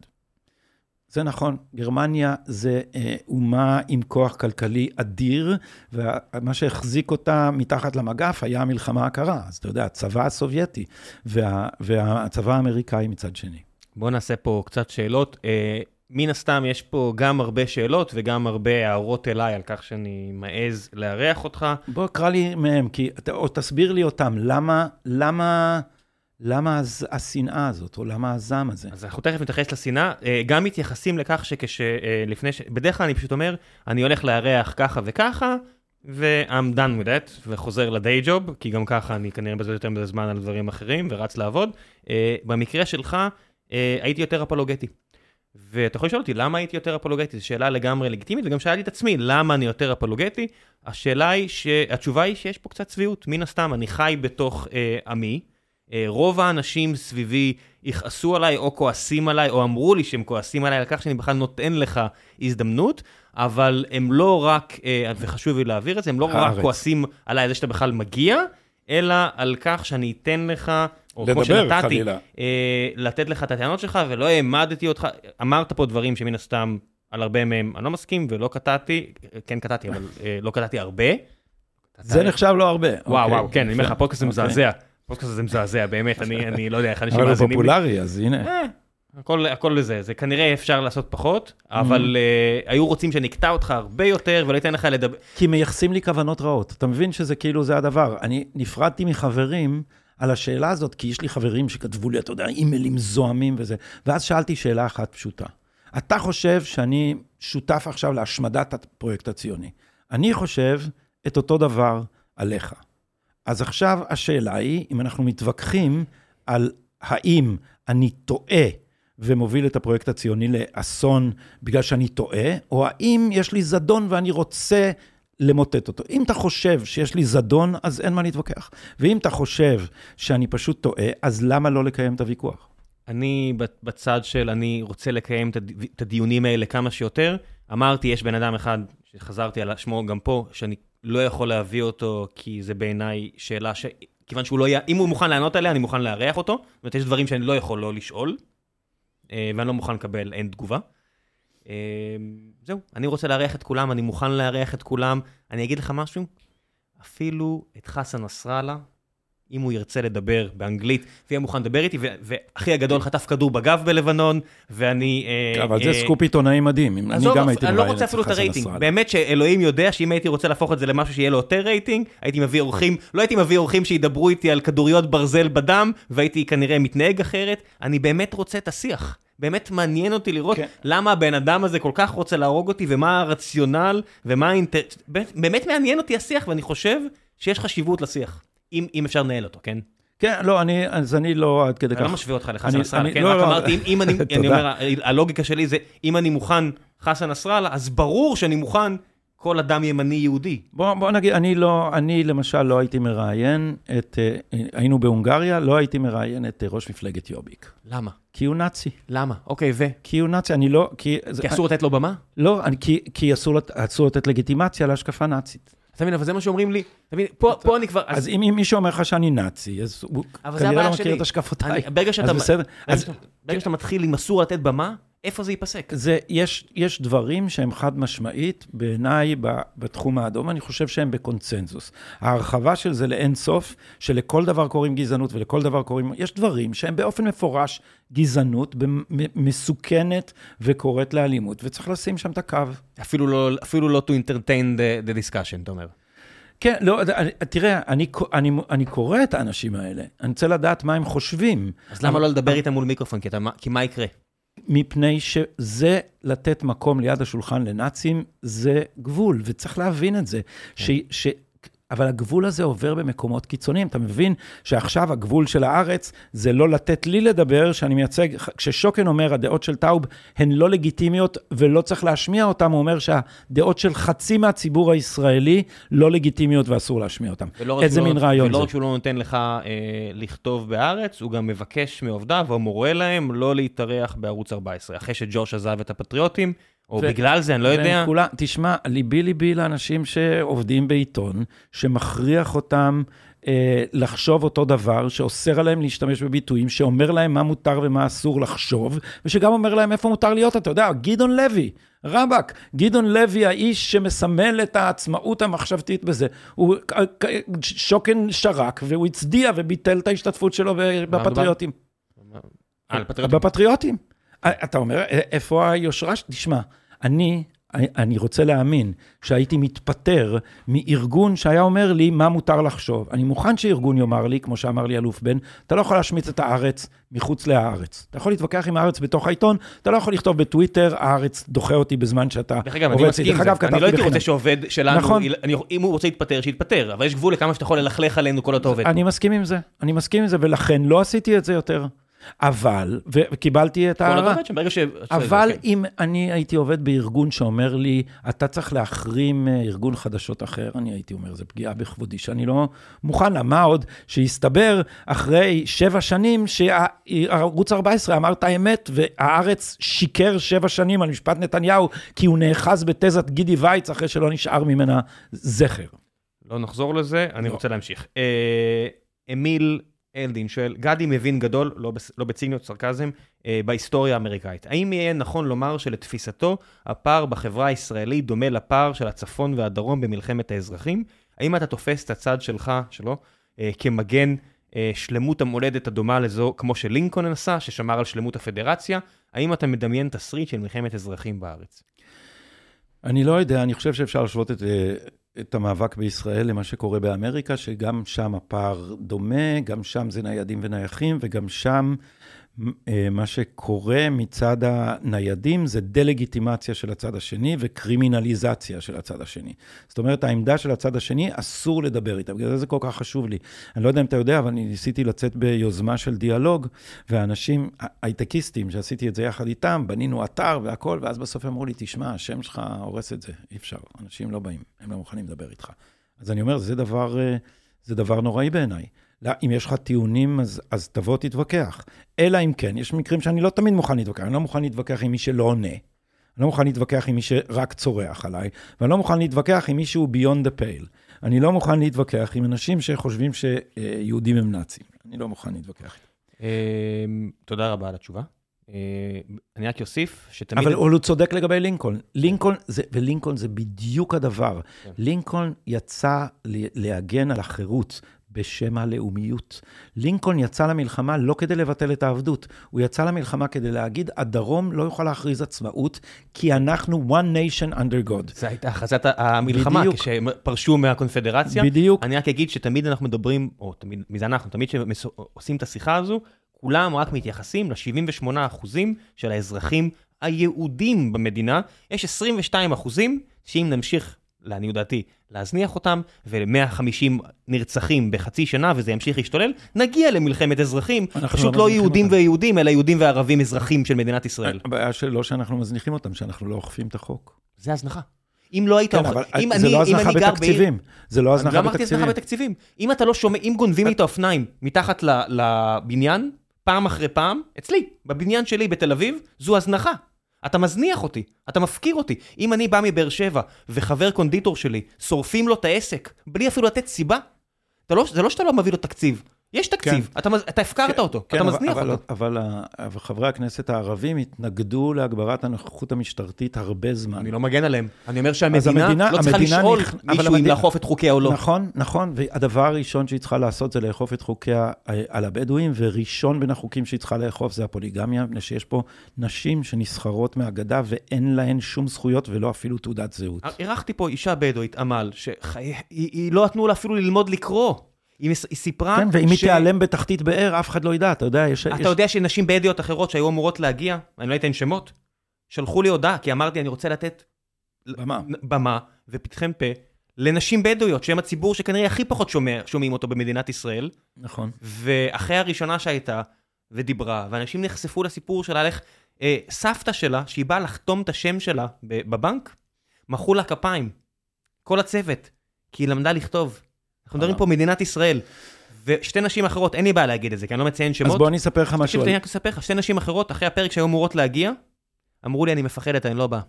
זה נכון, גרמניה זה אה, אומה עם כוח כלכלי אדיר, ומה שהחזיק אותה מתחת למגף היה המלחמה הקרה. אז אתה יודע, הצבא הסובייטי וה, והצבא האמריקאי מצד שני. בואו נעשה פה קצת שאלות. אה, מן הסתם יש פה גם הרבה שאלות וגם הרבה הערות אליי על כך שאני מעז לארח אותך. בוא, קרא לי מהם, כי, או תסביר לי אותם, למה, למה, למה השנאה הזאת, או למה הזעם הזה? אז אנחנו תכף נתייחס לשנאה, אה, גם מתייחסים לכך שכשלפני, ש... בדרך כלל אני פשוט אומר, אני הולך לארח ככה וככה, ו-I'm done with that, וחוזר לדיי ג'וב, כי גם ככה אני כנראה מבזבז יותר מדי זמן על דברים אחרים, ורץ לעבוד. אה, במקרה שלך, אה, הייתי יותר אפולוגטי. ואתה יכול לשאול אותי, למה הייתי יותר אפולוגטי? זו שאלה לגמרי לגיטימית, וגם שאלתי את עצמי, למה אני יותר אפולוגטי? השאלה היא, ש... התשובה היא שיש פה קצת צביעות. מן הסתם, אני חי בתוך אה, עמי. אה, רוב האנשים סביבי יכעסו עליי או כועסים עליי, או אמרו לי שהם כועסים עליי על כך שאני בכלל נותן לך הזדמנות, אבל הם לא רק, אה, וחשוב לי להעביר את זה, הם לא רק הארץ. כועסים עליי על זה שאתה בכלל מגיע, אלא על כך שאני אתן לך, או כמו לדבר, שנתתי, חלילה. אה, לתת לך את הטענות שלך, ולא העמדתי אותך, אמרת פה דברים שמן הסתם, על הרבה מהם אני לא מסכים, ולא קטעתי, כן קטעתי, אבל אה, לא קטעתי הרבה. זה נחשב לא הרבה. וואו, אוקיי. וואו, כן, אני אומר לך, הפודקאסט אוקיי. מזעזע. הפודקאסט הזה מזעזע, באמת, אני אני לא יודע איך אנשים אבל הוא מאזינים. פופולרי, אז הנה. אה, הכל הכל לזה, זה כנראה אפשר לעשות פחות, Mm. אבל אה, היו רוצים שאני אקטע אותך הרבה יותר ולא אתן לך לדבר. כי מייחסים לי כוונות רעות. אתה מבין שזה כאילו זה הדבר. אני נפרדתי מחברים על השאלה הזאת, כי יש לי חברים שכתבו לי, אתה יודע, אימיילים זועמים וזה, ואז שאלתי שאלה אחת פשוטה. אתה חושב שאני שותף עכשיו להשמדת הפרויקט הציוני. אני חושב את אותו דבר עליך. אז עכשיו השאלה היא, אם אנחנו מתווכחים על האם אני טועה ומוביל את הפרויקט הציוני לאסון בגלל שאני טועה, או האם יש לי זדון ואני רוצה למוטט אותו. אם אתה חושב שיש לי זדון, אז אין מה להתווכח. ואם אתה חושב שאני פשוט טועה, אז למה לא לקיים את הוויכוח? אני בצד של אני רוצה לקיים את הדיונים האלה כמה שיותר. אמרתי, יש בן אדם אחד שחזרתי על שמו גם פה, שאני לא יכול להביא אותו, כי זה בעיניי שאלה ש... כיוון שהוא לא יהיה, אם הוא מוכן לענות עליה, אני מוכן לארח אותו. זאת אומרת, יש דברים שאני לא יכול לא לשאול, אה, ואני לא מוכן לקבל אין תגובה. אה, זהו, אני רוצה לארח את כולם, אני מוכן לארח את כולם. אני אגיד לך משהו, אפילו את חסן נסראללה, אם הוא ירצה לדבר באנגלית, ויהיה מוכן לדבר איתי, ואחי הגדול חטף כדור בגב בלבנון, ואני... אה, אבל זה סקופ עיתונאי מדהים, אני גם הייתי מראיין אני לא רוצה אפילו את הרייטינג. באמת שאלוהים יודע שאם הייתי רוצה להפוך את זה למשהו שיהיה לו יותר רייטינג, הייתי מביא אורחים, לא הייתי מביא אורחים שידברו איתי על כדוריות ברזל בדם, והייתי כנראה מתנהג אחרת. אני באמת רוצה את השיח. באמת מעניין אותי לראות כן. למה הבן אדם הזה כל כך רוצה להרוג אותי, ומה הרציונל, ומה האינטר... באמת מעניין אותי השיח, ואני חושב שיש חשיבות לשיח. אם, אם אפשר לנהל אותו, כן? כן, לא, אני, אז אני לא עד כדי כך. אני לא משווה אותך לחסן נסראללה, כן? לא, רק לא, אמרתי, אם, אני, אני אומר, הלוגיקה שלי זה, אם אני מוכן חסן נסראללה, אז ברור שאני מוכן כל אדם ימני יהודי. בוא, בוא נגיד, אני לא, אני למשל לא הייתי מראיין את, אה, היינו בהונגריה, לא הייתי מראיין את אה, ראש מפלגת יוביק. למה? כי הוא נאצי. למה? אוקיי, ו? כי הוא נאצי, אני לא, כי... כי אסור לתת לו במה? לא, אני, כי, כי אסור, אסור לתת לגיטימציה להשקפה נאצית. אתה מבין, אבל זה מה שאומרים לי. אתה מבין, פה, פה אני כבר... אז אם מישהו אומר לך שאני נאצי, אז הוא כנראה לא מכיר את השקפותיי. אז ברגע שאתה מתחיל עם אסור לתת במה, איפה זה ייפסק? זה, יש, יש דברים שהם חד משמעית, בעיניי, בתחום האדום, אני חושב שהם בקונצנזוס. ההרחבה של זה לאין סוף, שלכל דבר קוראים גזענות ולכל דבר קוראים... יש דברים שהם באופן מפורש גזענות, מסוכנת וקוראת לאלימות, וצריך לשים שם את הקו. אפילו לא, אפילו לא to entertain the, the discussion, אתה אומר. כן, לא, תראה, אני, אני, אני קורא את האנשים האלה, אני רוצה לדעת מה הם חושבים. אז למה לא לדבר איתם מול מיקרופון? כי, אתה, כי מה יקרה? מפני שזה לתת מקום ליד השולחן לנאצים, זה גבול, וצריך להבין את זה. כן. ש, ש, אבל הגבול הזה עובר במקומות קיצוניים. אתה מבין שעכשיו הגבול של הארץ זה לא לתת לי לדבר, שאני מייצג, כששוקן אומר, הדעות של טאוב הן לא לגיטימיות ולא צריך להשמיע אותן, הוא אומר שהדעות של חצי מהציבור הישראלי לא לגיטימיות ואסור להשמיע אותן. איזה מין לא, רעיון ולא זה. ולא רק שהוא לא נותן לך אה, לכתוב בארץ, הוא גם מבקש מעובדיו או מורה להם לא להתארח בערוץ 14. אחרי שג'וש עזב את הפטריוטים, או ו... בגלל זה, אני לא יודע. כולה, תשמע, ליבי ליבי לאנשים שעובדים בעיתון, שמכריח אותם אה, לחשוב אותו דבר, שאוסר עליהם להשתמש בביטויים, שאומר להם מה מותר ומה אסור לחשוב, ושגם אומר להם איפה מותר להיות. אתה יודע, גדעון לוי, רבאק, גדעון לוי, האיש שמסמל את העצמאות המחשבתית בזה, הוא שוקן שרק, והוא הצדיע וביטל את ההשתתפות שלו בפטריוטים. בפטריוטים. אתה אומר, איפה היושרה? תשמע, אני, אני רוצה להאמין שהייתי מתפטר מארגון שהיה אומר לי מה מותר לחשוב. אני מוכן שארגון יאמר לי, כמו שאמר לי אלוף בן, אתה לא יכול להשמיץ את הארץ מחוץ להארץ. אתה יכול להתווכח עם הארץ בתוך העיתון, אתה לא יכול לכתוב בטוויטר, הארץ דוחה אותי בזמן שאתה דרך אגב, אני מסכים עם זה. אני לא הייתי רוצה שעובד שלנו, נכון. אני, אם הוא רוצה להתפטר, שיתפטר, אבל יש גבול לכמה שאתה יכול ללכלך עלינו כל אותו עובד. אני מסכים עם זה, אני מסכים עם זה, ולכן לא עשיתי את זה יותר. אבל, וקיבלתי את ההערה, אבל כן. אם אני הייתי עובד בארגון שאומר לי, אתה צריך להחרים אה, ארגון חדשות אחר, אני הייתי אומר, זה פגיעה בכבודי, שאני לא מוכן לה. מה עוד שיסתבר אחרי שבע שנים שערוץ 14 אמר את האמת, והארץ שיקר שבע שנים על משפט נתניהו, כי הוא נאחז בתזת גידי וייץ אחרי שלא נשאר ממנה זכר. לא נחזור לזה, אני לא. רוצה להמשיך. אה, אמיל אלדין שואל, גדי מבין גדול, לא, לא בציניות, סרקזם, אה, בהיסטוריה האמריקאית. האם יהיה נכון לומר שלתפיסתו, הפער בחברה הישראלית דומה לפער של הצפון והדרום במלחמת האזרחים? האם אתה תופס את הצד שלך, שלו, אה, כמגן אה, שלמות המולדת הדומה לזו, כמו שלינקולן עשה, ששמר על שלמות הפדרציה? האם אתה מדמיין תסריט של מלחמת אזרחים בארץ? אני לא יודע, אני חושב שאפשר להשוות את, אה, את המאבק בישראל למה שקורה באמריקה, שגם שם הפער דומה, גם שם זה ניידים ונייחים, וגם שם מה שקורה מצד הניידים זה דה-לגיטימציה של הצד השני וקרימינליזציה של הצד השני. זאת אומרת, העמדה של הצד השני, אסור לדבר איתה. בגלל זה זה כל כך חשוב לי. אני לא יודע אם אתה יודע, אבל אני ניסיתי לצאת ביוזמה של דיאלוג, והאנשים, הייטקיסטים, שעשיתי את זה יחד איתם, בנינו אתר והכול, ואז בסוף אמרו לי, תשמע, השם שלך הורס את זה, אי אפשר, אנשים לא באים, הם לא מוכנים לדבר איתך. אז אני אומר, זה דבר, אה, זה דבר נוראי בעיניי. לא, אם יש לך טיעונים, אז, אז תבוא תתווכח. אלא אם כן, יש מקרים שאני לא תמיד מוכן להתווכח. אני לא מוכן להתווכח עם מי שלא עונה. אני לא מוכן להתווכח עם מי שרק צורח עליי, ואני לא מוכן להתווכח עם מי שהוא beyond the pale. אני לא מוכן להתווכח עם אנשים שחושבים שיהודים הם נאצים. אני לא מוכן להתווכח. אמ, תודה רבה על התשובה. אה, אני רק אוסיף שתמיד... אבל הוא צודק לגבי לינקולן. לינקולן, זה, ולינקולן זה בדיוק הדבר. כן. לינקולן יצא להגן על החירות בשם הלאומיות. לינקולן יצא למלחמה לא כדי לבטל את העבדות, הוא יצא למלחמה כדי להגיד, הדרום לא יוכל להכריז עצמאות, כי אנחנו one nation under God. זו הייתה הכרזת המלחמה, בדיוק. כשהם פרשו מהקונפדרציה. בדיוק. אני רק אגיד שתמיד אנחנו מדברים, או תמיד, מי זה אנחנו, תמיד כשעושים את השיחה הזו, כולם רק מתייחסים ל-78% של האזרחים היהודים במדינה. יש 22% שאם נמשיך לעניות דעתי, להזניח אותם, ול-150 נרצחים בחצי שנה, וזה ימשיך להשתולל, נגיע למלחמת אזרחים, פשוט לא, לא יהודים אותם. ויהודים, אלא יהודים וערבים אזרחים של מדינת ישראל. הבעיה שלא שאנחנו מזניחים אותם, שאנחנו לא אוכפים את החוק. זה הזנחה. אם לא היית... כן, אבל אם זה אני, לא הזנחה בתקציבים. בעיר... זה לא הזנחה בתקציבים. לא אמרתי הזנחה בתקציבים. אם אתה לא שומע, אם גונבים לי את האופניים מתחת לבניין, פעם אחרי פעם, אצלי, בבניין שלי בתל אביב, זו הזנחה. אתה מזניח אותי, אתה מפקיר אותי. אם אני בא מבאר שבע וחבר קונדיטור שלי, שורפים לו את העסק, בלי אפילו לתת סיבה, לא, זה לא שאתה לא מביא לו תקציב, יש תקציב, כן. אתה, אתה הפקרת כן, אותו, כן, אתה אבל, מזניח אבל, אותו. אבל, אבל חברי הכנסת הערבים התנגדו להגברת הנוכחות המשטרתית הרבה זמן. אני לא מגן עליהם. אני אומר שהמדינה המדינה, לא צריכה לשאול נכ... מישהו המדינה, אם לאכוף את חוקיה או לא. נכון, נכון, והדבר הראשון שהיא צריכה לעשות זה לאכוף את חוקיה אה, על הבדואים, וראשון בין החוקים שהיא צריכה לאכוף זה הפוליגמיה, מפני שיש פה נשים שנסחרות מהגדה ואין להן שום זכויות ולא אפילו תעודת זהות. אירחתי פה אישה בדואית, עמל, שהיא לא נתנו לה אפילו ללמוד לקרוא. היא, היא סיפרה... כן, ואם ש... היא תיעלם בתחתית באר, אף אחד לא ידע, אתה יודע, יש... אתה יש... יודע שנשים בדואיות אחרות שהיו אמורות להגיע, אני לא אתן שמות, שלחו לי הודעה, כי אמרתי, אני רוצה לתת... במה. במה, ופתחם פה, לנשים בדואיות, שהם הציבור שכנראה הכי פחות שומע, שומעים אותו במדינת ישראל. נכון. ואחרי הראשונה שהייתה, ודיברה, ואנשים נחשפו לסיפור שלה, איך אה, סבתא שלה, שהיא באה לחתום את השם שלה בבנק, מחאו לה כפיים. כל הצוות, כי היא למדה לכתוב. אנחנו מדברים פה מדינת ישראל. ושתי נשים אחרות, אין לי בעיה להגיד את זה, כי אני לא מציין שמות. אז בוא אני אספר לך משהו. אני רק אספר לך, שתי נשים אחרות, אחרי הפרק שהיו אמורות להגיע, אמרו לי, אני מפחדת, אני לא בא.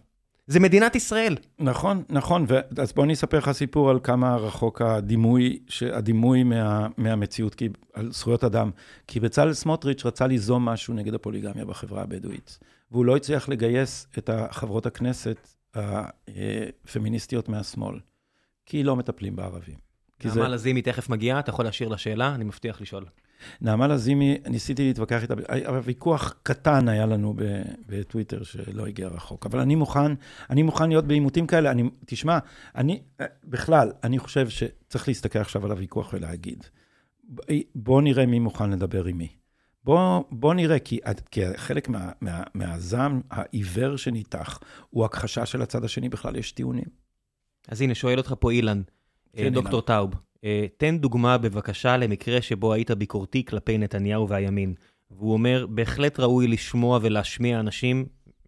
זה מדינת ישראל. נכון, נכון, ו... אז בוא אני אספר לך סיפור על כמה רחוק הדימוי, הדימוי מה, מהמציאות, כי, על זכויות אדם. כי בצלאל סמוטריץ' רצה ליזום משהו נגד הפוליגמיה בחברה הבדואית, והוא לא הצליח לגייס את חברות הכנסת הפמיניסטיות מהשמאל, כי לא מטפלים בערבים. נעמה לזימי תכף מגיעה, אתה יכול להשאיר לה שאלה, אני מבטיח לשאול. נעמה לזימי, ניסיתי להתווכח איתה, אבל ויכוח קטן היה לנו בטוויטר שלא הגיע רחוק. אבל אני מוכן, אני מוכן להיות בעימותים כאלה. אני, תשמע, אני, בכלל, אני חושב שצריך להסתכל עכשיו על הוויכוח ולהגיד, בוא נראה מי מוכן לדבר עם מי. בוא, בוא נראה, כי, כי חלק מה, מה, מהזעם העיוור שניתח הוא הכחשה של הצד השני, בכלל יש טיעונים. אז הנה, שואל אותך פה אילן, כן, דוקטור טאוב, אה, תן דוגמה בבקשה למקרה שבו היית ביקורתי כלפי נתניהו והימין. והוא אומר, בהחלט ראוי לשמוע ולהשמיע אנשים,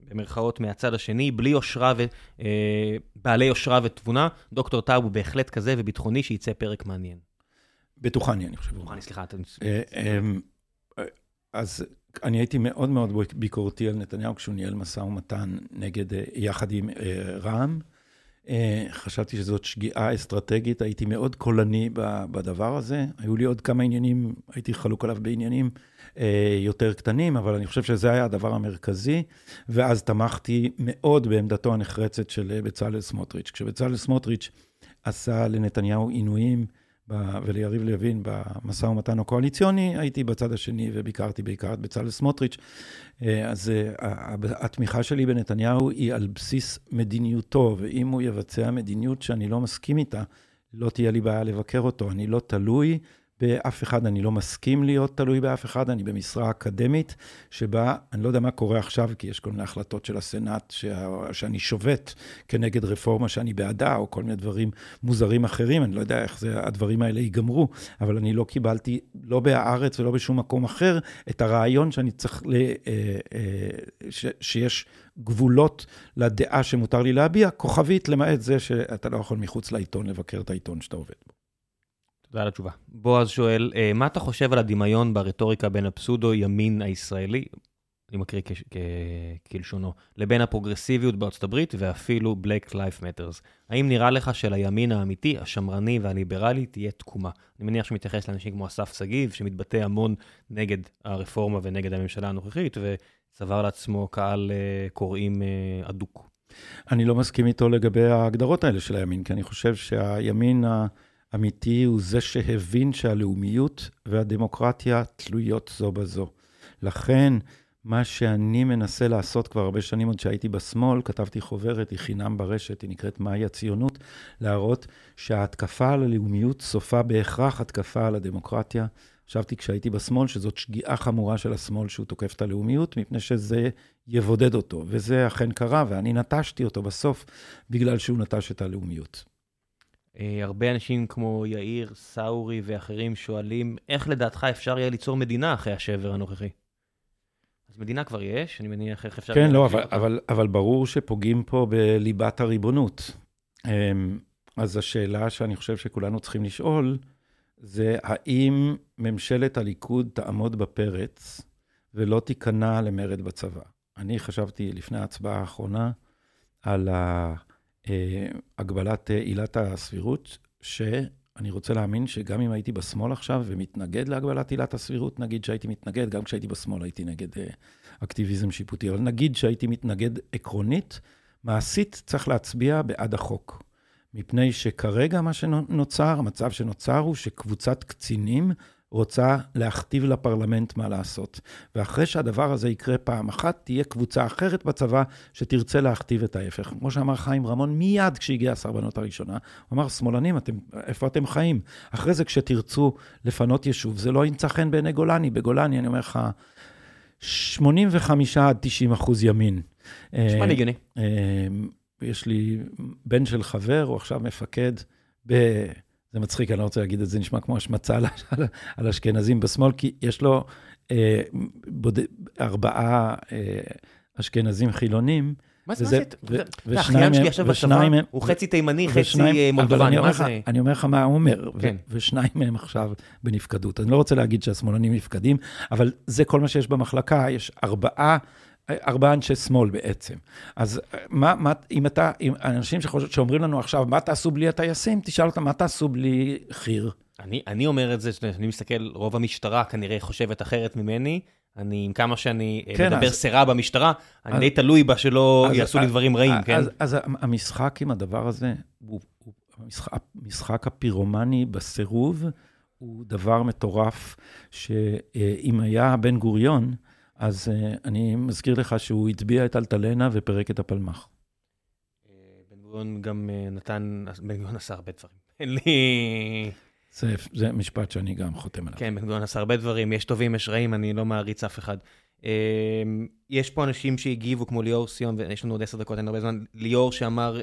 במרכאות מהצד השני, בלי יושרה ו... אה, בעלי יושרה ותבונה. דוקטור טאוב הוא בהחלט כזה וביטחוני, שיצא פרק מעניין. בטוחני, אני חושב. בטוחני, סליחה. אתה... אה, אמ, אז אני הייתי מאוד מאוד ביקורתי על נתניהו כשהוא ניהל משא ומתן נגד, יחד עם רע"מ. אה, חשבתי שזאת שגיאה אסטרטגית, הייתי מאוד קולני בדבר הזה. היו לי עוד כמה עניינים, הייתי חלוק עליו בעניינים אה, יותר קטנים, אבל אני חושב שזה היה הדבר המרכזי, ואז תמכתי מאוד בעמדתו הנחרצת של בצלאל סמוטריץ'. כשבצלאל סמוטריץ' עשה לנתניהו עינויים, וליריב לוין במשא ומתן הקואליציוני, הייתי בצד השני וביקרתי בעיקר את בצלאל סמוטריץ'. אה, אז אה, התמיכה שלי בנתניהו היא על בסיס מדיניותו, ואם הוא יבצע מדיניות שאני לא מסכים איתה, לא תהיה לי בעיה לבקר אותו. אני לא תלוי באף אחד, אני לא מסכים להיות תלוי באף אחד, אני במשרה אקדמית, שבה, אני לא יודע מה קורה עכשיו, כי יש כל מיני החלטות של הסנאט, שה, שאני שובת כנגד רפורמה שאני בעדה, או כל מיני דברים מוזרים אחרים, אני לא יודע איך זה, הדברים האלה ייגמרו, אבל אני לא קיבלתי, לא בהארץ ולא בשום מקום אחר, את הרעיון שאני צריך, ל, אה, אה, ש, שיש גבולות לדעה שמותר לי להביע, כוכבית, למעט זה שאתה לא יכול מחוץ לעיתון לבקר את העיתון שאתה עובד בו. תודה על התשובה. בועז שואל, אה, מה אתה חושב על הדמיון ברטוריקה בין הפסודו-ימין הישראלי, אני מקריא כלשונו, לבין הפרוגרסיביות בארצות הברית ואפילו Black Life Matters? האם נראה לך שלימין האמיתי, השמרני והליברלי תהיה תקומה? אני מניח שמתייחס לאנשים כמו אסף שגיב, שמתבטא המון נגד הרפורמה ונגד הממשלה הנוכחית, וצבר לעצמו קהל אה, קוראים אה, אדוק. אני לא מסכים איתו לגבי ההגדרות האלה של הימין, כי אני חושב שהימין ה... אמיתי הוא זה שהבין שהלאומיות והדמוקרטיה תלויות זו בזו. לכן, מה שאני מנסה לעשות כבר הרבה שנים, עוד שהייתי בשמאל, כתבתי חוברת, היא חינם ברשת, היא נקראת מהי הציונות, להראות שההתקפה על הלאומיות סופה בהכרח התקפה על הדמוקרטיה. חשבתי כשהייתי בשמאל שזאת שגיאה חמורה של השמאל שהוא תוקף את הלאומיות, מפני שזה יבודד אותו, וזה אכן קרה, ואני נטשתי אותו בסוף בגלל שהוא נטש את הלאומיות. אה, הרבה אנשים כמו יאיר, סאורי ואחרים שואלים, איך לדעתך אפשר יהיה ליצור מדינה אחרי השבר הנוכחי? אז מדינה כבר יש, אני מניח איך אפשר... כן, לא, אבל, אבל, אבל ברור שפוגעים פה בליבת הריבונות. אמ, אז השאלה שאני חושב שכולנו צריכים לשאול, זה האם ממשלת הליכוד תעמוד בפרץ ולא תיכנע למרד בצבא. אני חשבתי לפני ההצבעה האחרונה על ה... אה, הגבלת אה, עילת הסבירות, שאני רוצה להאמין שגם אם הייתי בשמאל עכשיו ומתנגד להגבלת עילת הסבירות, נגיד שהייתי מתנגד, גם כשהייתי בשמאל הייתי נגד אה, אקטיביזם שיפוטי, אבל נגיד שהייתי מתנגד עקרונית, מעשית צריך להצביע בעד החוק. מפני שכרגע מה שנוצר, המצב שנוצר הוא שקבוצת קצינים רוצה להכתיב לפרלמנט מה לעשות. ואחרי שהדבר הזה יקרה פעם אחת, תהיה קבוצה אחרת בצבא שתרצה להכתיב את ההפך. כמו שאמר חיים רמון מיד כשהגיעה הסרבנות הראשונה, הוא אמר, שמאלנים, אתם, איפה אתם חיים? אחרי זה, כשתרצו לפנות יישוב, זה לא ימצא חן בעיני גולני. בגולני, אני אומר לך, 85 עד 90 אחוז ימין. נשמע לי הגיוני. אה, יש לי בן של חבר, הוא עכשיו מפקד ב... זה מצחיק, אני לא רוצה להגיד את זה, נשמע כמו השמצה על, על אשכנזים בשמאל, כי יש לו אה, בוד... ארבעה אה, אשכנזים חילונים. מה זה? האחיין שלי עכשיו בצבא, הוא חצי תימני, חצי אה, מולדובני, מה זה? אני אומר לך מה הוא אומר, כן. ושניים מהם עכשיו בנפקדות. אני לא רוצה להגיד שהשמאלנים נפקדים, אבל זה כל מה שיש במחלקה, יש ארבעה ארבעה אנשי שמאל בעצם. אז מה, מה, אם אתה, אם אנשים שחושב, שאומרים לנו עכשיו, מה תעשו בלי הטייסים, תשאל אותם, מה תעשו בלי חי"ר? אני, אני אומר את זה, אני מסתכל, רוב המשטרה כנראה חושבת אחרת ממני. אני, עם כמה שאני אה, כן, מדבר אז, במשטרה, אני די תלוי בה שלא אז, יעשו אז, לי דברים רעים, אז, כן? אז, אז המשחק עם הדבר הזה, הוא, הוא המשחק, המשחק הפירומני בסירוב, הוא דבר מטורף, שאם היה בן גוריון, אז uh, אני מזכיר לך שהוא הטביע את אלטלנה ופירק את הפלמ"ח. אה, בן גוריון גם uh, נתן, בן גוריון עשה הרבה דברים. אין לי... זה, זה משפט שאני גם חותם עליו. כן, בן גוריון עשה הרבה דברים, יש טובים, יש רעים, אני לא מעריץ אף אחד. יש פה אנשים שהגיבו, כמו ליאור סיון, ויש לנו עוד עשר דקות, אין הרבה זמן, ליאור שאמר,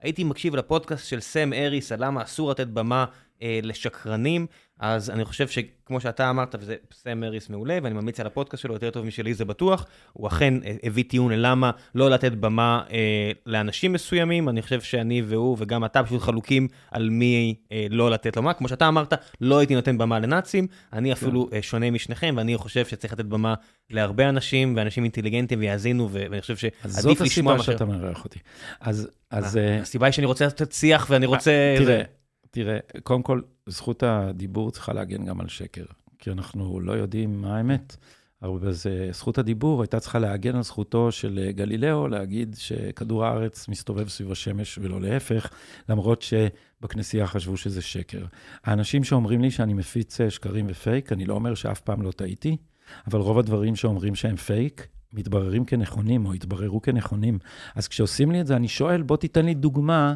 הייתי מקשיב לפודקאסט של סם אריס, על למה אסור לתת במה לשקרנים. אז אני חושב שכמו שאתה אמרת, וזה סם מריס מעולה, ואני ממליץ על הפודקאסט שלו, יותר טוב משלי זה בטוח, הוא אכן הביא טיעון ללמה לא לתת במה אה, לאנשים מסוימים, אני חושב שאני והוא וגם אתה פשוט חלוקים על מי אה, לא לתת במה. כמו שאתה אמרת, לא הייתי נותן במה לנאצים, אני אפילו אה, שונה משניכם, ואני חושב שצריך לתת במה להרבה אנשים, ואנשים אינטליגנטים ויאזינו, ואני חושב שעדיף לשמוע מאשר... זאת הסיבה שאתה מארח אותי. אז... אז אה, הסיבה היא שאני רוצה לתת שיח ואני רוצה... תראה, תראה, קודם כל, זכות הדיבור צריכה להגן גם על שקר, כי אנחנו לא יודעים מה האמת. אז זכות הדיבור הייתה צריכה להגן על זכותו של גלילאו להגיד שכדור הארץ מסתובב סביב השמש ולא להפך, למרות שבכנסייה חשבו שזה שקר. האנשים שאומרים לי שאני מפיץ שקרים ופייק, אני לא אומר שאף פעם לא טעיתי, אבל רוב הדברים שאומרים שהם פייק, מתבררים כנכונים או התבררו כנכונים. אז כשעושים לי את זה, אני שואל, בוא תיתן לי דוגמה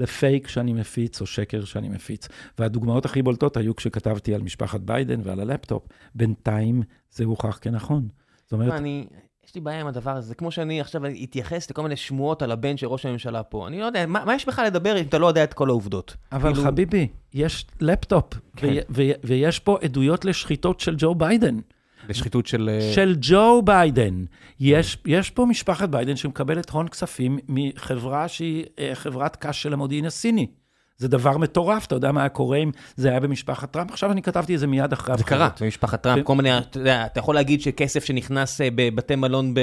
לפייק שאני מפיץ או שקר שאני מפיץ. והדוגמאות הכי בולטות היו כשכתבתי על משפחת ביידן ועל הלפטופ. בינתיים זה הוכח כנכון. זאת אומרת... אני, יש לי בעיה עם הדבר הזה, זה כמו שאני עכשיו אתייחס לכל מיני שמועות על הבן של ראש הממשלה פה. אני לא יודע, מה, מה יש בכלל לדבר אם אתה לא יודע את כל העובדות? אבל כאילו- חביבי, יש לפטופ, כן. ו- ו- ויש פה עדויות לשחיתות של ג'ו ביידן. לשחיתות של... אה, של ג'ו ביידן. יש, יש פה משפחת ביידן שמקבלת הון כספים מחברה שהיא אה, חברת קש של המודיעין הסיני. זה דבר מטורף, אתה יודע מה היה קורה אם זה היה במשפחת טראמפ? עכשיו אני כתבתי את זה מיד אחרי זה קרה הבחירות. במשפחת טראמפ, כל מיני, אתה יודע, אתה יכול להגיד שכסף שנכנס אה, בבתי מלון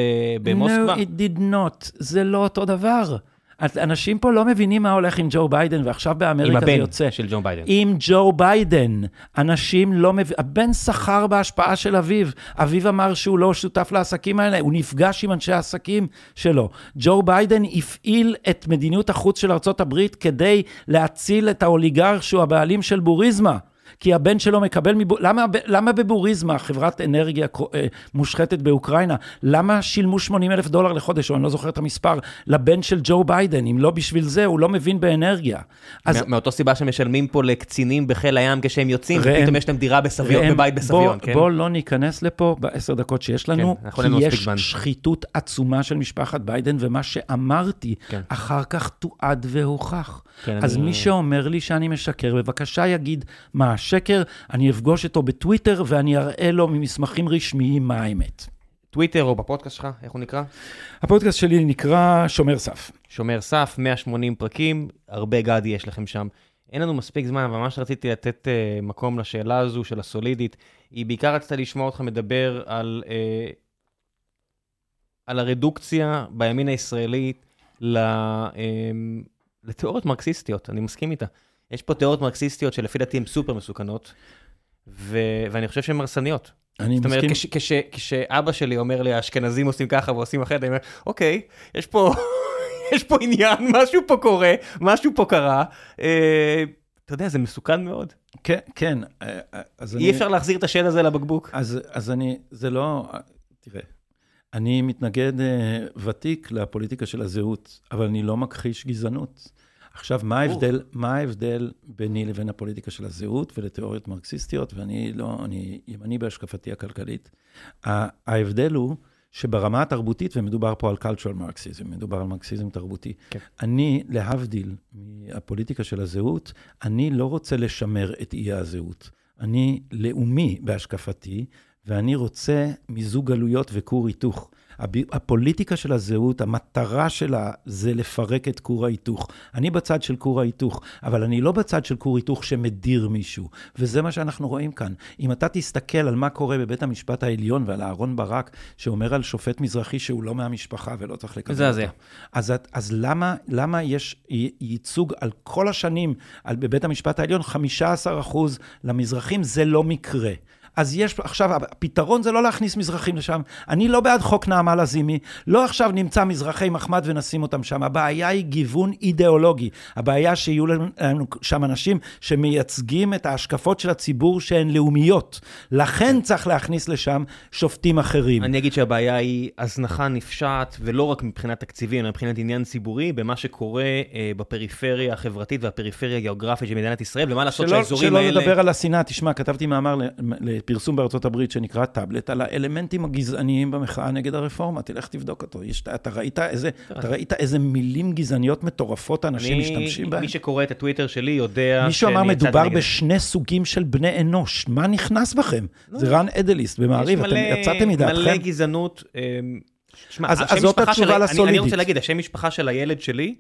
במוסקבה? No, it did not. זה לא אותו דבר. אנשים פה לא מבינים מה הולך עם ג'ו ביידן, ועכשיו עם באמריקה זה הבן יוצא. של ג'ו ביידן. עם ג'ו ביידן. אנשים לא מבינים, הבן שכר בהשפעה של אביו. אביו אמר שהוא לא שותף לעסקים האלה, הוא נפגש עם אנשי העסקים שלו. ג'ו ביידן הפעיל את מדיניות החוץ של ארה"ב כדי להציל את האוליגרך שהוא הבעלים של בוריזמה. כי הבן שלו מקבל מבו... למה, למה בבוריזמה, חברת אנרגיה אה, מושחתת באוקראינה, למה שילמו 80 אלף דולר לחודש, או אני לא זוכר את המספר, לבן של ג'ו ביידן? אם לא בשביל זה, הוא לא מבין באנרגיה. אז... מאותו סיבה שמשלמים פה לקצינים בחיל הים כשהם יוצאים, ראם, ופתאום יש להם דירה בסביון, ראם, בבית בסביון, בוא, כן? בוא לא ניכנס לפה בעשר דקות שיש לנו, כן, לנו כי מספיק יש זמן. שחיתות עצומה של משפחת ביידן, ומה שאמרתי, כן. אחר כך תועד והוכח. כן, אז אני- מי שאומר לי שאני משקר, בבקשה יגיד מה השקר, אני אפגוש אותו בטוויטר ואני אראה לו ממסמכים רשמיים מה האמת. טוויטר או בפודקאסט שלך, איך הוא נקרא? הפודקאסט שלי נקרא שומר סף. שומר סף, 180 פרקים, הרבה גדי יש לכם שם. אין לנו מספיק זמן, אבל ממש רציתי לתת uh, מקום לשאלה הזו של הסולידית. היא בעיקר רצתה לשמוע אותך מדבר על, uh, על הרדוקציה בימין הישראלי ל, uh, לתיאוריות מרקסיסטיות, אני מסכים איתה. יש פה תיאוריות מרקסיסטיות שלפי דעתי הן סופר מסוכנות, ו, ואני חושב שהן הרסניות. אני זאת אומרת, מסכים. כש, כש, כשאבא שלי אומר לי, האשכנזים עושים ככה ועושים אחרת, אני אומר, אוקיי, יש פה, יש פה עניין, משהו פה קורה, משהו פה קרה. אה, אתה יודע, זה מסוכן מאוד. כן, כן. אה, אה, אז אי אני- אפשר להחזיר את השד הזה לבקבוק. אז, אז אני, זה לא, תראה, אני מתנגד אה, ותיק לפוליטיקה של הזהות, אבל אני לא מכחיש גזענות. עכשיו, מה ההבדל, מה ההבדל ביני לבין הפוליטיקה של הזהות ולתיאוריות מרקסיסטיות, ואני לא, אני ימני בהשקפתי הכלכלית. ההבדל הוא שברמה התרבותית, ומדובר פה על cultural marxism, מדובר על מרקסיזם תרבותי, כן. אני, להבדיל מהפוליטיקה של הזהות, אני לא רוצה לשמר את אי הזהות. אני לאומי בהשקפתי, ואני רוצה מיזוג גלויות וכור היתוך. הפוליטיקה של הזהות, המטרה שלה זה לפרק את כור ההיתוך. אני בצד של כור ההיתוך, אבל אני לא בצד של כור היתוך שמדיר מישהו. וזה מה שאנחנו רואים כאן. אם אתה תסתכל על מה קורה בבית המשפט העליון ועל אהרן ברק, שאומר על שופט מזרחי שהוא לא מהמשפחה ולא צריך לקבל. אותו. אז, את- אז למה, למה יש ייצוג על כל השנים על, בבית המשפט העליון, 15 אחוז למזרחים? זה לא מקרה. אז יש, עכשיו, הפתרון זה לא להכניס מזרחים לשם. אני לא בעד חוק נעמה לזימי, לא עכשיו נמצא מזרחי מחמד ונשים אותם שם. הבעיה היא גיוון אידיאולוגי. הבעיה שיהיו לנו שם אנשים שמייצגים את ההשקפות של הציבור שהן לאומיות. לכן צריך להכניס לשם שופטים אחרים. אני אגיד שהבעיה היא הזנחה נפשעת, ולא רק מבחינת תקציבים, אלא מבחינת עניין ציבורי, במה שקורה אה, בפריפריה החברתית והפריפריה הגיאוגרפית של מדינת ישראל, ומה לעשות שלא, שהאזורים שלא האלה... לדבר על השנאה, תשמע, כתבתי מאמר ל- לפרסום בארצות הברית שנקרא טאבלט, על האלמנטים הגזעניים במחאה נגד הרפורמה, תלך תבדוק אותו. יש, אתה, ראית איזה, אתה ראית איזה מילים גזעניות מטורפות אנשים אני- משתמשים בהן? מי שקורא את הטוויטר שלי יודע מישהו אמר, מדובר נגד זה." בשני סוגים של בני אנוש, מה נכנס בכם? זה רן אדליסט במעריב, אתם מלא- יצאתם מדעתכם? מלא גזענות. אמ, שמע, אז- אז זאת התשובה ה- אני- אני לסולידית. רוצה להגיד, השם משפחה של הילד שלי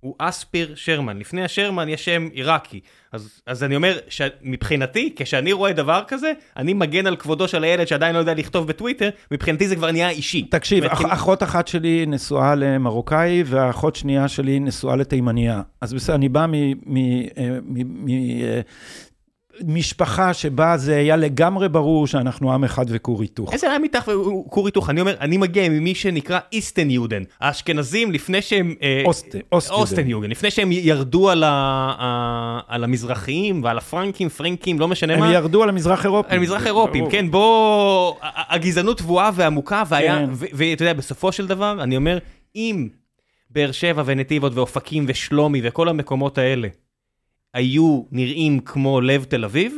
הוא אספיר שרמן. לפני השרמן יש שם עיראקי. אז, אז אני אומר שמבחינתי, כשאני רואה דבר כזה, אני מגן על כבודו של הילד שעדיין לא יודע לכתוב בטוויטר, מבחינתי זה כבר נהיה אישי. תקשיב, אח, כאילו- אחות אחת שלי נשואה למרוקאי, והאחות שנייה שלי נשואה לתימניה. אז בסדר, אני בא ממשפחה שבה זה היה לגמרי ברור שאנחנו עם אחד וכור היתוך. איזה רעי מתח וכור היתוך? אני אומר, אני מגיע ממי שנקרא איסטן יודן. האשכנזים לפני שהם... אה. אוסטן יודן. לפני שהם ירדו על, ה, ה, על המזרחיים ועל הפרנקים, פרנקים, לא משנה הם מה. ירדו על המזרח אירופים. על מזרח זה אירופים. כן, בוא... ה- הגזענות טבועה ועמוקה, והיה... כן. ואתה יודע, בסופו של דבר, אני אומר, אם באר שבע ונתיבות ואופקים ושלומי וכל המקומות האלה היו נראים כמו לב תל אביב,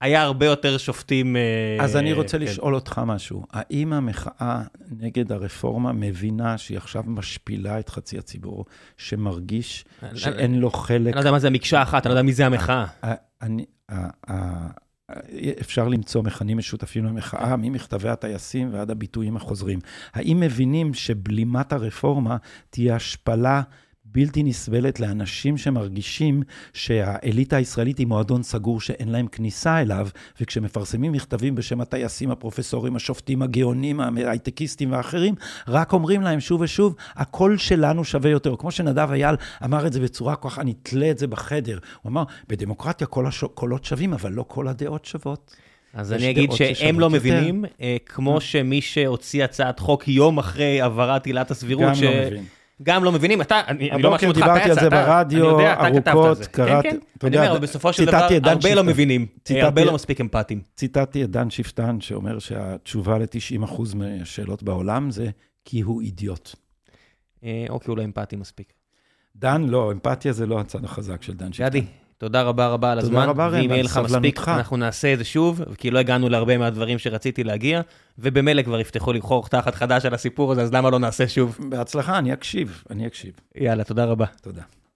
היה הרבה יותר שופטים... אה, אז אני רוצה כן. לשאול אותך משהו. האם המחאה נגד הרפורמה מבינה שהיא עכשיו משפילה את חצי הציבור, שמרגיש אני- שאין לו חלק? אני לא יודע מה זה המקשה אחת, אני לא יודע מי זה המחאה. ה- אני, ה- ה- אפשר למצוא מכנים משותפים למחאה, ממכתבי הטייסים ועד הביטויים החוזרים. האם מבינים שבלימת הרפורמה תהיה השפלה בלתי נסבלת לאנשים שמרגישים שהאליטה הישראלית היא מועדון סגור שאין להם כניסה אליו, וכשמפרסמים מכתבים בשם הטייסים, הפרופסורים, השופטים, הגאונים, ההייטקיסטים ואחרים, רק אומרים להם שוב ושוב, הקול שלנו שווה יותר. כמו שנדב אייל אמר את זה בצורה כל כך, אני אתלה את זה בחדר. הוא אמר, בדמוקרטיה כל הקולות שווים, אבל לא כל הדעות שוות. אז אני אגיד שהם לא. מבינים, אה, כמו שמי שהוציא הצעת חוק יום אחרי העברת עילת הסבירות, גם ש- לא מבין. גם לא מבינים, אתה, אני אני לא מאשים אותך, אתה זה ברדיו, אני יודע, אתה כתבת על ארוכות, זה. קראתי- כן, אתה כן, אני יודע, אומר, אבל בסופו של דבר, הרבה לא שפטן. מבינים, אה, ציטטתי- הרבה לא מספיק אמפתיים. ציטטתי את דן שפטן, שאומר שהתשובה ל-90% מהשאלות בעולם זה כי הוא אידיוט. אה, או כי הוא לא אמפתי מספיק. דן, לא, אמפתיה זה לא הצד החזק של דן שפטן. גדי, תודה רבה רבה על תודה הזמן, רבה, ראם, ואם יהיה לך מספיק. אנחנו נעשה את זה שוב, כי לא הגענו להרבה מהדברים שרציתי להגיע, ובמילא כבר יפתחו לבחור תחת חדש על הסיפור הזה, אז למה לא נעשה שוב? בהצלחה, אני אקשיב, אני אקשיב. יאללה, תודה רבה. תודה.